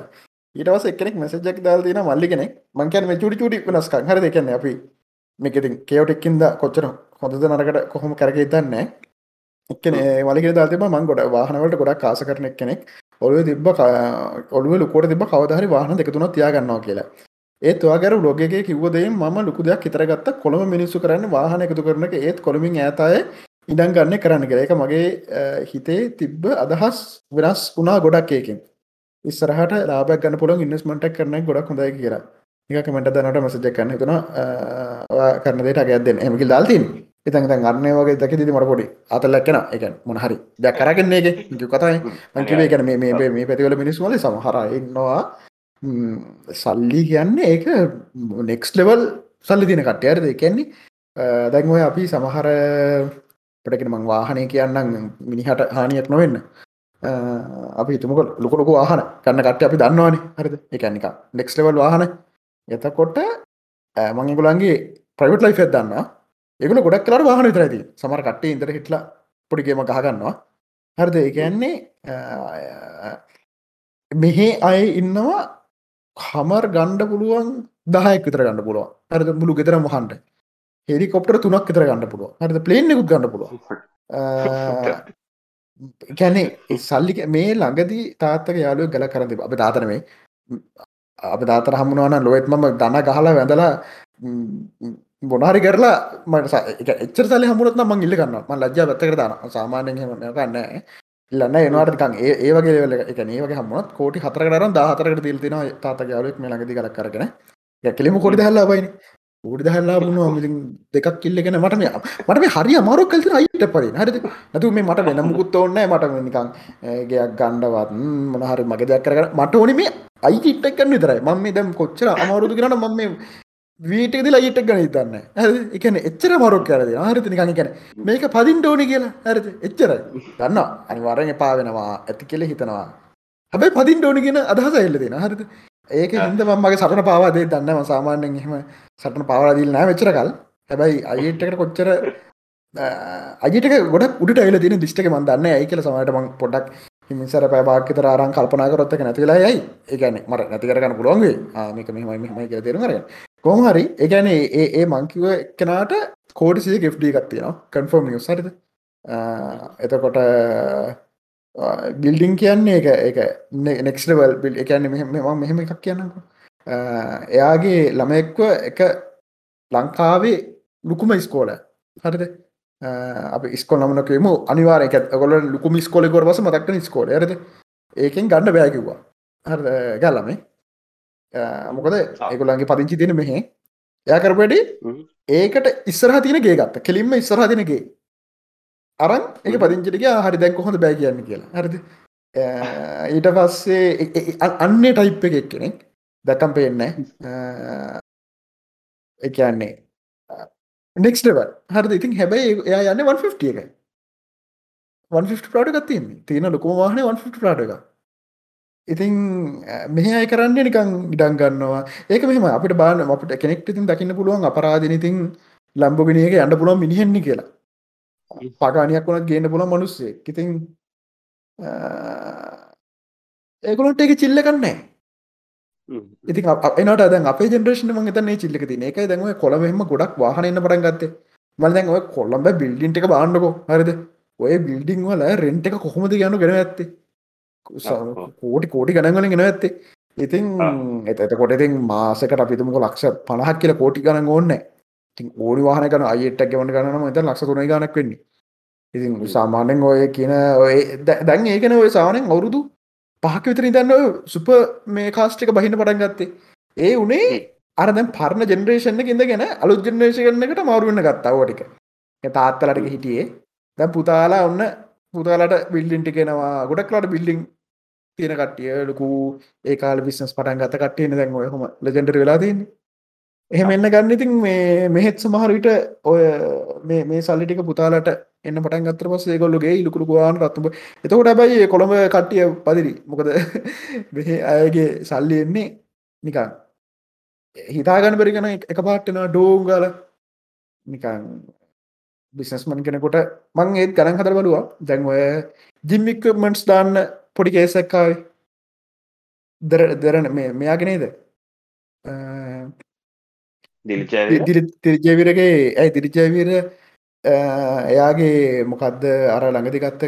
ඊටවස එක්නෙක් මැසජක් දාල් තින මල්ලි කෙනෙක්. මංකැන මේ චුටි චුටි වෙනස්ක හරි දෙකන්න අපි මේකතින් කේවටෙක්කින්ද කොච්චර හොඳද නරකට කොහොම කරගේ දන්නේ එක්න වලික දාතිම මං ගොඩ වාහනවලට ගොඩක් කාස කරන කෙනෙක් ඔලුව තිබ ඔලුව ලොකොට තිබ කවදහරි වාහන දෙකතුන තියාගන්නවා කියලා. ඒත් වාගර ලොගේ කිවදේ ම ලොකු දෙයක් හිතරගත්ත කොළම මිනිස්සු කරන්න වාහන එකතු කරන ඒත් කොළමින් ඇතය ඉඩන් ගන්න කරන්න එක මගේ හිතේ තිබ්බ අදහස් වෙනස් වුණා ගොඩක් ඒකින්. ඉස්සරහට ලාබක් ගන්න පුළන් ඉන්නස්මට කරන ගොඩක් හොඳයි කියලා. එක කමට දනට මසජ කන්න තුන කරන දේට අගත්දෙන් එමකි දාල්තින් ඉතන් තන් අරනය වගේ දක ති මට පොඩි අතල්ලක්කෙන එක මොනහරි දැ කරගන්නේ එක කතයි මංකිවේ ගැන මේ මේ පැතිවල මිනිස්වල සමහරඉන්නවා සල්ලි කියන්නේ ඒක නෙක්ස් ලෙවල් සල්ලි තින කට්ටයරද කියන්නේ දැන්වය අපි සමහර පටකෙන මං වාහනය කියන්නම් මිනිහට හානියක් නොවෙන්න. අපි හිතමක ලොකොලොක වාහන කන්න කට අපි දන්නවාන. හරිද? එකනික නෙක්ස් ලෙවල් වාහන. එතකොට මංගුලන්ගේ ප්‍රයිවට් ලයිෆ දන්න ඒගල ගොඩක් කලට වාහන විතරයිති සමර කට්ටේ ඉදර හිටලා පොඩිගේම ගහගන්නවා හරිද? ඒකන්නේ මෙහෙ අය ඉන්නවා හමර් ගණ්ඩ පුළුවන් දහයක් විතර ගන්න පුළුව හරිද? මුළු ගෙතර මහන්ට හෙරිකොප්ට තුනක් විතර ගන්න පුළුව හරිද? පලේන්නෙකුත් ගන්න පුළුව ගැනේ සල්ලි මේ ළඟදී තාත්තක යාලුව ගල කරද අප තාතන මේ අප දාතර හමුණවන ලොවෙත් මම දන ගහලා වැඳලා බොනාරි කරලා මට එච්චර සල හමුණත් මං ඉල්ල කන්න ම ලජ්ජා පැත්තකර දාන සාමාන්‍යෙන් කන්න ඉල්ලන්න එනවාටකන් ඒ වගේ එක. ඒවගේ හමුණත් කෝටි හතරකරන දාහතරකට තිල්තින තාතක යාලුවක් මේ ළඟදි කලක් කරගෙන කෙලිම කොඩි හල්ලා බයින ූඩි දහල්ලා බුණවා මිලින් දෙකක් කිල්ලගෙන මට මේ මට මේ හරි අමාරු කල්තන අයිට පරින් හරිද? නැතු මේ මට වෙන මුකුත් ඕන්න මට නිකං ගයක් ගණ්ඩවත් මොනහරි මගේ දෙයක් කරන මට ඕනි මේ අයිටිටක් කන්න විතරයි. මම මේ දැම් කොච්චර අමාරුදු කරන මම මේ වීටද ලයිටක් ගන තන්න එකන එච්චර මරොක් කරද හරිත නිකං කැන මේක පදින් ෝනි කියලා. හරිත එච්චරයි. දන්න අනිවාරෙන් පාවෙනවා ඇති කෙල හිතනවා. හැබයි පදින් ෝනි කියෙන අදහස එල්ලදෙන හරිත ඒක හිද මගේ සටන පාවාදේ දන්නම සාමාන්‍යෙන් එහෙම සටන පවරදිල් නෑ වෙච්චරකල් හැබැයි අයිටකට කොච්චර අජිට ගොඩ උඩ යිල තින දිිෂ්ටක මන්දන්න ඇයි කියල සමට මං පොඩක් හිමිසර පැබාක්තර ආරන් කල්පනාකරොත්තක නැතිලා යයි ඒගැන මට නැතිකරගන්න පුළුවන්ගේ මේක මෙහමයි මෙහමයි කිය තේරුම් කරගන්න කොහමහරි ඒගැන ඒ ඒ මංකිව එක්කනාට කෝඩිසිය ගෙෆ්ඩී ගත්තියනවා කන්ෆර්ම් නිියස් සරිද එතකොට බිල්ඩිං කියන්නේ එක එක නෙක්ස්ටවල් බිල් එකන්න මෙම මෙහෙම එකක් කියන්නක එයාගේ ළමෙක්ව එක ලංකාවේ ලුකුම ස්කෝල හරිද? අප ස්කොල් නමනකම අනිවාර එක ගොල ලුකුම ස්කෝල ගොර වස මතක්න ස්කෝල ඇරද ඒකෙන් ගන්න බෑකිවා හ ගැල්ලමේ මොකද ඒගොලන්ගේ පදිංචි තියෙන මෙහෙ. එයා කරපඩි ඒකට ඉස්සරහ තියන ගේ ගත්ත. කෙලින්ම ඉස්සරහ තිනගේ අරන් එක පදිංචිටික හරි දැන් කොහොඳ බෑ කියන්න කියලා. හරිද? ඊට පස්සේ අන්නේ ටයිප් එක කෙනෙක් දැකම් පේන්න එකන්නේ නෙක්ස්ටව හරි ඉතින් හැබැයි එයා යන්න 150 එක 150 ප්‍රාඩ ගත්තියන්නේ තියෙන ලොකම වාහන 150 ප්‍රාඩ එක ඉතින් මෙහ අය කරන්නේ නිකං ඉඩන් ගන්නවා. ඒක මෙහම අපිට බාන අපට කෙනෙක්ට ඉතින් දකින්න පුළුවන් අපරාධනඉතින් ලම්බගෙනක යන්න පුළුවන් මිනිහෙන්නේ කියලා. පගානයක් වුණත් ගේන්න පුළ මනුස්සේ ඉතින් ඒකුලොට එක චිල්ල කන්නේ ඉති එනට දැන් අප ජෙනරේෂන ම තන චිල්ලක තින එක දැන්ව කොළමෙම ගොඩක් වාහනන්න පටන් ගත්තේ. මල් දැන් ඔය කොල්ලම්බ බිල්ඩින්ට එක බාන්නකෝ. හරිද? ඔය බිල්ඩිං වල රෙන්ට් එක කොහොමද යනු ගෙන ඇත්තේ කෝටි කෝටි ගණන්වලින් ගෙන ඇත්තේ. ඉතින් එත කොට ඉතින් මාසකට අපිතුමක ලක්ෂ පණහක් කියල කෝටි ගණන් ඕන්න ඉතින් ඕනි වාහන කන අයට ගවන ගන්නම එත ලක්ෂ තුන ගනක් වෙන්නේ. ඉතින් සාමාන්‍යෙන් ඔය කියන ඔය දැන් ඒකන ඔය සාමනෙන් අවුරුදු පහක විතර ඉතන්න සුප මේ කාස්ටික බහින්න පටන් ගත්තේ. ඒ උනේ අරදැම් පරණ ජෙනරේෂණ ඉඳගෙන අලුත් ජෙනරේෂණකට මවරුවන්න ගත්තාවටික තාත්තලටක හිටියේ. දැ පුතාලා ඔන්න පුතාලට බිල්ලින්ටි කෙනවා ගොඩක්ලාට බිල්ලිං තියෙන කටිය ලොකු ඒකාල බිස්නස් පටන් ගත කට්ටයන දැන් ඔය හොම ලජෙන්ඩර වෙලා තින්නේ එහෙම එන්න ගන්න ඉතින් මේ මෙහෙත් සමහරවිට ඔය මේ සල්ලිටික පුතාලට එන්න පටන් ගත්තර පස් ඒගොල්ලගේ ඉලුකුළු ගවාන රත්තුම එතකොට බයි කොළඹ කට්ටිය පදිරි මොකද මෙහ අයගේ සල්ලි එන්නේ නිකන් හිතාගන්න පරිගන එක පාට්ටෙන ඩෝංගල. නිකන් බිස්නස්මන් කෙනකොට මං ඒත් ගරන් හතර බලවා. දැන් ඔය ජිම්මික්මන්ට්ස් දාන්න පොඩි කේසක්කාව දර දෙරන මෙයාගෙනේද තිරිජයවිරගේ ඇයි තිරිජයවීර එයාගේ මොකක්ද අර ළඟදි ගත්ත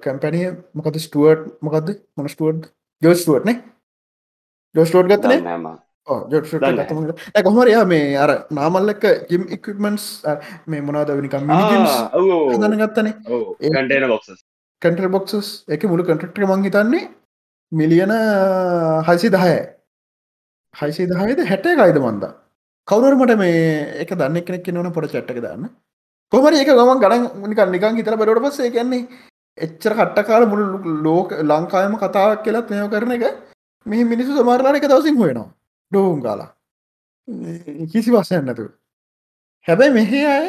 කැම්පැනිය මොකද ස්ටුවර්ට් මොකක්ද මොන ස්ටුවර්් ජෝස්ටුවට්න ජෝස්ටෝට් ගත්තන කොහමර යා මේ අර නාමල්ලක ජිම් ඉක්මන්ස් මේ මොනාද වනිකම් දන්න ගත්තනේ? කටන බොක්ස් කටර් බොක්සස් එක මුළු කටක්ට මං හිතන්නේ මිලියන හයිසි දහය හයිසි දහයද හැටේ අයිද මන්දා කවුරුමට මේ එක දන්න කෙනෙක් නවන පොට චට්ක දන්න. කොමර ඒක ගමන් ගඩන් නිකන් නිකන් හිතර බැලට පස්සේ කියන්නේ එච්චර කට්ටකාල මුළු ලෝක ලංකායම කතාවක් කියලත් මෙයෝ කරන එක මෙහි මිනිස්සු සමාරලාන එක දවසින් හොයනවා ඩෝම් කාලා කිසි වස්සයන් නැතු හැබැයි මෙහෙ අය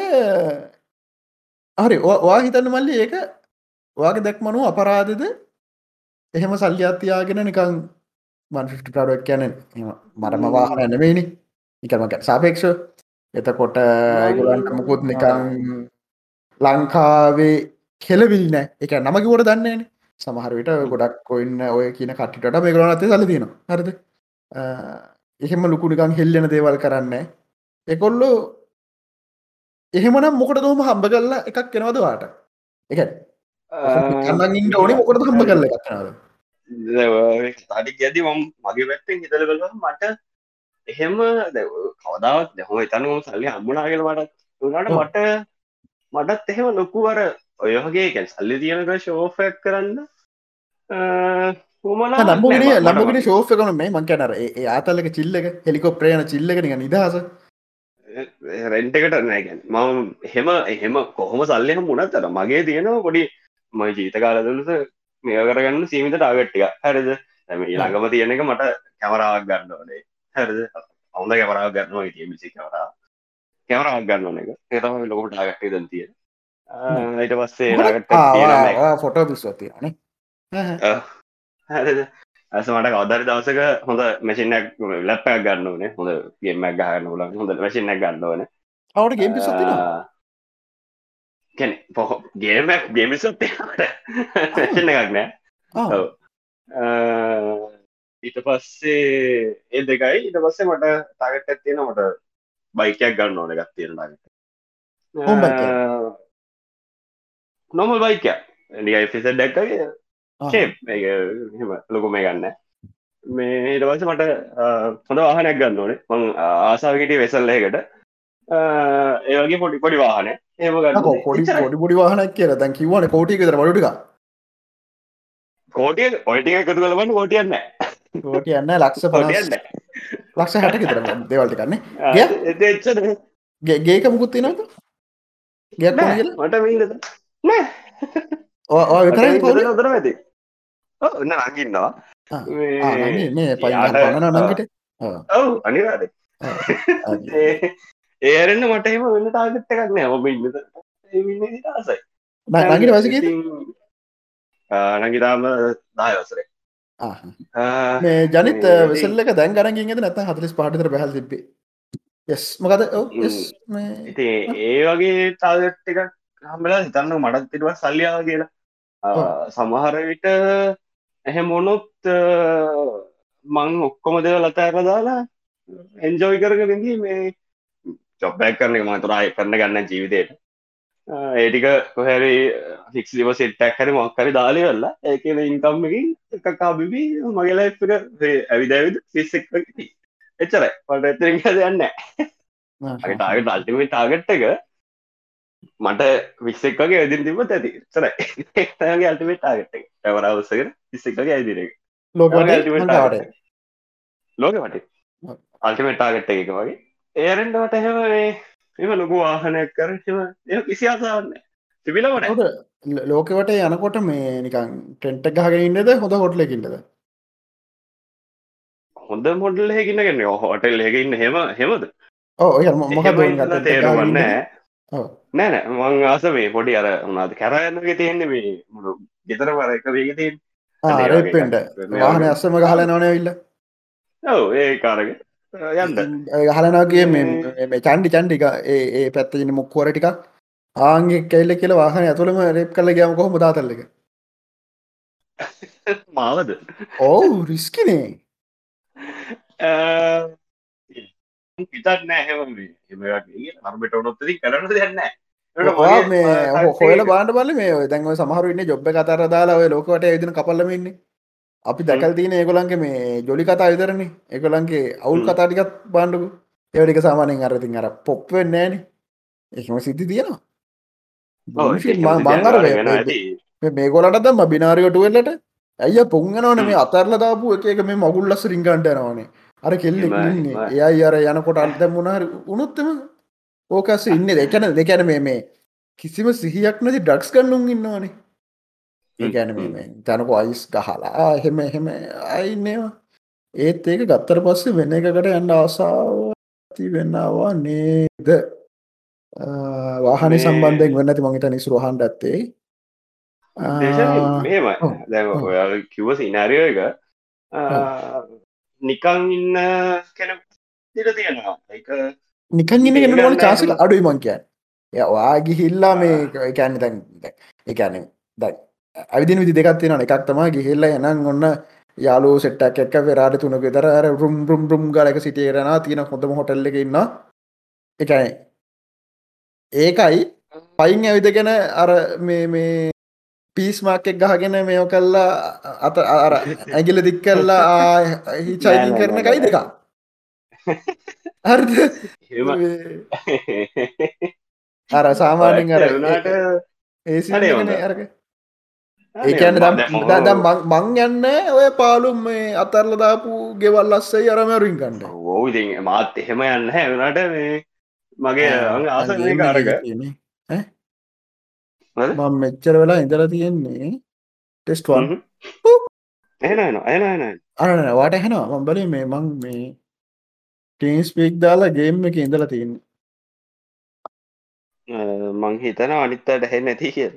හරි වා හිතන්න මල්ලි ඒක වාගේ දැක්මනු අපරාධද? එහෙම සල්ලි අත්තියාගෙන නිකං මන්ෆිට ප්‍රඩක් කියන මරම වාහන නෙවෙයිනි නිකමක සාපේක්ෂ එතකොට ඒගොලන්ට මුකුත් නිකං ලංකාවේ කෙලවිල් නෑ. එක නමකිවට දන්නේන සමහරවිට ගොඩක් කොයින්න ඔය කියන කටිට මේගලන අතේ සල තියෙන හරද එහෙම ලොකු නිකං හෙල්ලෙන දේවල් කරන්න එකොල්ලෝ එහෙමනම් මොකට දොම හම්බ කරලා එකක් කෙනවද වාට එක ඉන්න ඕනේ මොකට හම්බ කරල එකක්නද තඩි ඇති මම මගේ පැත්තෙන් හිතල කළ මට එහෙම කවදාවත් දෙහම ඉතනුවම සල්ලි හම්බුණනාගෙන මටත් වුණට මට මටත් එහෙම ලොකුවර ඔයහගේ කැන් සල්ලි තියනක ශෝෆයක් කරන්න ලම්බගෙන ලම්බගෙන ශෝෆ කන මේ මංකනර ඒ ආතල්ලක චිල්ලක හෙලිකොප්‍රයන චිල්ලකනික නිදහස. රෙන්ටකට නෑගැන් මම එහෙම එහෙම කොහොම සල්ලයහම මුණත්තර මගේ තියෙනවා පොඩි මයි ජීතකාලදලස මේ කරගන්න සීමිත ටාගට්ටික හැරද? ඇම ළඟම තියෙන එක මට කැමරාවක් ගන්න ඕනේ. හැරද? අවුද කැමරාව ගන්නවා ඉතිය මිසි කවරා කැමරාවක් ගන්න එක ඒතම ලොකට ටාගට්ටේ දන් තියෙන ඊට පස්සේ ෆොටෝ පිස්වතියනේ හැරද? ඇස මට කවදරි දවසක හොඳ මැසිනක් ලැප්පයක් ගන්න ඕනේ. හොඳ ගේමක් ගහන්න ල හොඳ මැසිනක් ගන්න ඕන. අවට ගේ පිස කැන පොහ ගේමක් ගේමිසොත් එකක් නෑ. ඊට පස්සේ ඒ දෙකයි. ඊට පස්සේ මට තාගට ඇත්තියෙන මට බයිකයක් ගන්න ඕන එකක් තියෙන ටගට නොමල් බයික නිෆිස දැක්කගේ ෂේප් ලොකු මේ ගන්න මේ දවස මට හොඳ වාහනයක් ගන්න ඕනේ. මං ආසාාවකට වෙසල්ලයකට ඒවගේ පොඩි පොඩි වාහන ඒම පොඩි පොඩි පොඩි වාහනක් කියල. දැන් කිවන කෝටි තර වලටික කෝටිය ඔයිටික එකතු කලබන්න කෝටියන්න කෝටිය යන්න ලක්ෂ පලයන්න ලක්ෂ හට තර දෙවල්ටි කන්නේ ගේක මුකුත් නද ගේ මට මීලද නෑ. ඕ විතර නොදර ඇති ඔන්න රඟින්නවා මේ ප පන නගට ඔව් අනිවාද ඒරෙන්න්න මට එම වෙන්න තාගත්ත එකක් නෑ ඔබ ඉන්න ආසයි නගට වසක නගිතාම දායවසරේ මේ ජනිත වෙසල්ලක දැන් ගරගින්ද නැත හතලිස් පාටිතර පැහල් තිබේ යස් මොකද ඉති ඒ වගේ තාගට් එකක් හම්බලා හිතන්න මටත් තිටුව සල්ලියාව කියලා සමහර විට ඇහැ මොනොත් මං ඔක්කොම දෙව ලතඇර දාලා එන්ජෝයි කරග විඳී මේ චොප්බැක් කරන මතුරයි කරන්න ගන්න ජීවිතයට ඒටික කොහැරි ෆික්ස් දිව සිට්ටක් හරි මොක්කරි දාලි වෙල්ලා ඒකන ඉන්කම්මකින් එකකාබිබි මගේලා ඇවිද ඇවිද ෆිස්සෙක් එච්චරයි. පට ඇතරින් දෙයන්න ටාගට අල්ටිමේ ටාගට් එක මට විස්සෙක් වගේ ඇදින් තිබත් ඇති. සරයි ඒගේ අල්ටිමේට ටාගට් එක. ඇවරවසක විස්සෙක් වගේ ඇදිරක ලෝක ලෝක වට? අල්ටිමේට ටාගට් එක වගේ. ඒරෙන්ටට එහෙම එම ලොකු වාහනයක් කරම ඒ කිසි අසාන්න තිබිලවන ලෝකවට යනකොට මේ නිකන් ටෙන්ට ගහගෙන ඉන්නද? හොඳ හොටලකින්නද හොඳ මොඩල් හැකින්නගෙන හොටල් එකඉන්න හෙම හෙමද ඕ මොහ තේරුවන්න නෑන මං ආස මේ පොඩි අර උනාද කැරයන්නක තියෙන්නේ මේ මුළු ගෙතර වර එක වේග තියෙන් ආරෙපෙන්ට වාහන අස්සම ගහල නොනෑ විල්ල ඔව ඒ කාරග යන්න. ගහලනගේ මේ චන්ඩි චන්ඩික ඒ පැත්තජන මුක්කෝර ටිකක්. ආන්ගේ කෙල්ල කියල වාහන ඇතුළම රෙප් කල ගම කොහොම දාතල්ලක මාවද? ඔවු රිස්කිනේ පිතත් නෑහෙම නර්මට ඔනොත්තති කරන්න දෙන්න මේ හොල බාන්න බල මේ දැන්ව සමහරුන්න ජොබ්බ කතර දාලා ඔය ලෝකට ඇදින කපල්ලමන්නේ අපි දැකල් තියන ඒගොලන්ගේ මේ ජොලි කතා විතරන. එකලන්ගේ අවුල් කතාටිකත් බාණ්ඩකු ඒවටික සාමානයෙන් අරතින් අර පොප්වෙන් නෑන එකම සිද්ධි තියෙනවා. බංගර මේගොලට දම්ම බිනාරියට වෙල්ලට ඇය පුංගනවන මේ අතරල දාපු එක මේ මගුල්ලස් රිංගන්ට යනවානේ අර කෙල්ලෙ ඉන්නේ. එයයි අර යනකොට අන්ත මුණහර උනුත්තම ඕකස්ස ඉන්න. දෙකැන දෙකැන මේ මේ කිසිම සිහියක් නැති ඩක්ස් කන්නුම් ඉන්නවානේ. ඒගැන තැනක අයිස් ගහලා එහෙම එහෙම අයින්නේවා ඒත් ඒක ගත්තර පස්සේ වෙන එකකට යන්න ආසාාව ඇති වෙන්නවා නේද? වාහන සම්බන්ධයෙන් වෙන්න ති මගේට නිසුරහන්ඩ ඇත්තේ. මෙම දැ ඔයා කිව්ව සිනාරියෝ එක නිකං ඉන්න කෙන තිර තියෙනවා. එක නිකන් ඉන්න කෙනට චාසක අඩුයි මංකයන් යා ගිහිල්ලා මේ එකන්න දැන් එකන දැන් ඇවිදින විදි දෙකක් තියෙන එකක් තමා ගිහිල්ල එනන් ඔන්න යාලු සෙට්ටක් එක්ක වෙරාට තුනක තර රුම් රුම් රුම් ගලක සිටියරෙන තියෙන හොඳම හොටල්ල එක ඉන්න එකයි ඒකයි පයින් ඇවිදගෙන අර මේ මේ පිස්මාක් එක් ගහගෙන මේෝ කල්ලා අත අර ඇගිල දික් කල්ලා හිචයිලින් කරන කයි දෙක හරි අර සාමානෙන් අර ඒ අරක. ඒකන්න දම් මං යන්න ඔය පාලුම් මේ අතරල දාපු ගෙවල් අස්සේ අරමරින් කන්න ඕ ඉති මාත් එහෙම යන්න හැවනට මේ මගේ ආස කාරක මං මෙච්චර වෙලා ඉඳල තියෙන්නේ ටෙස්ටවන් එන එන එන අන වාට හැනවා මං බලි මේ මං මේ ටීන්ස්පීක් දාලා ගේම් එක ඉඳලා තියන්නේ. මං හිතන අනිත්තට හෙ නැති කිය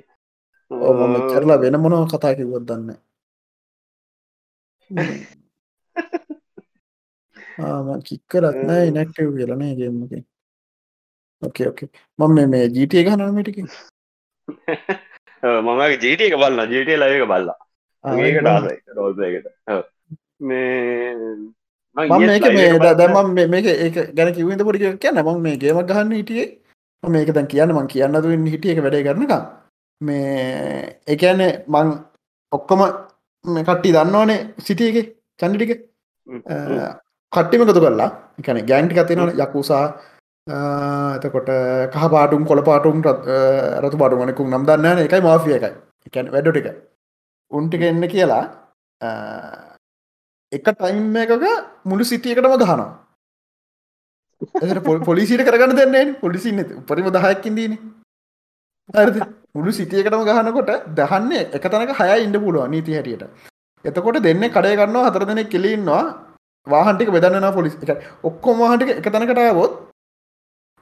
මෙච්චරලා වෙන මොනව කතා කිවොත් දන්න කික්කරත් නෑ නැක්ටව් කියලනේ ගේමක ඕකේ ඕකේ මම මේ ජීටිය ගනමටික මම ජීට එක බලන්න ජීටිය ලයක බල්ලා ඒකට ආසයි රෝල්පයකට මේ මේ දමම් මේක ඒක ගැන කිවිද පොඩි කියන්න මම මේ ගේම ගහන්න හිටියේ. මේක දැන් කියන්න මං කියන්න දුවෙන් හිටිය. එක වැඩේ කරනකම්. මේ එකන්නේ මං ඔක්කොම මේ කට්ටි දන්නවනේ සිටියක චන්ඩිටික කට්ටිම කතු කරලා එකන ගෑන්ටි කතිනවන යකුසා එතකොට කහ පාටුම් කොළ පාටුම් රතු පාටුමනකුම් නම් දන්න එකයි මාෆිය එකයි. එකැන වැඩ ටික. උන්ටික එන්න කියලා එක ටයිම් එකක මුළු සිටියකටම ගහනවා. පොලිසිට කරගන්න දෙන්නේ පොලිසින්න උපරිම දහයක්කින්දීන හරි මුළු සිටියකටම ගහනකොට දහන්නේ එක තනක හය ඉන්න පුළුව නීති හැටියට. එතකොට දෙන්න කඩය ගන්නවා හතර දෙනෙක් කෙලින්නවා වාහන්ටික බෙදන්නවා පොලිස් එක ඔක්කොම වාහන්ටික එක තැනකටයවොත්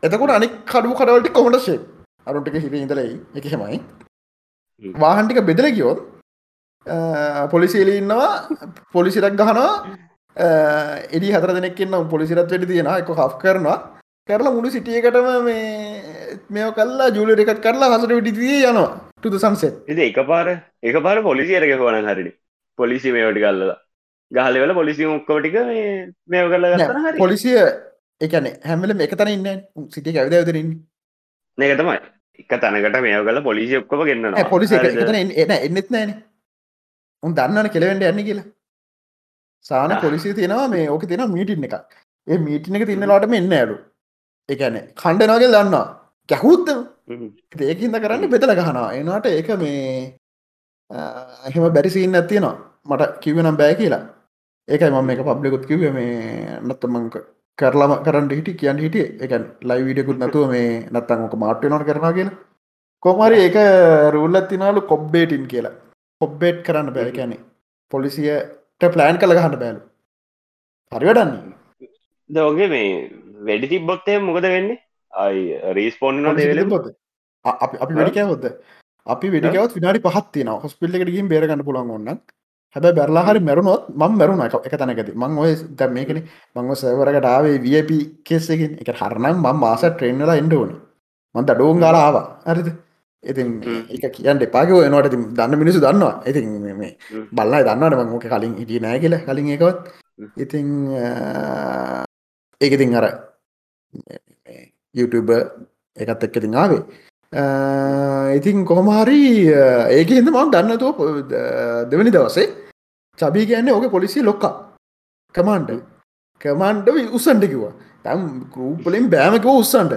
එතකොට අනික් කඩු කඩවලට කොමට ශේ අරුන්ටික හිර ඉඳලයි එක හෙමයි වාහන්ටික බෙදල ගියොත් පොලිසිලි ඉන්නවා පොලිසිරක් ගහනවා එඩි හතර දෙනෙක්න්න පොලිසිරත් වැඩි තියෙන එක හක් කරනවා. කරලා මුළු සිටියකටම මේ මෙය කල්ලා ජුල එකත් කරලා හසට විටිතිය යනවා. ටුද සන්සෙත් ඉති එක පාර එක පාර පොලිසියරක හොන හරිනි පොලිසි මේවට කල්ලලා ගහලවල පොලිසි ඔක්කොටික මේ කල්ල පොලිසිය එකන හැමල එක තන ඉන්න සිටිය ඇවිදවතරන්න නක තමයි. එක තනකට මේ කල පොලිසි ඔක්කොම ගන්න පොලිසි එන එන්නෙත් නෑන උන් දන්නන කෙලවෙන්ට යන්න කියලා. සාන පොලිසි තියෙනවා මේ ඕක තියෙන මීටින් එක ඒ මීටින එක තින්නලාට මෙන්න ඇලු එකන කණ්ඩනාගේ දන්නා ගැහුත්ත ඒකින්ද කරන්න බෙතල ගහනවා. එනට ඒක මේ එහෙම බැරිසින්න ඇතියෙනවා මට කිවනම් බෑ කියලා. ඒකයි මම එක පබ්ලිකුත් කිව මේ නත්තමංක කරලම කරන්න හිටි කියන්න හිටිය. එක ලයි විඩියකුත් නැතුව මේ නත්තන් ඕක මාට්‍යනොට කරනා කියලා. කොමරි ඒක රුල්ලත් තිනාලු කොබ්බේටින් කියලා. කොබ්බේට් කරන්න බැරි කැනෙ පොලිසියට ප්ලෑන් කළ ගහන්න බෑලු. හරිවඩන්නේ දෝගේ මේ වැඩි තිබ්බොත්තය මොකද වෙන්නේ? අයි රීස්පෝන් පොත් අපි වැඩිකෑවොත්ද අපි වැඩිකවත් විනාඩි පහත්තින හොස්පිල්ලෙකට ගින් බේරගන්න පුළන් ඔන්න හැබ බැරලා හරි මැරුණොත් ම මැරුණ එක තැනකති මං ඔය දැ මේකන මංව සවරකට ආවේ වප කෙස්සකින් එක. හරනම් ම මාස ට්‍රේන්නලා එන්ඩ ඕන. මන්ත ඩෝන් ගාල ආව. අරිද ඉතින් එක කියන්න එපාක එනවට දන්න මිනිසු දන්නවා. ඉතින් මේ බල්ලා දන්නට මංෝක කලින් හිටිය නෑ කියල. කලින් එකවත් ඉතිං ඒකඉතින් අර YouTube එකත් එක්ක තින් ආවේ ඉතින් කොහොමහරි ඒක හිද මක් දන්නතුව දෙවනි දවසේ චබී කියන්නේ ඕක පොලිසි ලොක්කා. කමන්ඩ කමන්ඩ උසන්ට කිවා තම් ගරුපලින් බෑමක උත්සන්ට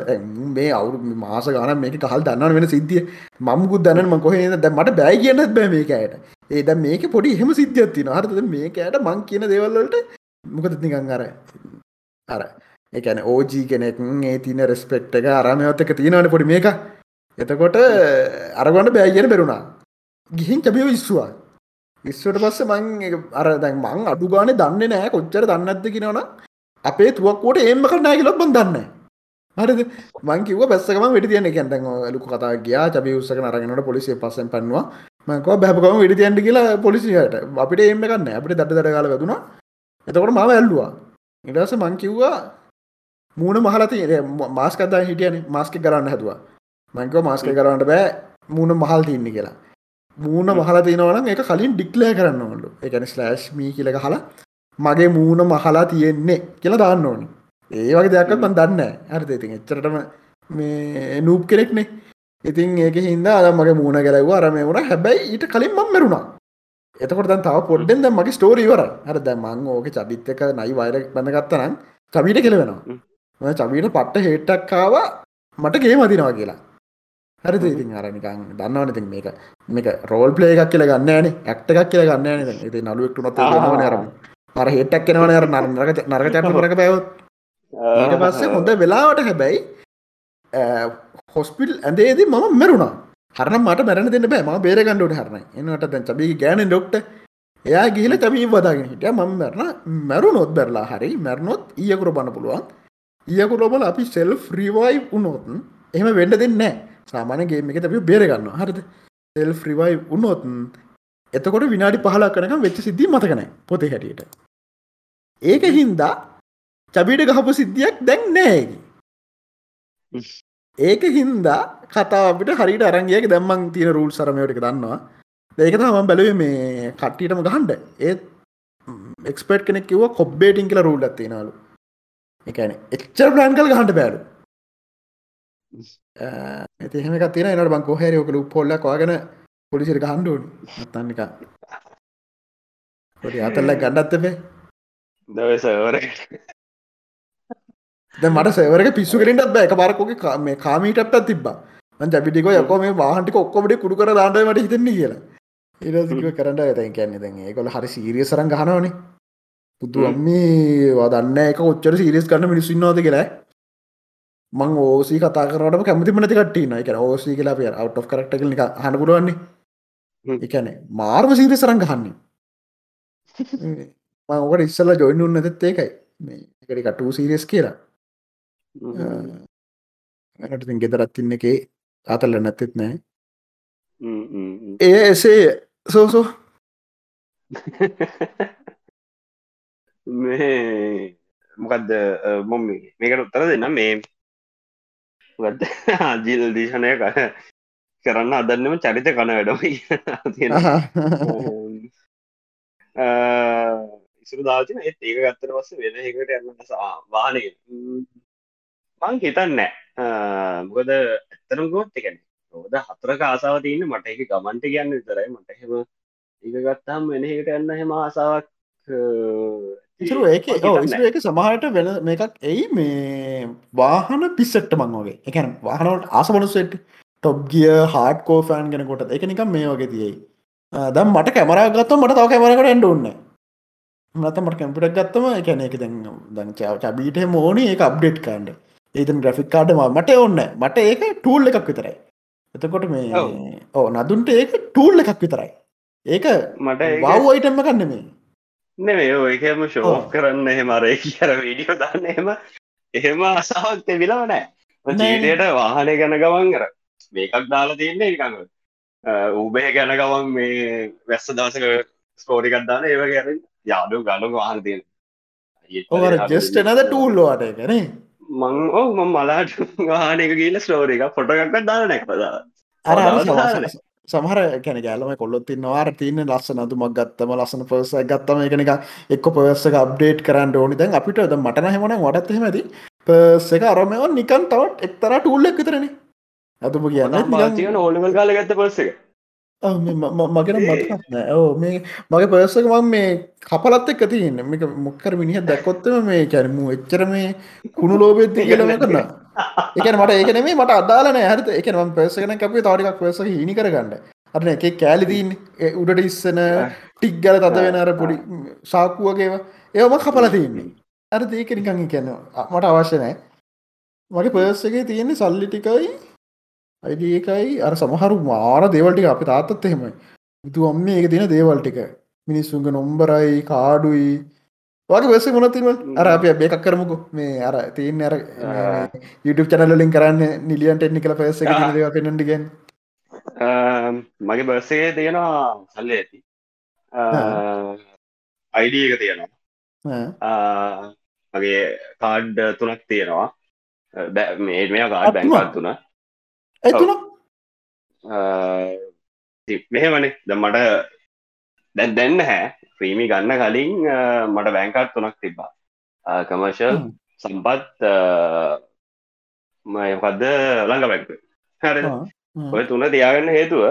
මේ අවු මාස ගන මේක කහල් දන්න වෙන සිද්ධිය. මමුකුත් දන්නම කොහේ ද මට බෑ කියන්නත් බෑ මේකයට ඒද මේක පොඩි එහෙම සිද්ධියත්තින හරතද මේකයට මං කියන දේවල්වලට මොකද නිකං අර අර එකන ඕජී කෙනෙක් ඒ තින රෙස්පෙක්් එක අරමයොත්තක තියෙනවන පොඩි මේක එතකොට අරගොන්න බෑගෙන බෙරුණා. ගිහින් චබිය විශ්වා විශ්වට පස්ස මං අර දැන් මං අඩු ගාන දන්න නෑ කොච්චර දන්නත්ද කිනවන අපේ තුවක්කෝට ඒම කරනා කියලොත් බන් දන්න හරිද? මංකිව බැස්සකම වැඩි තියන එකැන්ට ලුක කතා ගයා. චබි උත්සක අරගෙනට පොලිසිය පස්සෙන් පන්නවා. මක බැපකම වැඩි තියන්ට කියලා පොලිසියට. අපිට ඒම කන්න අපිට දට දර කාල වැදුනා. එතකොට මම ඇල්ලවා. ඉඩස මංකිව්වා මූුණ මහලති මාස්කතා හිටියන. මාස්ක කරන්න හැතුවා මංකව මාස්ක කරන්නට බෑ මූුණ මහල් තින්න කියලා. මූුණ මහල තිනවන එක කලින් ඩික්ලය කරන්න ඔොඩු එකන ස්ලෑශ් මී කියල හලා මගේ මූුණ මහලා තියෙන්නේ කියලා දාන්න ඕනි. ඒ වගේ දෙයක්ත් මන් දන්න ඇරත ඉතින් එච්චරටම මේ නූප් කෙනෙක්නේ. ඉතින් ඒක හින්දා අද මගේ මූුණ ගැලව අරම වුණ. හැබැයි ඊට කලින් මම් මරුණා. එතකොට තව පොඩ්ඩෙන් ද මගේ ස්ටෝරීවර හර දැ මං ඕක චබිත්තක නයි වයිර බඳගත්තනම් චබීට කෙලවෙනවා. චබීට පට්ට හෙට්ටක්කාව මට ගේ මතිනවා කියලා හරිද? ඉතින් අර නිකන් දන්නවන ඉතින් මේක මේක රෝල් ප්ලේ එකක් කියලා ගන්න ෑනේ ඇක්ට එකක් කියලා ගන්න ෑනේ ඉතින්. නළුවෙක්ට නොත් වෙනවන අරම අර හෙට්ටක් කෙනවන අර නරක නරක චට කරක බැවොත් ඊට පස්සේ හොඳ වෙලාවට හැබැයි හොස්පිල් ඇදේදී මම මැරුණා. හරන මට මැරණ දෙන්න බෑ. ම බේරගන්නඩට හරන එනට දැන් චබී ගෑන ඩොක්ට එයා ගිහිල තබී වදාගෙන හිටිය. මම මැරණ. මැරුණොත් බැරලා හරි. මැරණොත් ඊයකුර බන්න පුළුවන් ඊයකුරොබල අපි සෙල් ්‍රීවයි උනොත්න් එහෙම වෙන්ඩ දෙන්නෑ සාමානගේ එක අපි බේරගන්න හරිද? සෙල් ්‍රිවයි උන්නොත් එතකොට විනාඩි පහලා කනක වෙච්ච සිද්ධී මතකන පොතේ හැටියට. ඒක හින්දා චබීට ගහපු සිද්ධියක් දැන් නෑකි ඒක හින්දා කතාවට හරිට අරංගේක දැම්මන් තියෙන රුල් සරමයටක දන්නවා. ඒක තම බැලුව මේ කට්ටියටම ගහන්ඩ ඒත් එක්ස්පර්ට් කෙනෙක් කිව කොබ්බේටිං කියල රුල් ඇත්තිනලු එකන එච්චර ප්ලෑන් කල් ගහන්ට බෑලු ඇති එහෙම තින එනට බං කොහැරයක ලු පොල්ල කවාගෙන පොලිසිර හන්ඩුවන් අත්තන්නික පොඩි අතල්ල ගණ්ඩත්තපේ දවසවර මට සවරක පිස්සු කරින්ටත් බෑ එක බරකොගේ මේ කාමීටත් තිබ්බා ජපිටික යකො මේ වාහන්ටික ඔක්කොමට කුඩු කර දාන්නට මට හිතන්නේ කියලා ඒසික කරට ඇතැන් කියන්නේ දැන් ඒකොල හරි සීරියසරන් ගහනවනේ පුතු අම්මේ වදන්න එක ඔච්චර සිරිස් කරන්න මිනිස්සුන්නවාද කියලා මං ඕසී කතා කරට කැමති මනති කටන එක ඕසී කියලා පිය අවට් of කරක්ට නික හනපුරුවන්නේ එකන මාර්ම සීරි සරං ගහන්නේ. මංකට ඉස්සල්ල ජොයින් උන්න ඇතත් ඒකයි. මේකට කටූ සීරියස් කියලා. ඇනට ගෙදරත් තින්න එකේ අතල්ල නැත්තෙත් නෑ ඒ එසේ සෝසෝ මේ මොකක්ද මොම මේකට උත්තර දෙන්න? මේ ආජීල් දීශනය කර කරන්න අදන්නම චරිත කන වැඩම ඉසුරු දාචන ඒත් ඒක ගත්තර පස්ස වෙන එකට යන්න වානය මං හිතන්න මොකද ඇත්තරම් ගොත් එකන ඕද හතරක ආසාාව තියන්න මට එක ගමන්ට කියන්න විතරයි. මට හෙම ඒක ගත්තාම් වෙන එකට යන්න හෙම ආසාාවක් ඉසරු ඒක ඒක සමහට වෙන මේකක් ඇයි මේ වාහන පිස්සෙට්ට මං වගේ. එකන වාහනට ආසමනුසෙට් ටොබ් ගිය හාඩ කෝ ෆෑන් කෙනකොට එක නිකම් මේ වගේ තියයි. දම් මට කැමරා ගත්ත මට තව කැමරකට එන්ඩ ඔන්න මත මට කැම්පිට ගත්තම එකන එක දැන් දංචාව චබීට මෝනි ඒ අප්ඩේට් කාන්ඩ ඒතන් ග්‍රෆික් කාඩ මට ඔන්න මට ඒක ටූල් එකක් විතරයි. එතකොට මේ ඕ නදුන්ට ඒක ටූල් එකක් විතරයි. ඒක මට වව් අයිටම්ම කන්න මේ නෙමේ ඒකම ෂෝ කරන්න එහෙම අරේ කියර වීඩියෝ දන්න එහෙම. එහෙම අසාවක් තෙබිලව නෑ ජීටයට වාහනය ගැන ගවන් කර. මේකක් දාලා තියන්නේ එකඟ උබේ ගැන ගවන් මේ වැස්ස දවසක ස්කෝරිකක්දාන ඒව ගැන යාඩු ගලු වාහන තියෙන. ජෙස්ට නද ටූල්ලවාට ගැන මං ඕ ම මලාට වානක ගීල ස්ටෝරික පොටගක්ක දාන නැක්පදා අර සමහර කැන ගෑලම කොල්ලොත් වාර තියන්න ලස්සන. දුමක් ගත්තම ලස්සන පර්ස ගත්තම එකනික එක්ක පර්සක අප්ඩේට් කරන්න ඕනි. දැන් අපිට ද මටන හෙමන වටත් හෙමැති පර්ස එක අරමව නිකන් තවත් එක්තර ටූල්ල එකතරන ඇතුම කියන්න තියන ඕලවල් කාල ගත්ත පර්ස එක මගෙන මතන ඕ මේ මගේ පර්සක මම මේ කපලත් එක් තියන්න. මේක මොක්කර මිනිහ දැකොත්තම මේ කැරමු එච්චර මේ කුණු ලෝබෙද්දි කියලම කරන්න එකන මට ඒකන මේ මට අදාලන හරත එක ම පසකන අපේ තවරිකක් පස හිනි කරගන්න. අරන එක කෑලිදීන් උඩට ඉස්සන ටික් ගල තද වෙන අර පොඩි සාකුවගේවා ඒවම කපල තියන්නේ. අර ඒක නිකං කියනවා මට අවශ්‍ය නෑ. මගේ පර්සගේ තියෙන්නේ සල්ලි ටිකයි අයිඩකයි අර සමහරු මාර දේවල්ටික අපි තාත්තත් එහෙමයි. විතු අම්ම ඒක තියෙන දේවල් ටික. මිනිස්සුන්ග නොම්බරයි කාඩුයි. වගේ වෙස මොනතිම අර අප බේකක් කරමුකු. මේ අර තියන් අර YouTube චනලින් කරන්න නිලියන් ටෙක්නිකල පස පෙනටිගෙන් මගේ බර්සගේ තියෙනවා සල්ල ඇති. අයිඩ එක තියෙනවා. මගේ කාඩ් තුනක් තියෙනවා. බෑ මේ මේ කාඩ් බැංකාත් තුන ඇතුන මෙහෙමනේ. ද මට දැන් දැන්න හැ ප්‍රීමි ගන්න කලින් මට බැංකාත් තුනක් තිබ්බා. කමර්ශල් සම්පත් මයකක්ද ළඟ බැක්ක හරි ඔය තුන තියාගන්න හේතුව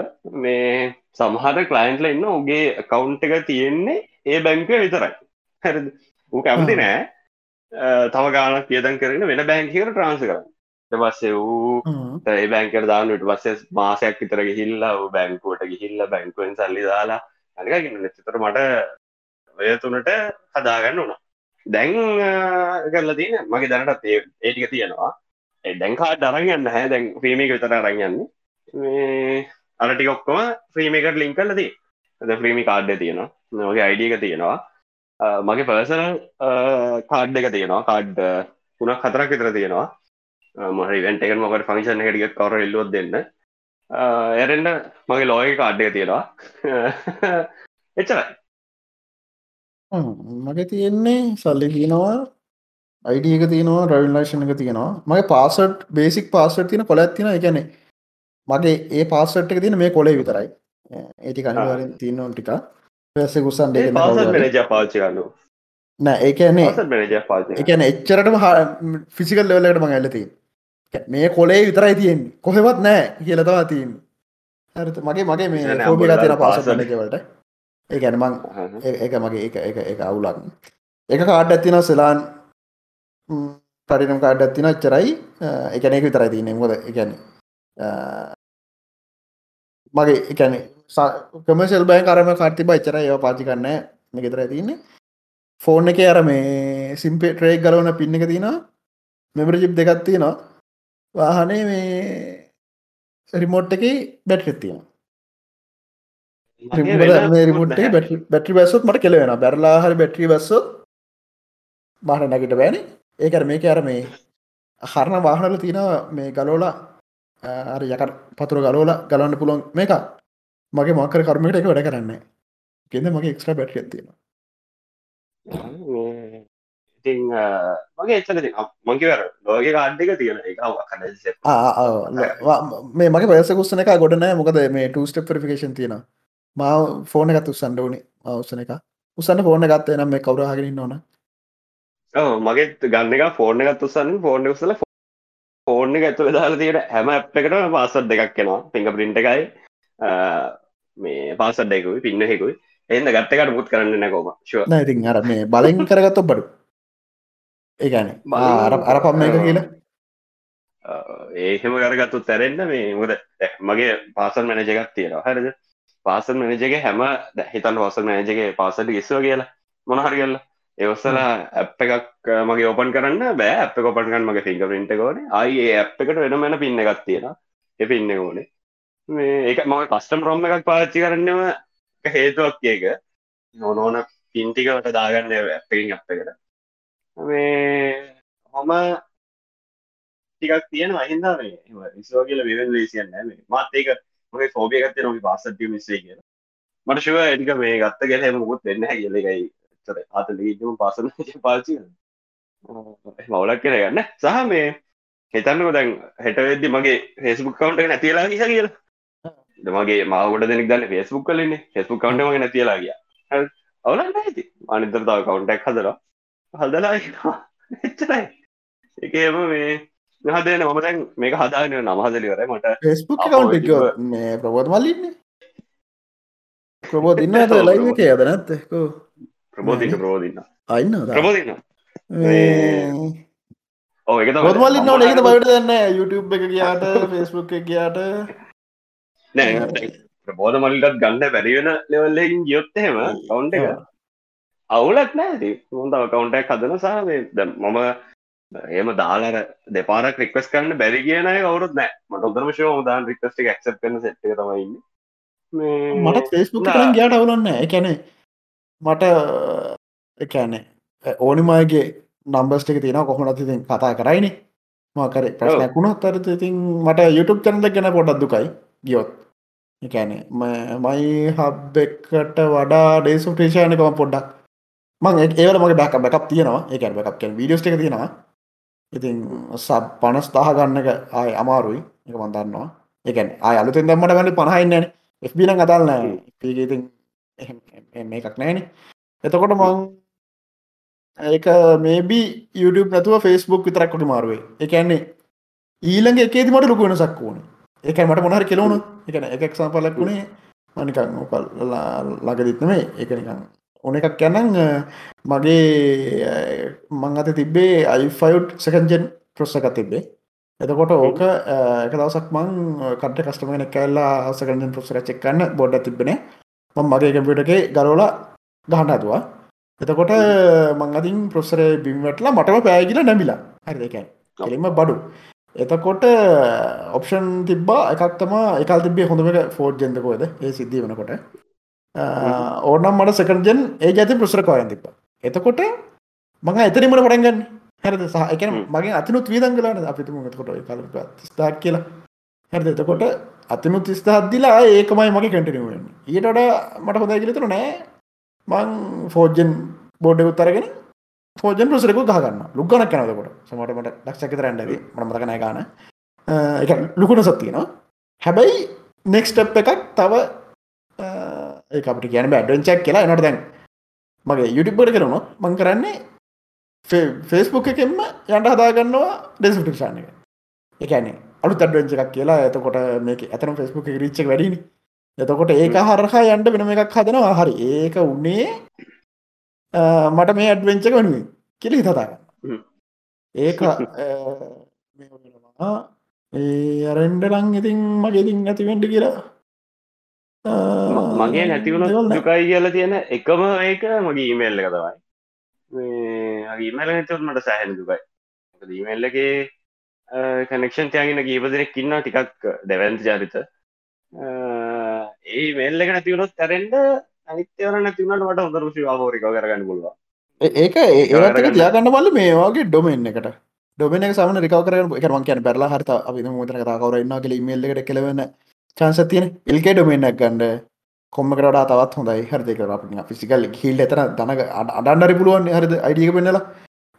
මේ සමහර කලයින්ටල ඉන්න උගේ කවුන්් එක තියෙන්නේ ඒ බැංක විතරයි. හැර ඌ කැමති නෑ තව ගානක් කියදන් කරන වෙන බැංකිකට ට්‍රන්ස කරන්න පස්සේ වූ ඒ බැංකට දාන්නට පස්සේ මාසයක් විතර ගිහිල්ලා බැංකුවට ගිහිල්ල බැංකුවෙන් සල්ලි දාලා අනිකගන්න චතර මට ඔය තුනට හදාගන්න වුණා දැන් කරලා තියන මගේ දැනටත් ඒටික තියෙනවා. දැන්කා ඩරගන්න හැ. දැන් ්‍රීමක විතර රංයන්නේ මේ අරටික ඔක්කොම ්‍රීමකට ලිං කල්ල දී ද ්‍රීමි කාඩ්ඩ තියෙනවා. නොගේ අයිඩියක තියෙනවා. මගේ පර්සනල් කාඩ් එක තියෙනවා. කාඩ් තුනක් හතරක් විතර තියෙනවා මහරි වෙන්ට එක මොකට ෆංක්ෂන් එකටික කවර එල්ලුවත් දෙන්න. ඇරෙන්ඩ මගේ ලෝය කාඩ්ඩය තියෙනවා. එච්චරයි. මගේ තියෙන්නේ සල්ලි තියෙනවා අයිඩිය එක තියෙනවා රවිල්ලේෂණ එක තියෙනවා. මගේ පාසට් බේසික් පාසට තියන කොල ඇතින එකනෙ මගේ ඒ පාසට් එක තියන මේ කොලේ විතරයි. ඒටි කනිවරින් තියනවා ටික. පස ගුසන් පාචි කන්නු නෑ ඒකනේ එකන එච්චරටම හ ෆිසිකල් ලෙවලට මඟ ඇලති මේ කොලේ විතරයි තියෙන්නේ. කොහෙවත් නෑ කියලතවා තියන්න. හරිත මගේ මගේ මේ නෑ, හෝබි අම්බුලා තින පාස password. මනකවලට ඒ ගැන මං හහ. ඒ- මගේ එක එක එක අවුලක්. එක කාඩ් ඇතින සෙලාන්. පරිනම් කාඩ් ඇතින ච්චරයි එකනෙක විතරයි තියන්නේ. මොද එකැන මගේ එකැන කමසල් බය කරම කාර්ති බච්චර ඒව පාචි කරන්න මේ ගෙතර තියන්නේ. ෆෝන් එක අර මේ සිම්පේ ට්‍රේක් ගලවන පින්න එක තින මෙබර ජිප් දෙකත් තියෙනවා වාහනේ මේ රිමෝට් එක බැට් තියෙන මගේ වෙන රිමෝට්. බැටි බැස්සොත් මට කෙලවෙන බැරලා හරි බැට්‍රි බැස්සොත් බාහට නැගිට බෑන. ඒකර මේක අර මේ හරණ වාහනල තියෙන මේ ගලෝලා අර යකට පතුර ගලෝල ගලන්න පුළුවන් මේක මගේ මකර කර්මයට එක වැඩ කරන්න කෙද මගේ එක්ස්ට්‍ර බැට්‍රිය තියෙන මේ ඉතින් මගේ එච්චන මංකිවර ලෝක කාඩ්ඩික තියෙන එක කඩ මේ මගේ පයසකුස්සන එක ගොඩනෑ මොකද මේ ටස්ට පරිෆිකේෂන් තියෙන මාව ෆෝන එකත් උත්සන්ඩ වනි අවසන එක. උසන්න ෆෝන ගත්තේ නම් මේ කවරහගෙන ඕන? මගේ ගන්න එක ෆෝර්න එකත් උසන්න ෆෝර්න කුසල ෆෝර්න එක ඇතුළ දාලා තියෙන හැම ඇ් එකට පාසත් දෙකක් කෙනවා පිංග පින්ට එකයි මේ පාසත් දෙකුයි පින්න හෙකුයි එන්න ගත්තකට මුත් කරන්න නැකෝම නයිතින් අර මේ බලෙන් කරගත්ත බඩු ඒගැන අර පම් එක කියලා? ඒහෙම කරගත්තු තැරෙන්න්න මේ. මුද මගේ පාසල් මැනජ එකක් තියෙනවා. හරිද? පාසල් මැනජගේ හැම හිතන් පසල් මැනජගේ පාසට ඉස්ව කියලා. මොනහරි කියල්ල ඒවස්සල ඇප් එකක් මගේ ඔපන් කරන්න බෑ. අප කොපන්ගන් මගේ ෆිංග පින්ට කෝන අයි ඇප් එකට වෙන මෙන පින්න එකක් තියෙන එ පින්න ඕනේ. මේ ඒක මම කස්ටම් රොම් එකක් පාච්චි කරන්නම එක හේතුවක් ඒක. නොනෝන පින්ටිකට දාගන්න ඇපකින් අප එකට. මේ හොම ටිකක් තියෙන අහින්දා මේ ඉස්ෝ කියල වෙන ලේසියන්න මේ. මාත් ඒක මගේ ෆෝබියගත්තේ නොි පාසට්ිය මිස්සේ කිය මට ශව එටික මේ ගත්ත ගෙල හෙම මුත් වෙන්න කියල එකයි. තර අත ලීජම පාසන පාචි මවලක් කර ගන්න. සහ මේ හිතන්නක දැන් හෙට වෙද්දි මගේ ෆෙස්බුක් කවන්ට නැතිලා කිය කියලා. මගේ මාවට දෙනෙක් දන්න ෆෙස්බුක් කලන්නේ ෆෙස්බුක් කවන්ට මගේ නැතිලා කිය අවුල ඇති අනිතරතාව කවුන්ටක් හදර හදලා එච්චරයි. එකම මේ හදන මම දැන් මේක හදාන නමහදලිවර මට ෆෙස්බුක් කවන්් මේ ප්‍රබෝධ මල්ලින්නේ ප්‍රබෝධ ඉන්න ඇත ලයිව එක අද නැත්තකෝ ප්‍රබෝධින්න ප්‍රබෝධන්න අයින්න ප්‍රබෝධන්න ඕ එක පොත්මල්ලින්න ඕන ඒද බවට දන්න YouTube එක ගයාට ෆෙස්බුක් එක ගයාට. නෑ ප්‍රබෝධ මල්ලටත් ගන්න බැරිවෙන ලෙවල්ලකින් ගියොත්තහෙම කවුන්ට එක. අවුලක් නෑති හොඳ කවුන්ටක් හදන සාේ ද මම ඒම දාලර දෙපාරක් රික්වස් කරන්න බැරි කියන කවරුත් නෑ. මට ඔදරම ශෝ දාන් රික්ස්ට ක්සප් කන සෙට් තමයින්න මට නෑ. කරන් ගයාට අවුලන්න එකැන මට එකැනේ ඕනිමයගේ නම්බස්ට එක තියෙන කොහොමට ඉතින් කතා කරයින. මකර ප්‍රශ්නයක් වුණත් අරත ඉතින් මට YouTube චනල ගැන පොඩක් දුකයි ගියොත්. එකැනේ මයි හබ්බෙක්කට වඩා ඩේසුටේෂයනකම පොඩ්ඩක් මං ඒ- ඒවල මගේ බැක බැකක් තියෙනවා. ඒකැන බැකක් කියන වීඩියෝස් එක තියෙනවා. ඉතින් සබ් පනස් දාහ ගන්නක ආය අමාරුයි. එක මන්දන්නවා ඒකැන ආය අලුතෙන් දම්මට වැලි පහයින්නන FB නම් අදල්න හ්ම්. ඉතින් මේකක් නෑන එතකොට මං ඒක මේබි YouTube නැතුව ෆස්බුක් විතරක්කොට මාරුවේ. එකන්නේ ඊළඟ එකේති මට ලොකු වෙනසක් වුණ. එක මට මොනහර කෙලවුණු එකන එකක් සම්පලක් වුණේ මනිකං ඕකල් ලගදිත්නමේ එක නිකං ඕන එකක් යැනං මගේ මං අත තිබේ අයිෆයුට් සකන්ජන් ප්‍රොස්සක තිබේ එතකොට ඕක එක දවසක් මං කට කස්ටමගෙන කැල්ලා සකන්ජන් ප්‍රොස්සක චෙක්කන්න බොඩ්ඩ තිබෙන මං මගේ කැපිටගේ ගරෝලා ගහන්න ඇතුවා එතකොට මං අතින් ප්‍රොස්සර බිම්වටලා මටම පෑගිල නැමිලා හරි දෙකැන් කෙලින්ම බඩු. එතකොට ඔප්ෂන් තිබ්බා එකක්තම එකල් තිබේ හොඳම ෆෝඩ් ජෙන්දකෝද ඒ සිද්ධිය වෙනකොට. ඕනම් මට සකන්ජන් ඒ ජති ප්‍රසරකවායන් තිබ එතකොට මඟ එතනීමට පටන්ගන්න හැරද? සහ එක. මගේ අතිනුත් වීදංගලන අපිතුම කොට කල ස්ථාක් කියලා. හැරද? එතකොට අතිනුත් ස්ථාත්දිලා ඒකමයි මගේ කැටනුවෙන් ඊට වඩා මට හොඳ කියලතුර නෑ. මං ෆෝජන් බෝඩ්ඩකුත් අරගෙන ෆෝජන් ප්‍රසරකු ගහගන්න ලුගන කනදකොට සමටමට ලක්ෂක රැන්ඩද මට මතකනය ගාන එක ලුකුණ සත්තියනවා හැබැයි නෙක්ස්ටප් එකක් තව අපට කියන බැඩ්ඩන් චක් කියලා එනට දැන්. මගේ යුටිබ්බට කරනවා මං කරන්නේ ෆෙස්බුක් එකෙන්ම යන්ට හදාගන්නවා ඩෙස්ටික්ෂාන එක. එකන අලු තඩවෙන්ච එකක් කියලා. එතකොට මේක ඇතන ෆෙස්බුක් රිච්ච වැඩිනි එතකොට ඒක හරහා යන්ඩ වෙනම එකක් හදනවා. හරි. ඒක උන්නේ මට මේ ඇඩ්වෙන්චක වනුවේ කෙලි තතාගන්න ඒක අරෙන්ඩ ලං ඉතින් මගේ ඉතින් ඇතිවෙන්ඩ කියලා මගේ නැතිවුණ දුකයි කියලා තියෙන එකම ඒක මගේ ඊමේල්ල එක තමයි. ඊමේල නැතුත් මට සෑහෙන දුකයි. ඊමේල්ලගේ කනෙක්ෂන් තියගෙන ගීප දෙනෙක් ඉන්න ටිකක් දෙවන්ත ජාරිත ඒ මේල්ල එක නැතිවුණොත් තරෙන්ට අනිත්‍යවර නැතිවුණට මට හොඳ රුසිවාහෝරික කරගන්න පුළුව ඒක ඒක තියාගන්න බල මේවාගේ ඩොමෙන් එකට. ඩොමෙන සම රිකව කරන එක මං කියන පැරලා හරත අපි මුතන කවර ඉන්න කෙ මේල්ල එකට කෙලවෙන චන්ස තියෙන. එල්කේ ඩොමෙන්ක් ගන්ඩ කොම්මකට තවත් හොඳයි. හරදක අප ෆිසිකල් හිල් එතන දනක අඩන්නරි පුළුවන්. හරිද? අයිඩිය පෙන්නලා.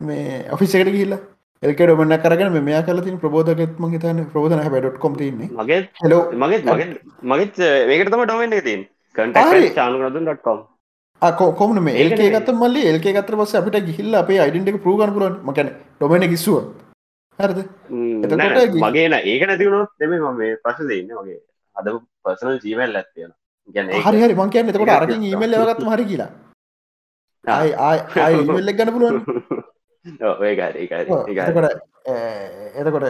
මේ ඔෆිසකට ගිල්ලා එල්ක ඩොමන්න කරගෙන මෙයා කල තින් ප්‍රබෝධකත්ම හිතන ප්‍රෝධන හැබඩොට් කොම් තින්නේ මගේ හෙලෝ මගේ මගේ මගේත් මේකට තම ඩොමෙන්ට තින් කටක් චානුරදුන්.කොම් කොම මේ ඒක ගත මල්ල? ඒක ගතර පස අපිට ගිහිල්ල අපේ අයිඩට පරූගන් පුලන් මකැන ඩොමෙන කිස්සුව හරද? මගේන ඒක නැතිවුණොත් දෙම ම ප්‍රශ දෙන්න වගේ අද පර්සනල් ජීවල් ඇත්තියෙන ගැන හරි හරි මං කියන්න එතකොට අරකින් ඊමල් ලගත්ම හරි කියලා ආයි ආයි ඉමල්ලක් ගන්න පුළුවන් ඒකට එතකොට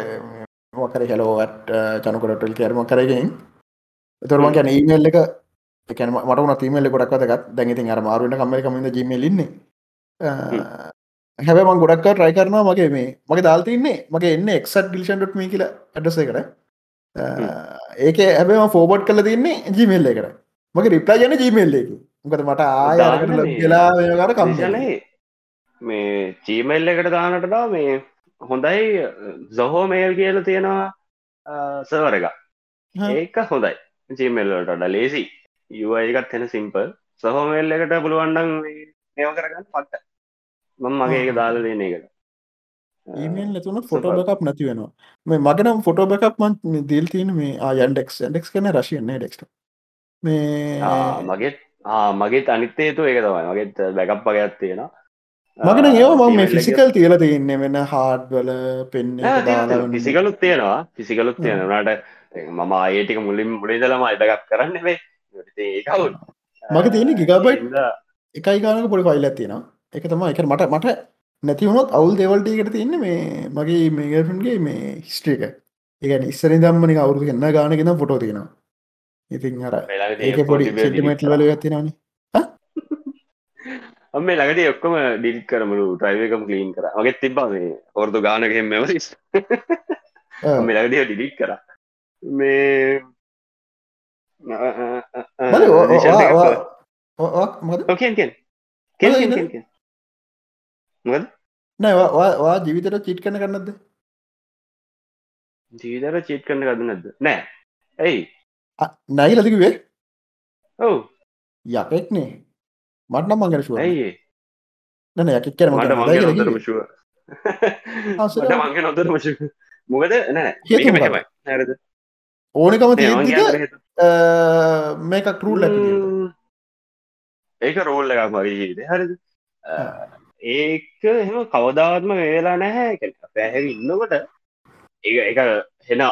මොකර හෙලෝවට චනකොටල් කියරම කරගෙන් එතුරම කියන ඊමල් එක එකන මට තිීමල්ල ගොඩක්වතගත් දැඟතින් අර මාරුවට කම්මල කමිද ජීමල්ලන්නේ හැබ මං ගොඩක් ට්‍රයි කරනවා මගේ මේ මගේ දාල්තින්නේ මගේ එන්න එක්සත් ඩිලිෂන්ට් මේ කියලා ඇඩස කර ඒක හැබම ෆෝබට් කල තින්නේ ජීමල්ල එකට. මගේ රිප්ලා යන ජීමල්ල එක. මොකද මට ආය කියලා කර කම්ජනේ මේ චීමල්ල එකට දානටදා මේ හොඳයි සොහෝ මේල් කියල තියෙනවා සවර එක ඒක හොඳයි. චීමල්ලට ලේසි යුවයිකත් එෙන සිම්පල් සහෝමේල් එකට පුළුවන්ඩන් ඒව කරගන්න පට්ට. මම මගේ ඒක දාල දෙන එකට ඊමල් නැතුන ෆොටෝ බකක් නැති වෙනවා මේ මගනම් ෆොටෝ බකක් මන් දිල් තියන මේ ආයන්ඩෙක් ඩෙක් කන රශයන්නේ ඩෙක්ට මේ මගේත් මගේ අනිත්තේතු ඒක තමයි. මගේත් බැකප් පගයක් තියෙනවා. මගෙන ඒවා මම මේ ෆිසිකල් තියල තියන්නේ වෙන හාඩ්වල පෙන්න ෆිසිකලුත් තියෙනවා. ෆිසිකලුත් තියෙනට මම ආයටික මුලින් මුලිදලම අයිඩගක් කරන්න ඒකවුත් මක තියෙන ගිගබයිට් එකයි ගානක පොඩි ෆයිල් ඇතියෙනවා එක තම එක මට මට නැතිවුණොත් අවුල් දෙවල්ටකට තියන්නේ මේ මගේ මේගල්ෆන්ගේ මේ හිස්ට්‍රික ඒගැන ඉස්සරි දම්මනි අවුරු එන්න ගානගෙන ෆොටෝ තියෙනවා. ඉතින් අර ඒක පොඩි සිටිමටල් වල ඇතිනවානේ අම්ම ලඟට ඔක්කොම ඩිල් කරමලු ට්‍රයිවකම් කලීන් කර. මගේ තිබා මේ ඔොරදු ගානකෙන් මෙවසිස් මේ ලඟටිය ඩිලික් කර. මේ නෑ ජීවිතර චිට් කන කරන්නද ජීවිතර චිට් කන්න කද නැද්ද? නෑ. ඇයි නයි ලතිකවේ ඔව්. යකෙක්නේ. මට නම් මංගර ශුව ඇයි නන යකෙක් කියන මට මගේ නොදර මශුව මට මගේ නොදර මශ මොකද? නෑ. නැරද ඕනකම මේක කරුල් ඒක රෝල් එකක් මගේ හරිද ඒක එහෙම කවදාත්ම වෙලා නැහැ. පැහැ ඉන්නකොට ඒ එක හෙන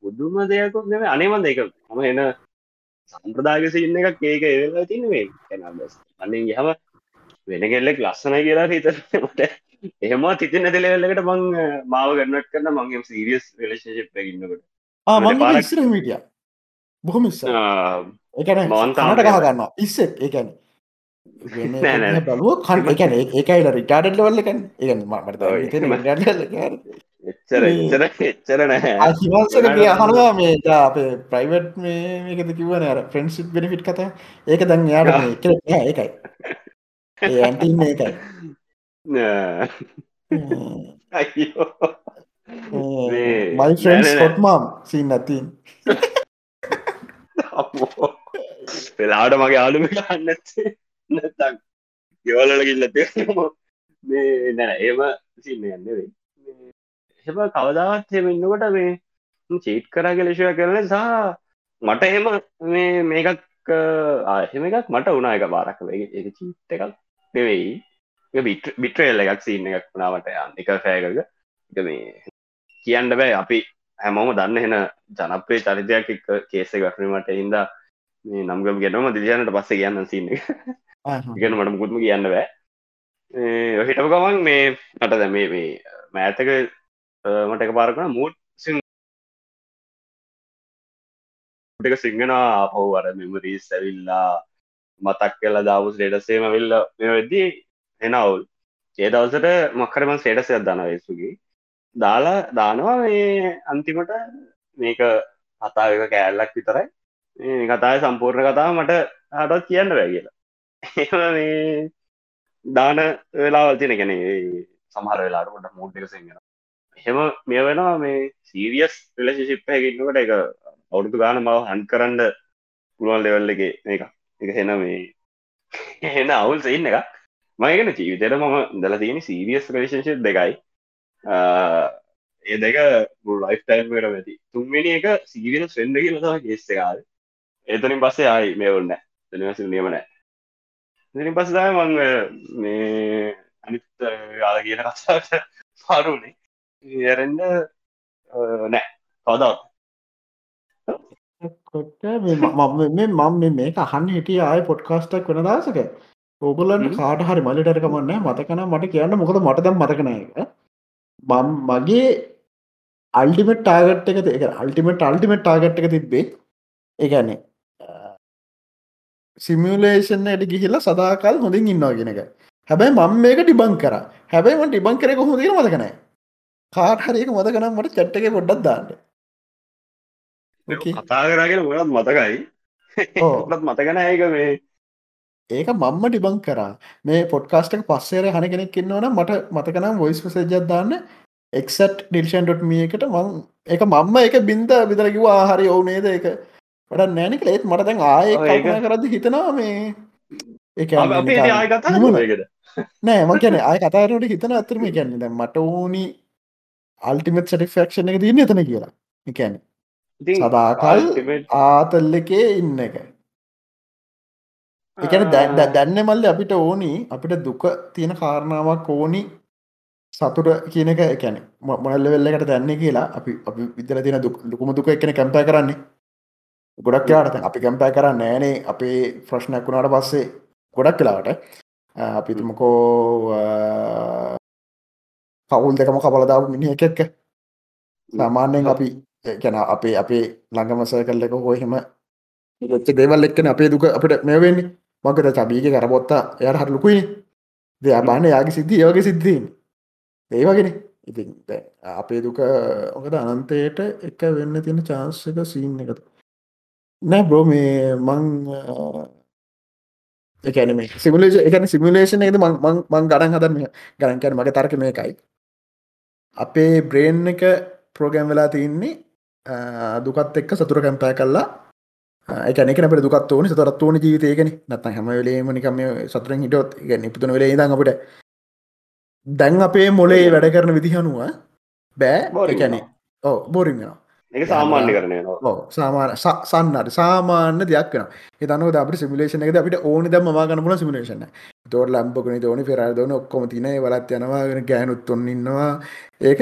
පුදුම දෙයක් නෙම අනේමන්ද එක හම එන සම්ප්‍රදාගස ඉන්න එකක් ඒක ඒවෙලා තින්නේ අන්න හම වෙන කෙල්ලෙක් ලස්සන කියලා හිතට එහෙම තිතින දෙලවෙල්ලකට මං මාව ගන්නට කරන්න මංගේ සීරියස් රලේශිප් ඉන්නකට. ඉස්සර මිටිය බොහොම එකන මන්තනට ගහගන්න ඉස්සෙත් ඒකැන බලුව කන් එකන. ඒකයිල රිටාඩට ලවල්ලකන් ඒගන්න මට එච්චර එච්චර එච්චර අහිවන්සකගේ අහනවා මේ අපේ ප්‍රයිවට් මේකද කිවන අර ෆ්‍රෙන්න්සිප් බෙනිෆිට් කත. ඒක දැන් යාට ඒකයි. ඒ ඇන්ටන්න ඒකයි. මයි ෆ්‍රෙන්ස් කොට්මාම් සින් නතින් පෙලාට මගේ ආලුම ගන්නත්තේ නැතක් ගෙවලට කිල්ලත මේ නැන ඒම සින්න යන්නවෙයි එම කවදාවත් හෙම ඉන්නකොට මේ චීට් කරා කෙලෙශය කරන සහ මට එහෙම මේ මේකක් ආහෙම එකක් මට උනා එක බාරක් වේ එක චීට් එකක් නෙවෙයි. බිට බිට්‍රේල් එකක් සින්න එකක් වුණාවට යන්න. එක ෆෑගක එක. මේ කියන්න බෑ. අපි හැමෝම දන්න හෙන ජනප්‍රේ චරිතයක් එක්ක කේස ගටනීමට හින්ද මේ නම්ගම ගෙනම දිජනට පස්ස කියන්න සින්න ඉගෙන මට මුකුත්ම කියන්න බෑ. ඔහිටම ගමන් මේ අට දැ මේ මේ මෑතක මට එක පාරකන මූට් එක සිංහනා පව් අර මෙමරීස් ඇවිල්ලා මතක් කල දවස් ඩේටසේම වෙල්ල වෙද්දී එනවුල් ඒ දවසට මක්කරමන් සේටසයක් දන වෙසුගේ දාලා දානවා මේ අන්තිමට මේක කතාවක කෑල්ලක් විතරයි කතාය සම්පූර්ණ කතාව මට හටත් කියන්න බෑ කියලා. මේ දාන වෙලාවල් තින ගැන සමහර වෙලාට ොට මූට්ක සිගෙන එහෙම මේ වෙනවා මේ සීරියස් වෙලශිප් හැකින්නකට එක අවුරුදු ගාන මව හන්් කරන්න පුළුවන් ලෙවල්ල එක එක එක හෙන මේ එන්න අවුල් සඉන්න එක මයගෙන ජීවිතයට මම දල තියෙන සීරියස් රේෂන්ශ දෙකයි. ඒ දෙක ලයිෆ් ටයිම් කර ඇති තුන්වෙනි එක සීරියස් සෙන්ඩ කියලතා ගෙස්සකාල් එතනින් පස්සේ ආයි මේ ඔන්න දෙනවසි නියමනෑ ඉතින් පස්ස තමයි මං මේ අනිත් යාල කියන කතාවට පාරුනේ යරෙන්ඩ නෑ. කවදාවත් කොට මම මම මේක අහන්න හිටිය ආය පොඩ්කාස්ටක් වෙන දසක ඔගුලන්ට කාට හරි මලිටරකමන්න මතකන මට කියන්න. මොකද මට දම් මතකන එක මම් මගේ අල්ටිමට ටාගට් එක එක අල්ටිමට අල්ටිමට ටාගට් එක තිබ්බේ. ඒගැන්නේ සිමියලේෂන් ඇඩි ගිහිල්ල සදාකල් හොඳින් ඉන්නවා ගෙනක හැබැයි මං මේක ඩිබං කර. හැබැයි මට ඩිබං කරෙක හොඳිර මතකනයි කාට හරික මතකනම් මට චට්ටක පොඩ්ඩක් දාන්න. කතා කරගෙන ගොඩත් මතකයි? ඕත් මතකන ඒක මේ. ඒක මම්ම ඩිබං කරා. මේ පොඩ්කාස්ටක පස්සේර හන කෙනෙක් ඉන්නවන මට මතකනම් වොයිස් සජත් දාන්න. එක්සට් ඩිල්ෂන්.මිය එකට මං එක මම්ම එක බින්ද විතරකිවා ආහරි ඔවුනේද එක වට නෑනික ඒත් මට දැන් ආය කරද හිතනවා මේ එක නෑ ම කියන අය කතාරට හිතන අතරම කියන්නේ දැ මට ඕනි අල්ටිමත් සටිෆක්ෂණ එක තියන්න එතන කියලා. එකැන සදාකල් ආතල්ල එකේ ඉන්න එක. එකන දැන්න මල්ල අපිට ඕනි අපිට දුක තියෙන කාරණාවක් ඕනි සතුට කියන එක. එකැන මොනල්ල වෙල්ලකට දැන්නේ කියලා අපි අපි විදල තින දුකම දුක එකන කැම්පය කරන්නේ ගොඩක් යාට අපි කැම්පෑ කර නෑනේ අපේ ප්‍රශ්නයක් වුණාට පස්සේ ගොඩක් කලාවට අපිතුමකෝ කවුල් දෙකම කපලදාව මිනි එක එක්ක. සාමාන්‍යයෙන් අපි ගැන අපේ අපේ ළඟමසය කල්ලක හෝහෙම ච්ච දේවල් එක්කන අපේ දුක අපට මෙවෙන්නේ මකද චබීක කරබොත්තා එයට හර ලුකුයි දෙයාබාන යාගේ සිද්ධ ඒවගේ සිද්ධීන් ඒවගෙන ඉතින් අපේ දුක ඔකද අනන්තයට එක වෙන්න තියෙන චාන්සක සීන් එකතු නෑ බ්‍රෝ මේ මං එකන මේ සිමලේෂ එකන සිමිලේෂන් එකද මං ගඩන් හදන්න ගණන්කැන මගේ තර්ක මේකයි. අපේ බ්‍රේන් එක ප්‍රෝගෑම් වෙලා තියන්නේ දුකත් එක්ක සතුර කැම්පෑ කල්ලා එකනෙක නට දුකත් ඕන සතරත් ඕන ජීවිතයකන නත්ත හැම වෙලේම නිකම සතුරෙන් හිටොත් ගැන පුතුන වෙලේ දන් අපට දැන් අපේ මොලේ වැඩ කරන විදිහනුව බෑ. එකැනේ ඕ බෝරින් වෙනවා එක සාමාන්‍ය කරනය සාමාන සන්නට සාමාන්‍ය දෙයක් වෙන තනව අප සිමිලේෂන එක අපිට ඕන දම වාගන පුල සිමිලේෂන තෝර ලම්පකන තෝනි පෙර දන ඔක්කොම තින වලත් යනවාගෙන ගෑනුත් ඔොන්න ඉන්නවා. ඒක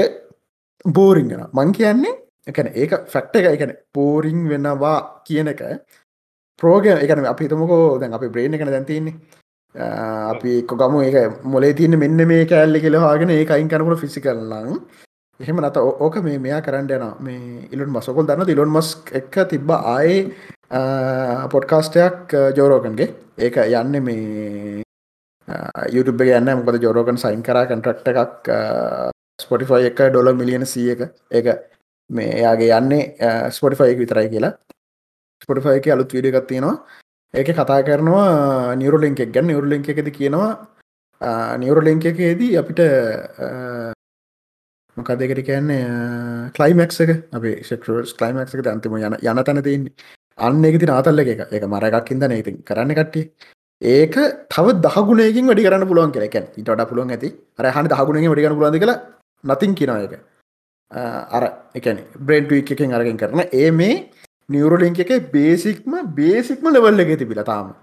බෝරිංගෙන මං කියන්නේ එකන ඒක ෆැක්ට එක එකන පෝරිං වෙනවා කියන එක ප්‍රෝග එකන අපි තමකෝ දැන් අපි බ්‍රේණ එකන දැන්තින්නේ අපි කොගම ඒක මොලේ තියන්න මෙන්න මේ කෑල්ලි කෙලවාගෙන ඒ අයින් කනපුට ෆිසි කරලං එහෙම නත ඕක මේ මෙයා කරන්න යන මේ ඉලුන් මසකොල් දන්න ඉලොන් මස් එක්ක තිබ්බ ආයේ පොඩ්කාස්ටයක් ජෝරෝකන්ගේ ඒක යන්න මේ YouTube ගන්න මොකද ජෝරෝකන් සයින් කරා කන්ට්‍රක්ට එකක් ස්පොටිෆයි එක ඩොල මිලියන සිය එක. ඒක මේ එයාගේ යන්නේ ස්පොටිෆයි විතරයි කියලා. ස්පොටිෆයි එක අලුත් වීඩිය එකත්තියෙනවා ඒක කතා කරනවා නිවරලින්ක් එක. ගැන්න නිවරලින්ක් එකද කියනවා නිවරලින්ක් එකේදී අපිට මොකදකට කියන්නේ කලයිමක් එක. අපේ ෙක්ස් කලයිමක් එක අන්තිම යන යන තැන තින් අන්න එක ති නාතල්ල එක එක. මරගක් ඉදන ඉතින් කරන්න කට්ටිය. ඒක තව දහගුණයකින් වැඩි කරන්න පුළුවන් කෙනෙකැන් ඉටට පුළුවන් ඇති. අර හන දහගුණෙන් වැඩි කරන්න පුළුවන් කියලා නතින් කියන එක අර එකන බ්‍රේන්ට් එකෙන් අරගෙන් කරන ඒ මේ නිවරලින්ක එක බේසික්ම බේසික්ම ලෙවල්ල එක තිබිල තාම.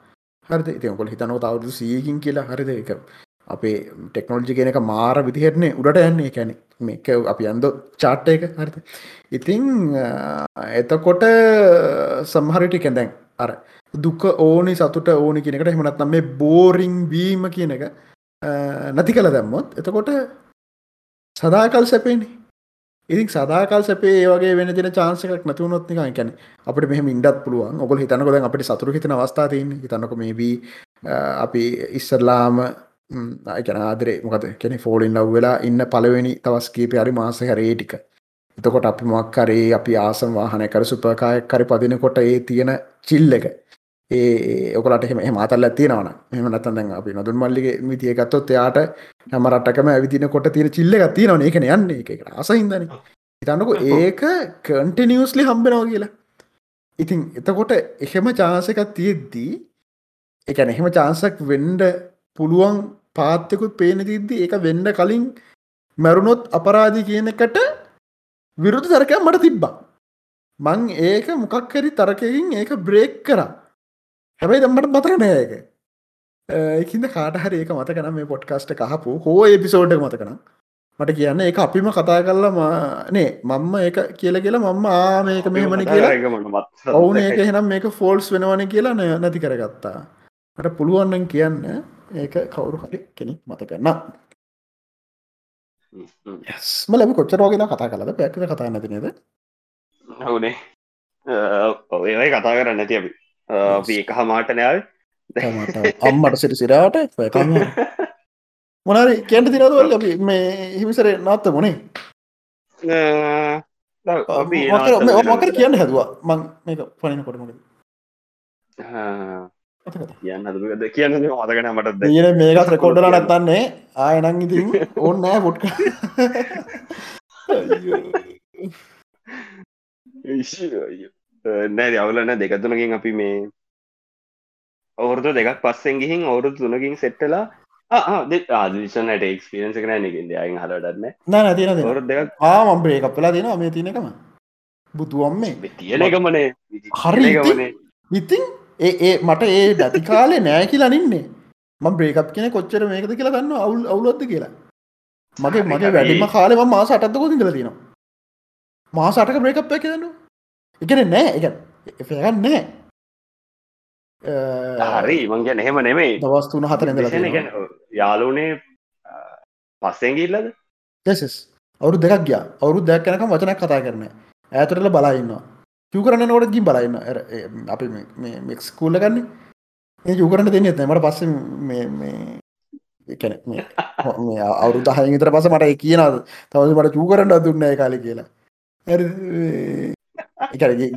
හරි ඉතිකොල් හිතනව තවරුදු සීකින් කියලා. හරිද? එක අපේ ටෙක්නෝජි කෙනක මාර විදිහටනේ උඩට යන්නේ. කැනෙ මේක අපි අන්ද චාට්ට එක. හරි ඉතිං එතකොට සම්හරිටි කැදැන් අර දුක ඕනි සතුට ඕනි කියනකට එහමනත්නම් මේ බෝරිං වීම කියන එක නැති කළ දැම්මොත් එතකොට සදාකල් සැපේනි. ඉතින් සදාකල් සැපේ ඒවගේ වෙන තින චාන්සකක් නැතිවුණොත් නිකන් කැන අපට මෙහම ඉන්ඩත් පුළුවන්. ඔබල හිතනකොද අපට සතුර හිතන අවස්ථා තියන්න. හිතන්නක මේබී අපි ඉස්සරලාම අයකන ආදරේ. මොකද කෙනෙ ෆෝලින් ලව් වෙලා ඉන්න පලවෙනි තවස් කීප හරි මාස හැරේ ටික. එතකොට අපි මක්කරේ අපි ආසම් වාහන කර සුපකායක් කරි පදිනකොට ඒ තියෙන චිල්ල එක. ඒ ඔකලට එහෙම මාතල් ඇතිනවන මෙම නතන් දැන් අපි නොදුන් මල්ලිගේ මිතිය ගත්තොත් එයාට හැම රටකම ඇවිදින කොට තියෙන චිල්ල එක තියෙනවන. ඒකන යන්න. එක අසහින්දන හිතන්නක ඒක කන්ටිනියස්ලි හම්බෙනව කියලා. ඉතින් එතකොට එහෙම චාසකක් තියෙද්දී එකන එහෙම චාන්සක් වෙන්ඩ පුළුවන් පාත්තකුත් පේන තිද්දි ඒක වෙන්න කලින් මැරුණොත් අපරාධි කියන එකට විරුද්ධ තරකයක් මට තිබ්බා. මං ඒක මොකක්කරි තරකකින් ඒක බ්‍රේක් කරා. හැබැයි දම්මට මතක නෑක ඒකින්ද කාටහරි ඒක මතකන මේ පොඩ්කාස්ට කහපු හෝ එපිසෝඩ් මතකන මට කියන්න එක අපිම කතා කරලම නේ මම්ම එක කියල කියලා මම්ම ආ මේක මෙහෙමන කියලා. ඔවුන ඒක එහෙනම් මේක ෆෝල්ස් වෙනවන කියලා නැති කරගත්තා. මට පුළුවන්නන් කියන්න ඒක කවුරු හරි කෙනෙක් මතකන්න ම ලැබි කොච්චරෝගෙන කතා කලද පැක්ක කතා නැතිනේද හවනේ. ඔය කතා කරන්න නැති අපි. ඒක හමාට නෑල් අම්මට සිට සිරාට මොනරි කියන්ට තිරදවල් අපි මේ හිමිසර නත්ත මොනේ මකර කියන්න හැදවා. මං මේක පනින කොටමක කියන්න කියන්න මතගෙන මට දන. මේකත් රෙකෝඩ්ඩල නැත්තන්නේ. ආයනං ඉතින් ඔන්න නෑ පොට්ක නෑ අවුලන දෙකතුනකින් අපි මේ අවුරුදු දෙකක් පස්සෙන් ගිහින් අවුරුදු තුනකින් සෙට්ටලා ආදිශනට එක්ස්පිරන්ස කරන එකද අයින් හලටන්න නෑ තින වරු දෙකක් ආමම් බ්‍රේක පලා දෙන මේ තිනකම බුදුවම්මේ තියෙන එකමනේ. හරි ඉතින් ඒ මට ඒ දති කාලේ නෑ කියලා නින්නේ. ම බ්‍රේකප් කියන කොච්චර මේකද කියලා ගන්න අවුල් අවුලොත්ද කියලා. මගේ මගේ වැඩිම කාලෙම මා සටත්කො දිල තිනවා මාසටක බ්‍රේකප් එක දන්නවා එකන නෑ. එක එගන්න නෑ. හරි. මංගේ එහෙම නෙමෙයි. දවස් තුන හතර යාලුනේ පස්සෙන්ගිල්ලද දෙසස් අවුරු දෙයක් ගිය. අවුරු දෙයක් කැනකම් වචනක් කතා කරන ඇතරල බලයින්නවා චූ කරන්න නොට ගින් බලන්න අපි මෙක්ස් කූල්ල ගන්න. ඒ යුකරන්න දෙන්න ඇතමට පස්ස එකන අවුරු දහය විතර පස මට කියනද තවස මට චූ කරන්න දුන්න කාල කියලා.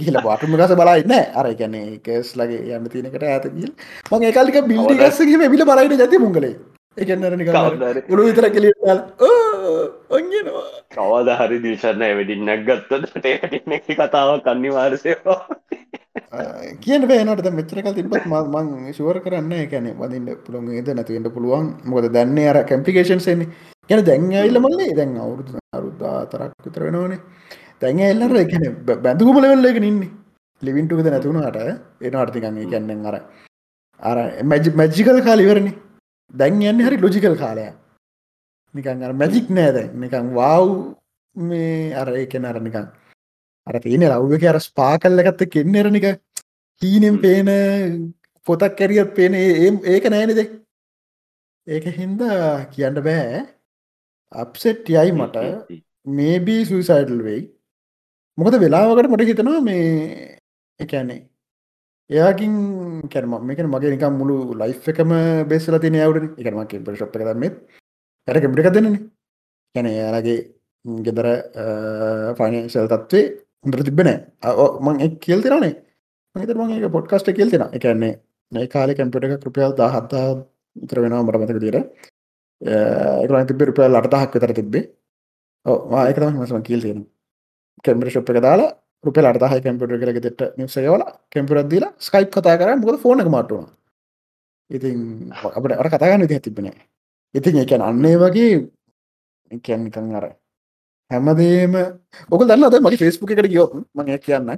ගිල බාටම ගස බලයින්න අර ගැන එකස් ලගේ යන්න තිනකට ඇතකිල් මං ඒකාලික බිල්ඩි ගස්සගේ බිල බලයින ජති මුගලේ එකන්නරනි උළු විතර කෙලි ඔන්ගෙනවා කවද හරි දිශන්න වැඩින්නක් ගත්තට ඒකට කතාවක් අනිවාර්සයවා කියන පේනට මෙචරක තිබත් මං ශුවර කරන්න කැන වදින්න පුළුවන් ඒද නැතිවට පුළුවන්. මොකද දන්නේ අර කැම්පිකේෂන් ගැන දැන් ඇල්ල මල්ලේ දැන් අවුරුදු අරුද්දා තරක් විතර වෙනවනේ. දැන් එල්ලර එකන බැඳකුම ලෙවල්ල එක ඉන්නේ. ලිවින්ටුකද නැතුුණට එන අර්ථිකන් කියන්නෙන් අර අර මැජි මැජිකල් කාලිවරණි දැන් යන්න හරි ලොජිකල් කාලය නිකන් අර මැජික් නෑද නිකන් වව් මේ අර ඒකෙන අර නිකන් අර තියෙන රව්ක අර ස්පා කල්ල එකත්ත කෙන්නරනික හීනෙම් පේන පොතක් කැරියත් පේන ඒක නෑනෙද ඒක හින්දා කියන්න බෑ. අප්සෙට් යයි මට. මේබී සුසයිඩල් වෙයි. මොකද වෙලාවකට මට හිතනවා මේ එකන්නේ එයාකින් කැරම මේක මගේ නිකම් මුළු ලයි් එකම බෙස්සල තින යවට එකම කෙම්ප ශප් එක දම්මත් ඇයට කෙම්පික දෙන්නන කැන එයාලගේ ගෙදර ෆයිනශල් තත්වේ හොඳර තිබෙන මං එක් කියල් තිරනේ මත මගේ පොඩ්කස්ට කියල් තිෙන එකන්නේ නයි කාල කැම්පිට එක කෘපියල් දා හත්තා ඉතර වෙනවා මට මතක දීර එක තිබ රුපියල් අටදහක් විතර තිබේ ඒකතම මසම කියල් තියෙනවා කැම්පිට ශප් එක දාලා රුපෙල් අර්දාහ කැම්පිට කරක දෙට නිසයවල කැම්පිරත් දීලා ස්කයිප් කතා කර මොකද ෆෝන එක මටුව ඉතින් අපට අර කතාගන්න විදිහ තිබෙන ඉතින් එකැන අන්නේ වගේ කැන්නිකං අර හැමදේම ඔක දන්නද මගේ ෆෙස්බුක් එකට ගියොත් මගේ කියන්න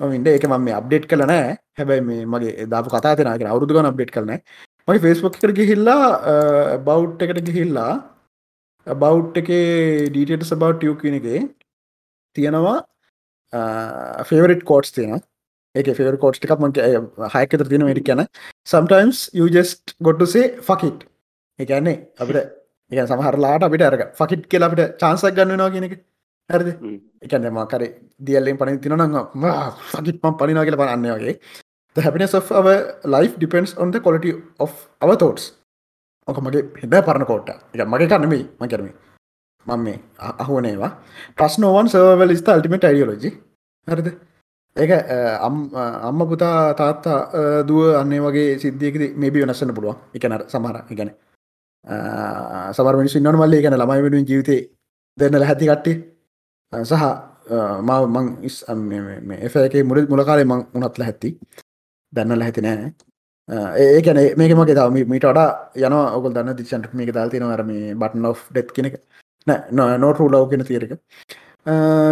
ඉන්ඩ එක ම අප්ඩේට් කලනෑ හැබැයි මේ මගේ දාපු කතාතනක අවුදු ගන අප්ඩේට් කරන මගේ ෆෙස්බුක් එකට ගිහිල්ලා බෞ් එකට ගිහිල්ලා බෞට් එක ඩීටට සබව් ියෝ කියන එක තියෙනවා ෆේවරට කෝට්ස් තියෙන එක ෆේවර කෝට් එකක් මක හයකතර තියෙන වැඩි කියන සම්ටයිම්ස් යජස්ට ගොඩ්ටුසේ ෆකිට් එකන්නේ අපිට එක සමහරලාට අපිට අරග ෆකිට් කියලා අපිට චාන්සක් ගන්නවා කියන එක. හරිද? එකන්න මකර දියල්ලෙන් පනි තිනන ෆකිට් පම් පනිනා කියල පන්න වගේ. Happiness of depends on the quality of thoughts. ඕක මගේ හෙබෑ පරණ කෝට්ට එක මගේ කන්නමයි මකරම මම මේ අහුවනේවා ප්‍රශ්නෝවන් සර්වල් ස්ත අල්ටිමට අයිඩියලෝජි හරිද? ඒක අම්ම පුතා තාත්තා දුව අන්නේ වගේ සිද්ධියකද මේබි වෙනස්සන්න පුළුවන්. එකන සමහර ඉගැන සමර මිනිස්සු ඉන්නවන මල්ලේ. ගැන ළමයි වෙනුවෙන් ජීවිතේ දෙන්න ලැහැති කට්ටේ සහ මව මං ඉස් එෆගේ මුල මුලකාලේ මං උනත්ල හැත්ති දැන්නල හැති නෑ. ඒකන මේක මගේ තම මීට වඩා යන ඔකල් දන්න දිචන්ට මේක දල්තින අරම බටන් of ඩෙත් කෙනෙක නෑ නොට ලව් කෙන තිරක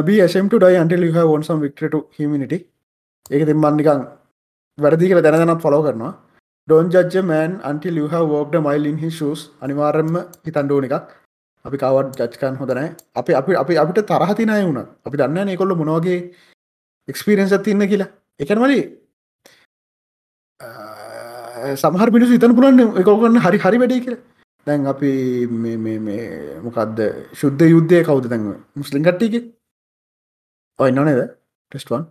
බම් ඩයි අන්ටල් ොන්සම් වික්ට හිමිනිටි ඒක තිම්බන් නිකං වැරදි කල දැනදනත් ෆලෝ කරනවා. ඩොන් ජජ මෑන් අන්ටිල් හ වෝක්ඩ මයිල්ලින් හි ශස් අනිවාරෙන්ම හිතන්ඩුව එකක්. අපි කවත් ජච්කන් හොදනෑ අපි අපි අපි අපිට තරහතිනය වුණ අපි දන්න කොල්ල මොනවගේ එක්ස්පිරෙන්න්ස තින්න කියලා. එකනවලි uh, සමහර පිිනිසු ඉතන පුලන්න එකකන්න හරි හරි වැඩේ කියලා. දැන් අපි මොකක්ද ශුද්ධ යුද්ධය කවුද දැන්ව මුස්ලිම් කට්ටික ඔය නොනේද ටෙස්ටවන්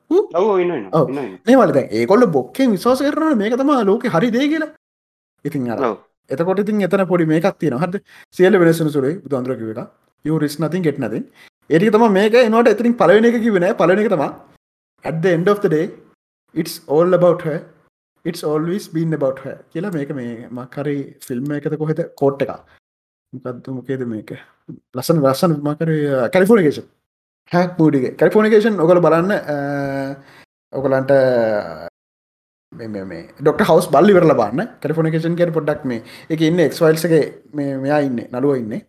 ඒවලද ඒකොල්ල බොක්කේ විශවාස කරන මේක තම ලෝක හරි දේ කියලා. ඉතින් අර එතකොට ඉතින් එතන පොඩි මේකක් තියෙන හද සියල වෙනසන සුරේ බුදුන්දරකිව එක යරිස් නතින් ගෙට නතින් ඒරි තම මේක. එනවට එතින් පලවෙන එක කිවෙන පලන එක තම ඇද end of the day it's all about her it's always been about her. කියලා මේක මේ මක්කරි ෆිල්ම් එකත කොහෙත කෝට් එක මොකක්ද මොකේද මේක? ලසන් රසන් මකර කැලිෆෝනිකේෂන් හැක් මූඩිගේ කැලිෆෝනිකේෂන් ඔකල බලන්න uh, ඔකලන්ට uh, මේ ඩොක්ට හවස් බල්ලි වරල බන්න කැලිෆෝනිකේෂන් කර පොඩ්ඩක් මේ එක ඉන්න එක්වල්සගේ මේ මෙයා ඉන්න නළුව ඉන්න.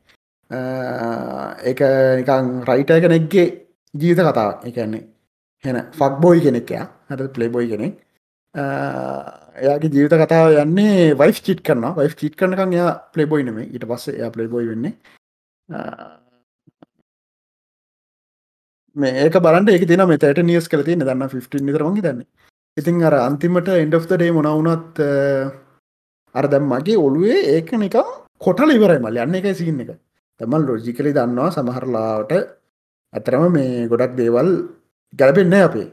Uh, ඒක නිකං රයිට කෙනෙක්ගේ ජීවිත කතාව එකන්නේ හෙන ෆක් බෝයි කෙනෙක්යා හට පලේ බොයි කෙනෙක්. එයාගේ ජීවිත කතාව යන්නේ වයිස් චිට් කරන වයිස් චිට් කරනකං යා පලේබොයි නෙම ඊට පස්ස එයා පලේබොයි වෙන්නේ. මේ ඒක බලන්ට ඒක තින මෙතට නියස් කල තියන්න. දන්න 15 නිතරමගේ දන්න ඉතින් අර අන්තිමට එන්ඩ් of ඩේ මොනවුනත් අර දැම් මගේ ඔළුවේ ඒක නික කොටල ඉවරයි මල් යන්න එක සින්න එක. තමල් ලෝජිකලි දන්නවා සමහරලාට ඇතරම මේ ගොඩක් දේවල් ගැලපෙන්න අපේ.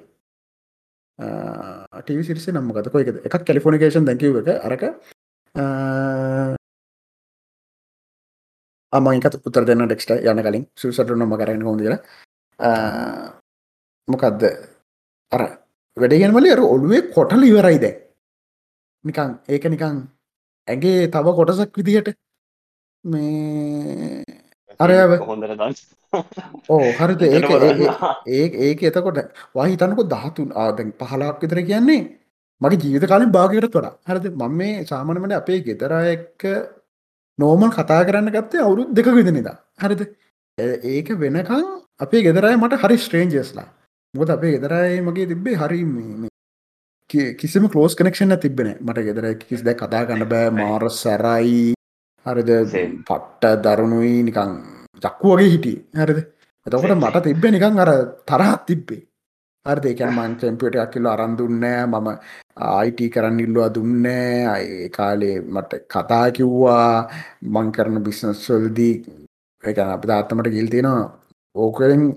ටව සිරිස නම්ම ගතක එක එකක් කැලිෆෝනිකේෂන් දැකිව එක අරක අමයිකත් උත්තර දෙන්න ඩෙක්ට යන කලින් සුසට නොම කරන්න හොඳල මොකක්ද අර වැඩගෙන්වල අර ඔළුවේ කොටල ඉවරයිද නිකං ඒක නිකං ඇගේ තව කොටසක් විදිහට මේ අරයාව හොඳර දස් ඕ හරිද? ඒ ඒක එතකොට වහිතනකො දහතුන් ආදැන් පහලාක් විතර කියන්නේ මගේ ජීවිත කාලින් භාගයට වඩා. හරිද? මම මේ සාමනමට අපේ ගෙදර එක්ක නෝමල් කතා කරන්න ගත්තේ අවුරු දෙක විදිනිදා හරිද? ඒක වෙනකං අපේ ගෙදරයි මට හරි ස්ට්‍රේන්ජස්ලා මොද අපේ ගෙදරයි මගේ තිබ්බේ හරි කිසිම කලෝස් කනෙක්ෂන තිබෙන මට ගෙදර කිස් දැ කතා ගන්න බෑ. මාර සැරයි හරිද? පට්ට දරුණුයි නිකං චක්කු වගේ හිටිය. හරිද? එතකොට මට තිබ්බ නිකං අර තරහත් තිබ්බේ. හරිද? ඒකන මං කැම්පියට කිල්ල අරන්දුන්නෑ මම අයිට කරන්න ඉල්ලවා දුන්නෑ අය කාලේ මට කතා කිව්වා. මං කරන බිස්නස්වල්දී එක අප තාත්තමට ගිල් තියෙනවා. ඕකෙන්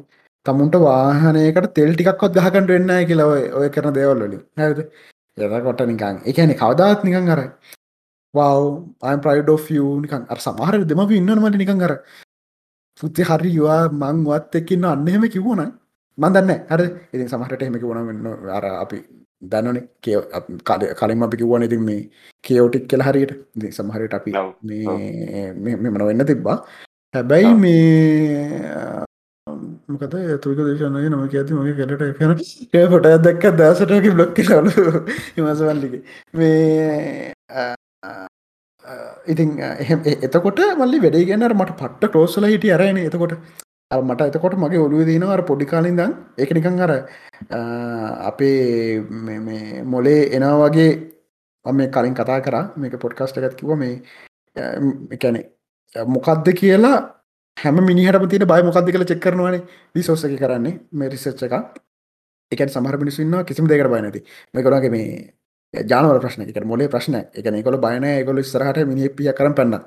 තමුන්ට වාහනයකට තෙල් ටිකක්වත් ගහකට වෙන්න කියලව ඔය කරන දේවල්ලලින් හැද එතකොට නිකං එකන කවදාත් නිකං අර අයිම් ප්‍රයිඩ් of නිකන් අර සමහර දෙම ඉන්නනමට නිකං අර. පුති හරි යවා මං වත් එක්කින්න අන්නහෙම කිවුණ මන්දන්න හර. ඉතින් සමහට එහෙම කිවුණ වෙන්න අර අපි දන්නන කිය කලින් අපි කිව්වන ඉතින් මේ කියෝටික් කියල හරියට. ඉති සමහරයට අපි මෙමන වෙන්න තිබ්බා. හැබැයි මේ මොකද තුක දේශනය නම ඇති මගේ කෙලට කන ඒ පොට දක්ක දසටක බ්ලොක්ක ලු හිමසවල්ලිගේ මේ ඉතින් එතකොට මල්ලි වැඩේ ගැනර මට පට්ට කලෝසල හිටිය අරයන එතකොට මට එතකොට මගේ ඔලුව දනවර පොඩිකාලින්දන් එක නිකං අර අපේ මොලේ එනා වගේ මේ කලින් කතා කර. මේක පොඩ්කස්ට එකත් කිව මේ එකැනෙ මොකක්ද කියලා හැම මිනිහට තින බයි මොකක්ද කල චෙක් කරනවානේ. විසෝසක කරන්නේ මේ රිසච්ච එක එක සමහර මිනිස්සන්න කිසිම දෙකට බයි නැති. මේකොලගේ මේ ජානවල ප්‍රශ්න. එක මොලේ ප්‍රශ්න. එක කොල බයන ගොල ස්රහට මිනි පිය කරන පන්නත්.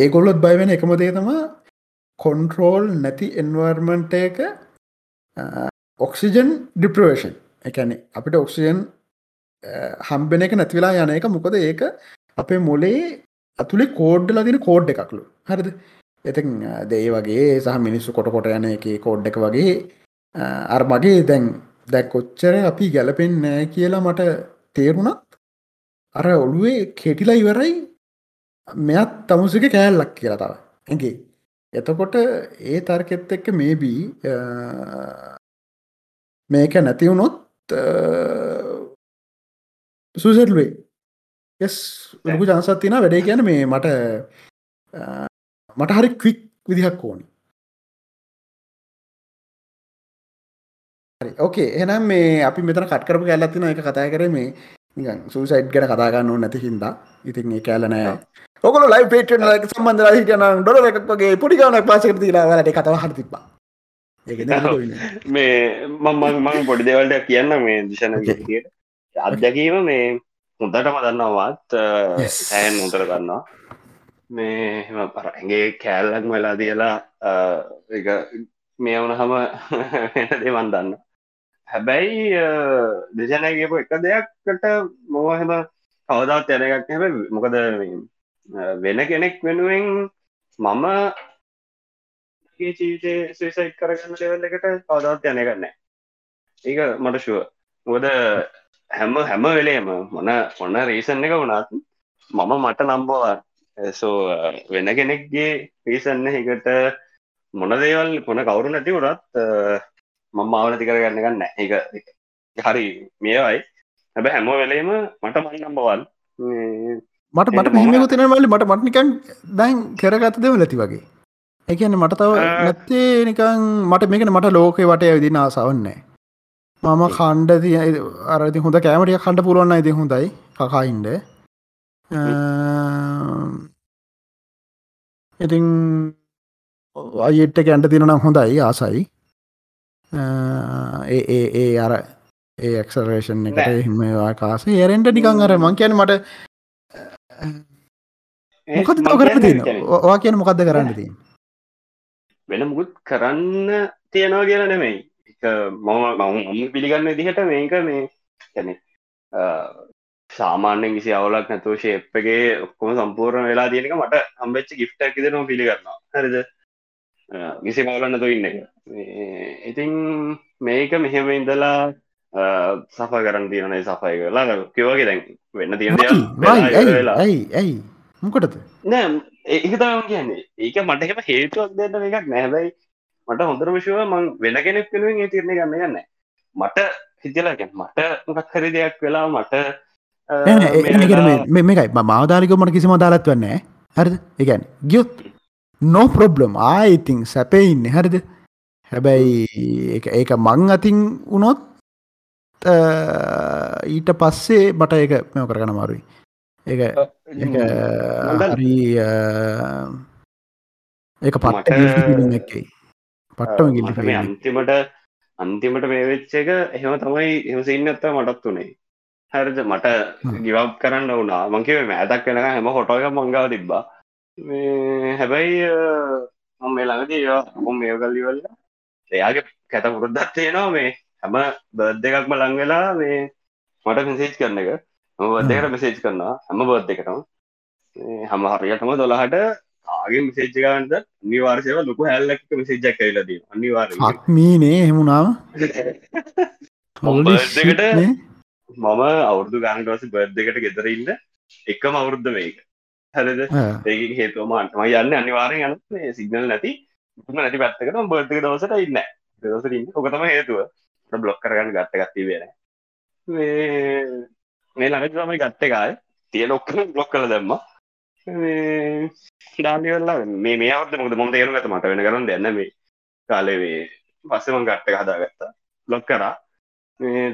ඒගොල්ලොත් බයිවෙන එකම දේ තම කොන්ට්‍රෝල් නැති එන්වර්මන්ට එක ඔක්සිජන් ඩිප්‍රවේෂන් එකැනෙ අපිට ඔක්සිජන් හම්බෙන එක නැතිවෙලා යන එක. මොකද ඒක අපේ මොලේ අතුළේ කෝඩ්ඩ ලදින කෝඩ් එකක්ලු. හරිද? එති දේ වගේ සහ මිනිස්සු කොට කොට යන එක කෝඩ් එක වගේ අර මගේ දැන් දැ කොච්චර අපි ගැලපෙන් නෑ කියලා මට තේරුණත් අර ඔළුවේ කෙටිලා ඉවරයි මෙත් තමුසික කෑල්ලක් කියලා තව. ඇගේ එතකොට ඒ තර්කෙත් එක්ක මේබී මේක නැතිවුණොත් සුසටලුවේ යස් ලොකු ජනසත් තින වැඩේ කියන මේ මට මට හරි කවික් විදිහක් ඕනි. ඕකේ එනම් මේ අපි මෙතන කටකරපු කැල්ලත්තින එක කතා කර මේ සූසයිට් ගැන කතාගන්න නැති හින්දා. ඉතින් ඒ කෑලනෑ ඔකල ලයි පේට සම්බන්ධ හිටන ඩොල එකක්ගේ පොඩිගවනක් පාසක තිලා වලට කතව හර තිබා මේ මං මං පොඩි දෙවල්ට කියන්න මේ දිශන විදියට. අත්දැකීම මේ හොඳටම දන්නවාත් සෑන් උතර දන්නවා. මේ එම පරගේ කෑල්ලක් වෙලා දියලා එක මේ වුණ හම දෙවන් දන්න හැබැයි දෙජනයගේපු එක දෙයක්කට මොහහෙම කවදාත් යන එකක් හැබ මොකද වෙන කෙනෙක් වෙනුවෙන් මම ජීවිතය සවිසයි් කරගන්න ලෙවල් එකට කවදාත් යන කරන්න ඒක මට ශුව මොද හැම හැම වෙලේම මොන ඔන්න රීසන් එක වුණත් මම මට නම්බවා. සෝ වෙන කෙනෙක්ගේ රීසන්න එකට මොන දේවල් මොන කවුරු නැති වුණත් මම අවනති කරගන්න ගන්න එක හරි මේවයි. හැබ හැම වෙලේම මට මන් නම්බවල්. මට මට මෙහමක තිනවල මට මටනිකන් දැන් කරගත දෙව ලති වගේ. එකන්න මට තව නැත්තේ නිකං මට මේකන මට ලෝකේ වට විදින ආසවන්නේ මම කණ්ඩ තිය අරති හොඳ කෑමටිය කණ්ඩ පුරුවන්න ඉති හොඳයි. කකායින්ඩ ඉතින් අයිට කැන්ට තිනනම් හොඳයි ආසයි ඒ ඒ අර ඒ එක්සරේෂන් එකට හිමවා කාස ඒරෙන්ට නිකං අර මං කියන මට මොකද තින වා කියන මොකක්ද කරන්න තින් වෙන මුකුත් කරන්න තියෙනවා කියලා නෙමෙයි. මම මම පිළිගන්න දිහට මේක මේ ගැන සාමාන්‍යෙන් කිසි අවුලක් නැතුව ශේප්පගේ ඔක්කොම සම්පූර්ණ වෙලා තියෙනක මට හම්බෙච්ච ගිෆ්ටක් ද නො පිළිගන්නවා. හරිද කිසි මවලන්න තු ඉන්න එක. ඉතින් මේක මෙහෙම ඉඳලා සෆ කරන්න තියනේ සෆය කරලා කිවගේ දැන් වෙන්න තියෙන ඇයි ඇයි මොකටද? නෑ ඒක තම කියන්නේ. ඒක මටහෙම හේතුවක් දෙන්න එකක් නැහැබයි මට හොඳර විශව මං වෙන කෙනෙක් වෙනුවෙන් ඒ තිරණය ගන්න ගන්න මට හිතලාගැන් මට මොකක් හරි දෙයක් වෙලා මට මේකයි. මාදාරික මට කිසිම දාලත් වන්නේ හරිද? එකැන් ගියොත් නෝ ප්‍රොබ්ලම් ආයිඉතින් සැපෙඉන්න හරිද? හැබැයි ඒක මං අතින් වුණොත් ඊට පස්සේ මට ඒක මෙ කරගන මාරුයි ඒ ඒක පට එකයි පට්ටම ගිලි අන්තිමට අන්තිමට මේ වෙච්ච එක එහෙම තමයි එහසින්න ඇත්ත මටත් වනේ හරිද? මට ගිවක් කරන්න වුණා. මංකිව මෑතක් වෙනක හැම හොටෝක මංගාව තිබ්බා හැබැයි මම මේ ළඟදී මොම් මේ කල්ලිවල්ල එයාගේ කැත පුරුද්දත් තියෙනවා මේ හැම බර්ධ එකක්ම ලංවෙලා මේ මට මෙසේජ් කරන එක. බර්ධකට මෙසේජ් කරනවා හැම බර්ධ එකටම. හම හරියටම දොළහට ආගේ මෙසේජ්ජගන්ට නිවාර්ශයව ලොකු හැල්ලක් මෙසේජ්ජක් කයිලදී අනිවාර මීනේ හෙමුණාව බර්ධකට මම අවුරදු ගානටවස බර්ධකට ගෙදරඉන්න එකම අවුරුද්ධ මේක හරද? ඒක හේතුවමන්ට ම යන්න අනිවාරය යන සිගනල් නැති. නැති පැත්තකට බර්ධක දවසට ඉන්න ඉන්න. ඔකතම හේතුව. බ්ලොක් කරගන්න ගත්ත ගත්ති වෙන මේ ළඟ තමයි ගත්තකාය තිය ලොක්ක බ්ලොක් කළ දැම්ම. ඩාලිවෙල්ලා මේ මේ අවද මොද මොම තේරු ඇත මට වෙන කරන්න දෙන්න මේ කාලේ පස්සෙම ගට්ට හදාගත්තා. බ්ලොක් කරා.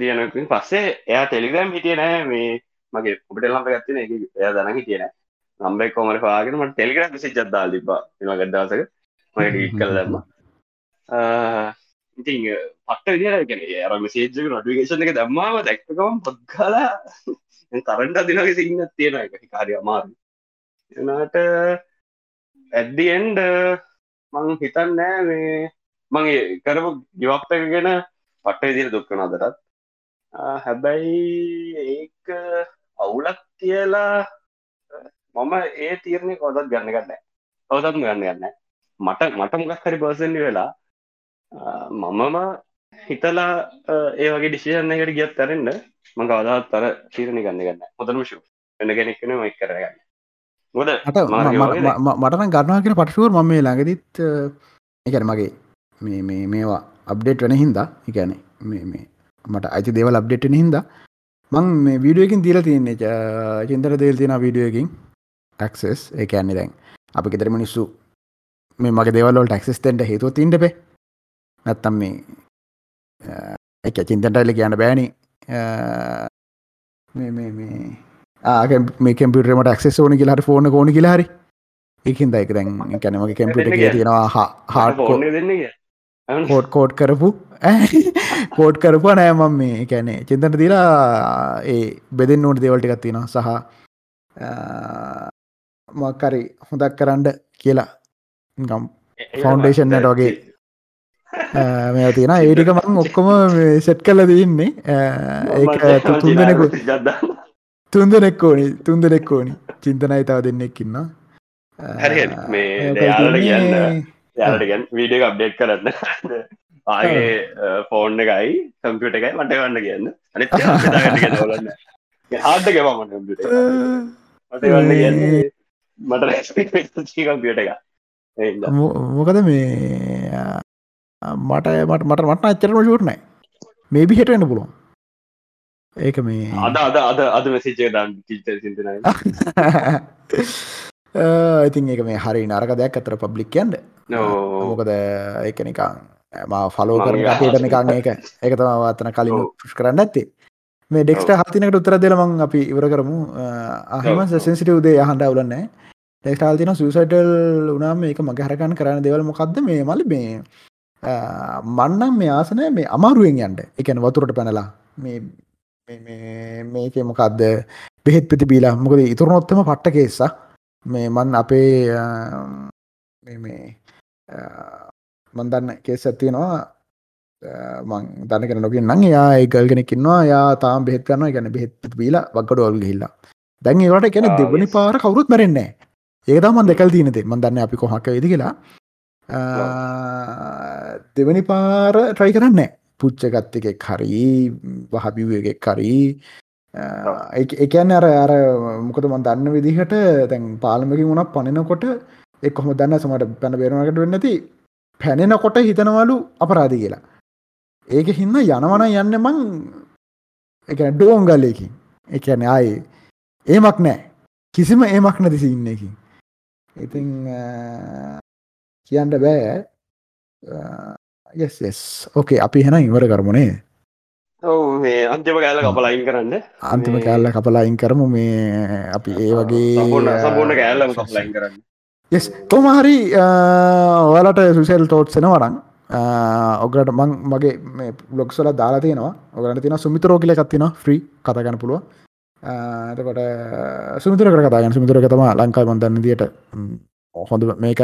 තියනකින් පස්සේ එයා ටෙලිග්‍රම් හිටිය නෑ මේ මගේ ඔබට ලම්ප ගත්තින එක එයා දන හිටියන නම්බෙක් කොමට පාගෙන මට ටෙලිග්‍රම් සිච්චත්දා ලිබා එම ගඩ්ඩාසක මයි ඩීට් කල දැම්ම. ඉති පට විදිරගෙන අරම සේජක නොටිකේෂන් එක දම්මාව දැක්කකම පොද්ගලා කරන්ට දිනගේ සින්න තියෙන එක කාරය අමාරු එනාට ඇඩ්ඩියන්ඩ මං හිතන් නෑ මේ මගේ කරපු ගිවප් එක ගැන පට්ට විදිර දුක්කන අදරත් හැබැයි ඒක අවුලක් කියලා මම ඒ තීරණය කොදත් ගන්න ගන්න. ඔවතත් ගන්න ගන්න. මට මට මොකක් හරි පර්සන්ලි වෙලා මමම හිතලා ඒ වගේ ඩිසිෂන් එකට ගියත් තරන්න මඟ අදහත් තර තීරණය ගන්න ගන්න. හොදම ශු එන්න කෙනෙක්න මයි කරගන්න ගොද මටන ගන්නවා කියෙන පටුවර් මම මේ ළඟදිත් එකන මගේ මේ මේ මේවා අප්ඩේට් වෙන හින්දා එකැන මේ මේ මට අයිති දේවල් අප්ඩේට්න හින්දා මං මේ වීඩුවකින් දීල තියන්නේ චින්තර දේල් තියෙන වීඩුවකින් ටක්සස් ඒ ඇන්නේ දැන් අපි ගෙතර මිනිස්සු මේ මගේ දෙවල්ලට ටක්සස් තෙන්ට හේතුව තින්ටපේ නැත්තම් මේ එක චින්තටයිල කියන්න බෑනි. මේ කම්පියුටරමට ක්සෙස් ඕනි කියලාට ෆෝන කෝන කියලාහරි එකින් දයික දැන් කැනමගේ කැම්පිට තියෙනවා හාඩ කෝඩ් කෝඩ් කරපු කෝඩ් කරපු නෑමම් මේ කැනේ චින්තට දීලා ඒ බෙදෙන් නෝට දෙවල්ටිකත් තියෙනවා. සහ මක්කරි හොඳක් කරන්ඩ කියලා. ගම් ෆෞන්ඩේෂන්නට වගේ. මේ තියෙන ඒටික මං ඔක්කොම සෙට් කල දන්නේ ඒ තුන්දෙනෙකු තුන්දනෙක් ඕනි. තුන්දනෙක් ඕනි. චින්තනයි තව දෙන්නෙක්කින්න හරි මේ කියන්න යාටගන් වීඩිය අප්ඩේට් කරන්න. ආගේ ෆෝන් එකයි කම්පියට එකයි මට ගන්න කියන්න. අනි ගෙවමට මට ගන්න කියන්නේ මට කම්පියට එක මොකද මේ මට මට මට මට අච්චරම ෂූට්නයි මේබි හෙටවෙන්න පුළුවන්. ඒක මේ අද අද අද අද මෙසිචේ දන් චිතනයි ඉතින් ඒක මේ හරි නරක දෙයක් අතර පබ්ලික් යන්ඩ මොකද ඒක නිකං ම ෆලෝ කරන අපේට නිකං ඒක ඒක තම අතන කලින් පුෂ් කරන්න ඇත්තේ. මේ ඩෙක්ට හතිනකට උත්තර දෙලමං අපි ඉවර කරමු. අහම සෙන්සිට උදේ යහන්ඩ අවුලන්නේ ටෙක්ටල් තින සුසයිටල් උනාම ඒක මග හරකන් කරන්න දෙවල් මොකක්ද මේ මල මේ මන්නම් මේ ආසනය මේ අමාරුවෙන් යන්ට එකන වතුරට පැනලා. මේ මේක මොකක්ද බෙහෙත් පිතිබීලා මොකද ඉතුරනොත්තම පට්ට කේෙසා මේ මන් අපේ මේ මන්දන්න කේස් ඇත්තියෙනවා මං දන්න කෙන නොකින් නං යා ඒගල් කෙනෙක්කින්නවා යා තාම් බෙත් කරන්න ගැන බෙත් බීලා වක්කට ඔල් හිල්ලා දැන් ඒවට කෙන දෙවනි පාර කවරුත් මැරෙන්නේ ඒකතම මන් දෙකල් තියනතේ මන් දන්න අපි කොහක ඉදි කියලා. දෙවනි පාර ට්‍රයි කරන්න පුච්චගත්ත එකෙක් හරි වහබිව එකෙක් කරී එකන්න අර අර මොකද මන් දන්න විදිහට තැන් පාලමකින් වුණක් පණනකොට එක් කොහොම දන්න සමට පැන බේරුවකට වෙන්නති පැනෙනකොට හිතනවලු අපරාධ කියලා. ඒක හින්න යනවන යන්න මං එක ඩෝංගල්ලයකින් එකන ආයේ ඒමක් නෑ කිසිම ඒමක් නැති සින්නකින් ඉතිං කියන්න බෑ. යස් ඕකේ අපි හෙන ඉවර කරමුණේ ඔව මේ අන්තිම කෑල්ල කපලයින් කරන්න. අන්තිම කෑල්ල කපලයින් කරමු. මේ අපි ඒ වගේ සබෝන කෑල්ලම කපලයින් කරන්න. යෙස් කොමහරි ඔයාලට සුසෙල් තෝට්සෙන වරන් ඔගට මං මගේ මේ බ්ලොක්සල දාලා තියෙනවා. ඔගලට තින සුමිතරෝ කියල එකත්තින ්‍රී කතාගන්න පුළුව එතකොට සුමිතර කතාගන්න සුමිතර තම ලංකායි මන්දන්න දිට හොඳ මේක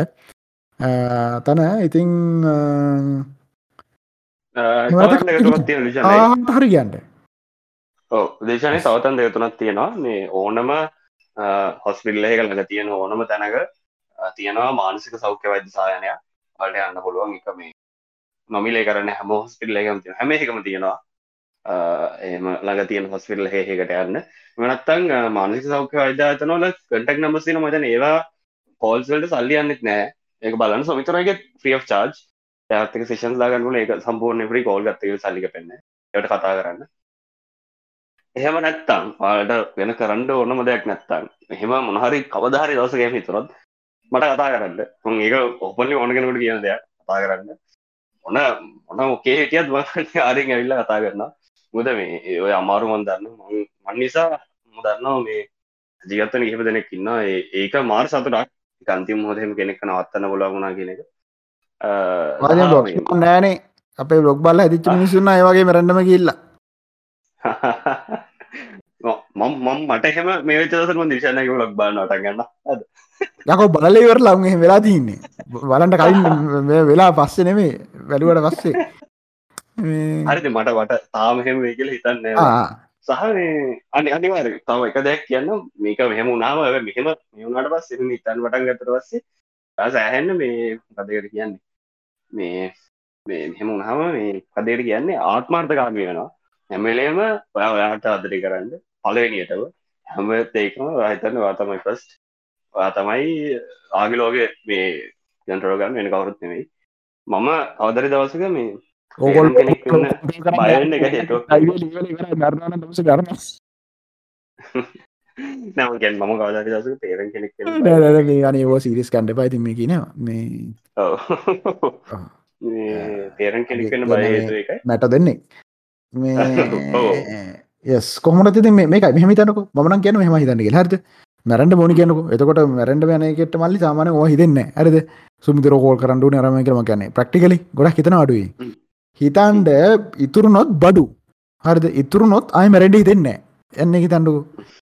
තන ඉතිං හරි ගන්ට ඕ දේශනය තවතන් දෙයතුනක් තියෙනවා. මේ ඕනම හොස්පිල්ලහ කළඟ තියෙන ඕනම තැනක තියෙනවා මානසික සෞඛ්‍ය වෛද්‍ය සායනය වලට යන්න පුළුවන් එක මේ නොමිලේ කරන්න හැම හොස්පිල්ල එකම තියෙන හැම එකම තියෙනවා. එම ළඟ තියෙන හොස්පිල්ල හේකට යන්න වනත්තං මානසික සෞඛ්‍ය වෛද්‍යාතනවල කටක් නම්බස්තින මතන ඒවා කෝල්සල්ට සල්ලි යන්නෙත් නෑ. ඒක බලන්න. සමිතරගේ ්‍රිය චාර්ජ් ඇතක සේෂන් ලාගන්නල ඒක සම්පූර්ණ ්‍රී කෝල් ගත්තක සල්ලික පෙන්න යට කතා කරන්න. එහෙම නැත්තම් පාට වෙන කරන්න ඕනම දෙයක් නැත්තම් එහෙම මොනහරි කවධහරි දවසගේම තුරොත් මට කතා කරන්න. තුන් ඒක ඔපල්ලි ඕනගෙනකට කියන දෙයක්. කතා කරන්න. ඔන මොන මොකේ හිටියත් වන්න ආරෙන් ඇවිල්ල කතා කරන්න මුද මේ ඔය අමාරු මන් දන්න මන් නිසා දන්නවා මේ ජීගත්තන කිහිප දෙනෙක් ඉන්න ඒක මාර් සතුටක් අන්තිම හොදම කෙනෙක් නවත්තන්න ගොලා වුණා කියන එක. නෑනේ. අපේ බ්ලොග් බල්ල ඇතිච්ච මිනිසුන්න ඒවගේ මරන්නම කිල්ල මම් මට එහෙම මේ චසම දිශනක ලොක් බාන්න ට ගන්න යකෝ බලලවර ලං වෙලා තින්නේ බලන්ට කලින් වෙලා පස්සේ නෙමේ වැලුවට පස්සේ හරිද? මට වට තාම එහෙම වේ කියල හිතන්න සහ අනි අනිවාර තම එක දෙයක් කියන්න. මේක මෙහෙම උනාම මෙහෙම මෙවුණට පස් හිතන් වටන් ගතර පස්සේ සෑහෙන්න මේ කදකට කියන්නේ? මේ මේ මෙහෙම උනාම මේ කදයට කියන්නේ? ආත්මාර්ථකාමි වෙනවා. හැමලේම ඔයා ඔයාට අදරි කරන්න පලවෙනියටව හැම ඒකම රහිතන්න වා තමයි ප්‍රස්ට් ඔයා තමයි ආගිලෝගේ මේ ජන්ටරෝගන්න වෙන කවරුත් නෙවෙයි මම අවදරි දවසක මේ ඕගොල් බයන්න එක හේතු නර්නාන දස කරන නමගෙන් මම කවදරි දසක තේරෙන් කෙනෙක් අනෝ සිරිස් කණ්ඩ පයිතිම කියනවා. මේ තේරන් කෙනෙක් වෙන බය එකයි. මැට දෙන්නේ. මේ යස් කොහමට මේක මෙහමිතනක මන කියන මෙහම හිතන්නගේ හරද? මැරට බොනි කියනක එතකොට මැරට යනකට මල්ලි. සාමාන ෝ හිතන්න ඇරද සුමිතර කෝල් කරන්නු නරම කරම කියන්නේ. ප්‍රක්ටිකලි ගොඩක් හිතන අඩුවේ හිතන්ඩ ඉතුරු නොත් බඩු. හරිද? ඉතුරු නොත් අය මැරඩි හිතෙන්නේ එන්න හිතන්ඩු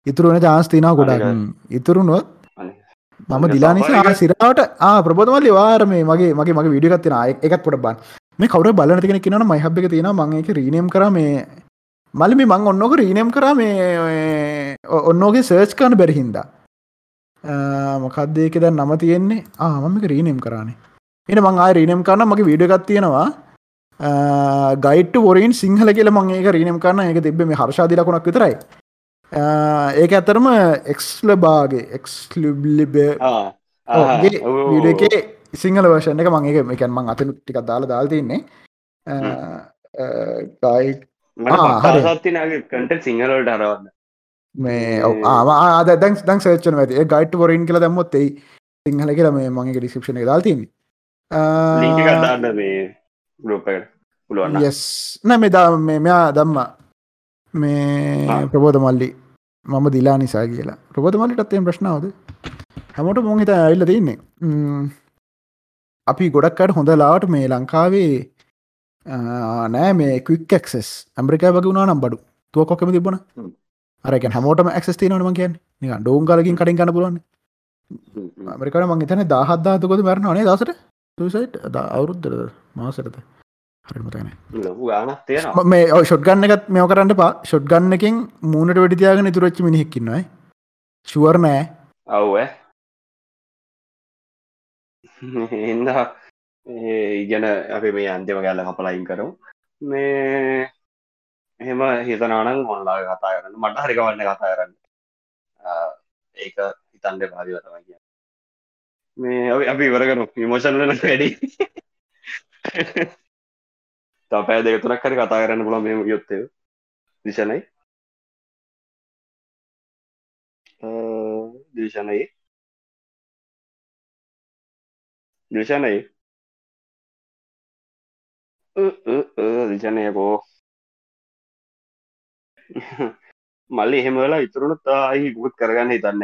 ඉතුරුවන ජාස්තිනා ගොඩක්. ඉතුරු නොත් මම දිලානිසා සිරාවට ආ ප්‍රබෝධමල්ලි වාරමේ මගේ මගේ මගේ විඩියගත්තින එකත් පොට බන් මේ කවර බලන තිෙන කියෙන මයිහබ් තියෙන මංක රීනම් කර මේ මලිමි මං ඔන්නක රීනම් කර මේ ඔන්නෝගේ සර්ච් කන බැරිහින්දා මොකක්දේක දැන් නම තියෙන්නේ? ආමක රීනම් කරන්නේ එන මං ආය රීනම් කරන්න මගේ වීඩගත් තියෙනවා ගයිට ොරින් සිංහල කියල මංඒක රීනම් කරන්න එක තිබ මේ හර්ෂාදිලකුණක් විතරයි ඒක ඇතරම එක්ස්ල බාගේ එක්ස්ලිබ්ලිබේ විඩකේ සිංහල වර්ෂණ එක මංගේ එකැන් මං අතනු ටිකක් දාලා දාල් තින්නේ ගයි මටතිනගේ කට සිංහලට අරවන්න මේ ආද දැන් දන් සේචන ඇති ගයිට වරින් කියල දැම්මොත්තේ සිංහල කියල මේ මගේ ඩිස්ක්ෂණ එක මේ ගරුප පුළුවන් යස් නැ මේ දා මෙයා දම්මා. මේ ප්‍රබෝධ මල්ලි. මම දිලා නිසා කියලා. ප්‍රබෝධ මල්ලිටත්තයෙන් ප්‍රශ්නාවද හැමෝට මොහිත ඇල්ල තින්නේ. අපි ගොඩක්කට හොඳ ලාට මේ ලංකාවේ නෑ මේ ක්වික්ක්සස් ඇම්රිකා වගේ වුණා නම් බඩු. තුව කොකම තිබන අරක හැමෝටම ඇක්ස් තිනවනම කියෙන් නික ඩෝන් කලකින් කටින් කන්න පුලන්න ඇමරිකට මං තන දහත්දාතකොද මැරණනේ දසට තුසයිට් අවුරුද්දර මාසරත හරිමතන මේ ෂොට් ගන්න එකත් මෙෝ කරන්න පා ෂොට් ගන්න එකින් මූුණට වැඩිතියාගෙන තුරච්චි මිනිහෙක්කින්නයි ශුවර් නෑ. අව්ව හින්ද ඉගැන අපි මේ අන්තිම ගැල්ල කපලයින් කරු මේ එහෙම හිතනානං ඔොන්ලා කතා කරන්න. මට හරිකවන්න කතා කරන්න. ඒක හිතන්ඩ පාදිව තමයි කිය මේ අපි ඉවර කරු විමෝෂන්ලන වැඩි තපෑ දෙක තුනක් හරි කතා කරන්න පුළ මේ යොත්තය දිශනයි. දිශනයි. දිශනයි. දිශනයකෝ මල්ලි එහෙම වෙලා ඉතුරුණු තායි ගුත් කරගන්න හිතන්න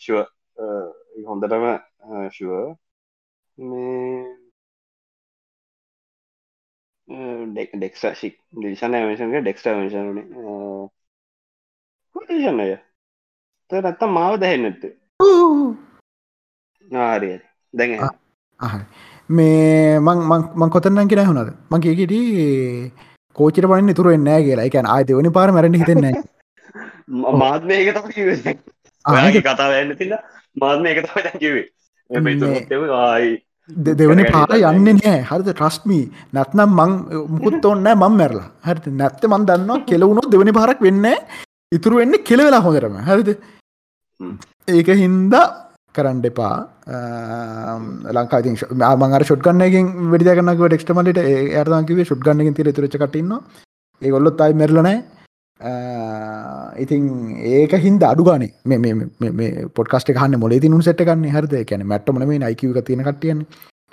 ශුව හොඳටම ශුව මේ ඩෙක් ඩෙක්ස්ට ශික් දිශන මේෂන්ගේ ඩෙක්ස්ට මේෂන ෂන්නය නැත්තම් මාව දැහෙන්නත්ත ආරිය දැඟ මේ මං කොතන්න කියෙන හොනද මංකේකට කෝචිට පනින් තුර එන්නෑ කියලා. එකැන අයි දෙවනි පාර මැරණ හිතෙන්නේ මාත්මයක තම කතාව ඇන්න තින්න මාත්ම එක තම දැකිවේ ආයි දෙවනි පාර යන්න නෑ. හරිත ට්‍රස්මී නැත්නම් මං මුකුත් ඔන්න මං මැරලා. හරි නැත්ත මන් දන්නවා කෙලවුණු දෙවනි පාරක් වෙන්න ඉතුරු වෙන්න කෙලවෙලා හොඳරම හරිද? ඒක හින්දා කරන්න එපා. ලංකාති මංගර ෂොට්ගන්නකින් වැඩිදකනක ටෙක්ස්ටමලට ඒර්තකිව ෂුට්ගන්නකින් තිර තුරච කටන්න ඒගොල්ලොත් අයි මෙරලනෑ ඉතින් ඒක හින්ද අඩුගානේ මේ පොට්කස්ට හන්න මොල තිනු සට කන්න හරද? කැන මැට්ටමන මේ අයිකව තියෙන කටියන්න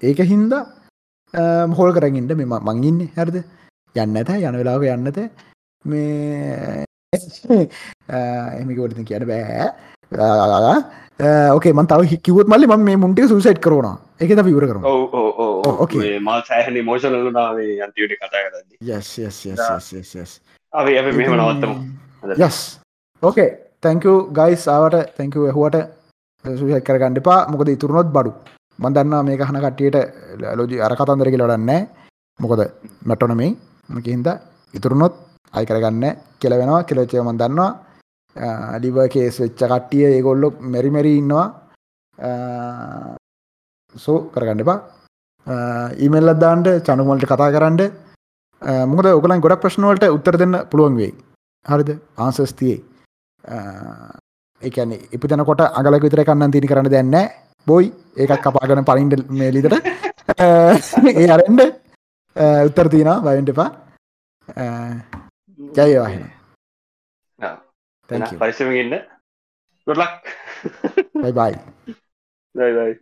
ඒක හින්ද හෝල් කරගින්ට මෙම මංඉන්න හරද? යන්න ඇත යන වෙලාක යන්නත මේ එමිකෝට කියන බෑ. ඕකේ මන්තාව කිවත් මල්ලි ම මේ මුන්ට සුසයිට් කරන එක ද විවර කරන okay. මල් සෑහන මෝෂනල නාවේ අන්තිවට කතා කරද අපේ අප මෙහම නවත්තමු. යස් ඕකේ තැංකු ගයිස් ආවට තැංකු ඇහුවට. සුසයිත් කරගන්න එපා. මොකද ඉතුරුණොත් බඩු. මන්දන්න මේ කහන කට්ටියට ලෝජි අර කතන්දර කියල වඩන්නේ මොකද මැටොනමයි මකිහින්ද ඉතුරුණොත් අයි කරගන්න කෙල වෙනවා. කෙලචය මන් දන්නවා. ලිව කේස් වෙච්ච කට්ටිය ඒගොල්ලො මෙරිමැරි ඉන්නවා. සෝ කරගන්න එපා. ඊමල් අදදාන්ට චනුමල්ට කතා කරන්න මොකද ඔකලන් ගොඩක් ප්‍රශ්නවලට උත්තර දෙන්න පුළුවන් වෙයි. හරිද? ආන්සස්තියේ ඒකන ඉපිතනකොට අගලක විතර කන්න තිනි කරන්න දෙන්න බොයි. ඒකත් කපාගන පලින්ඩ මේලිතට ඒ අරෙන්ඩ උත්තර තියන බයින්ට එපා. ජයවාහෙන පරිසමගන්න ගොඩලක් බයි බයි බයි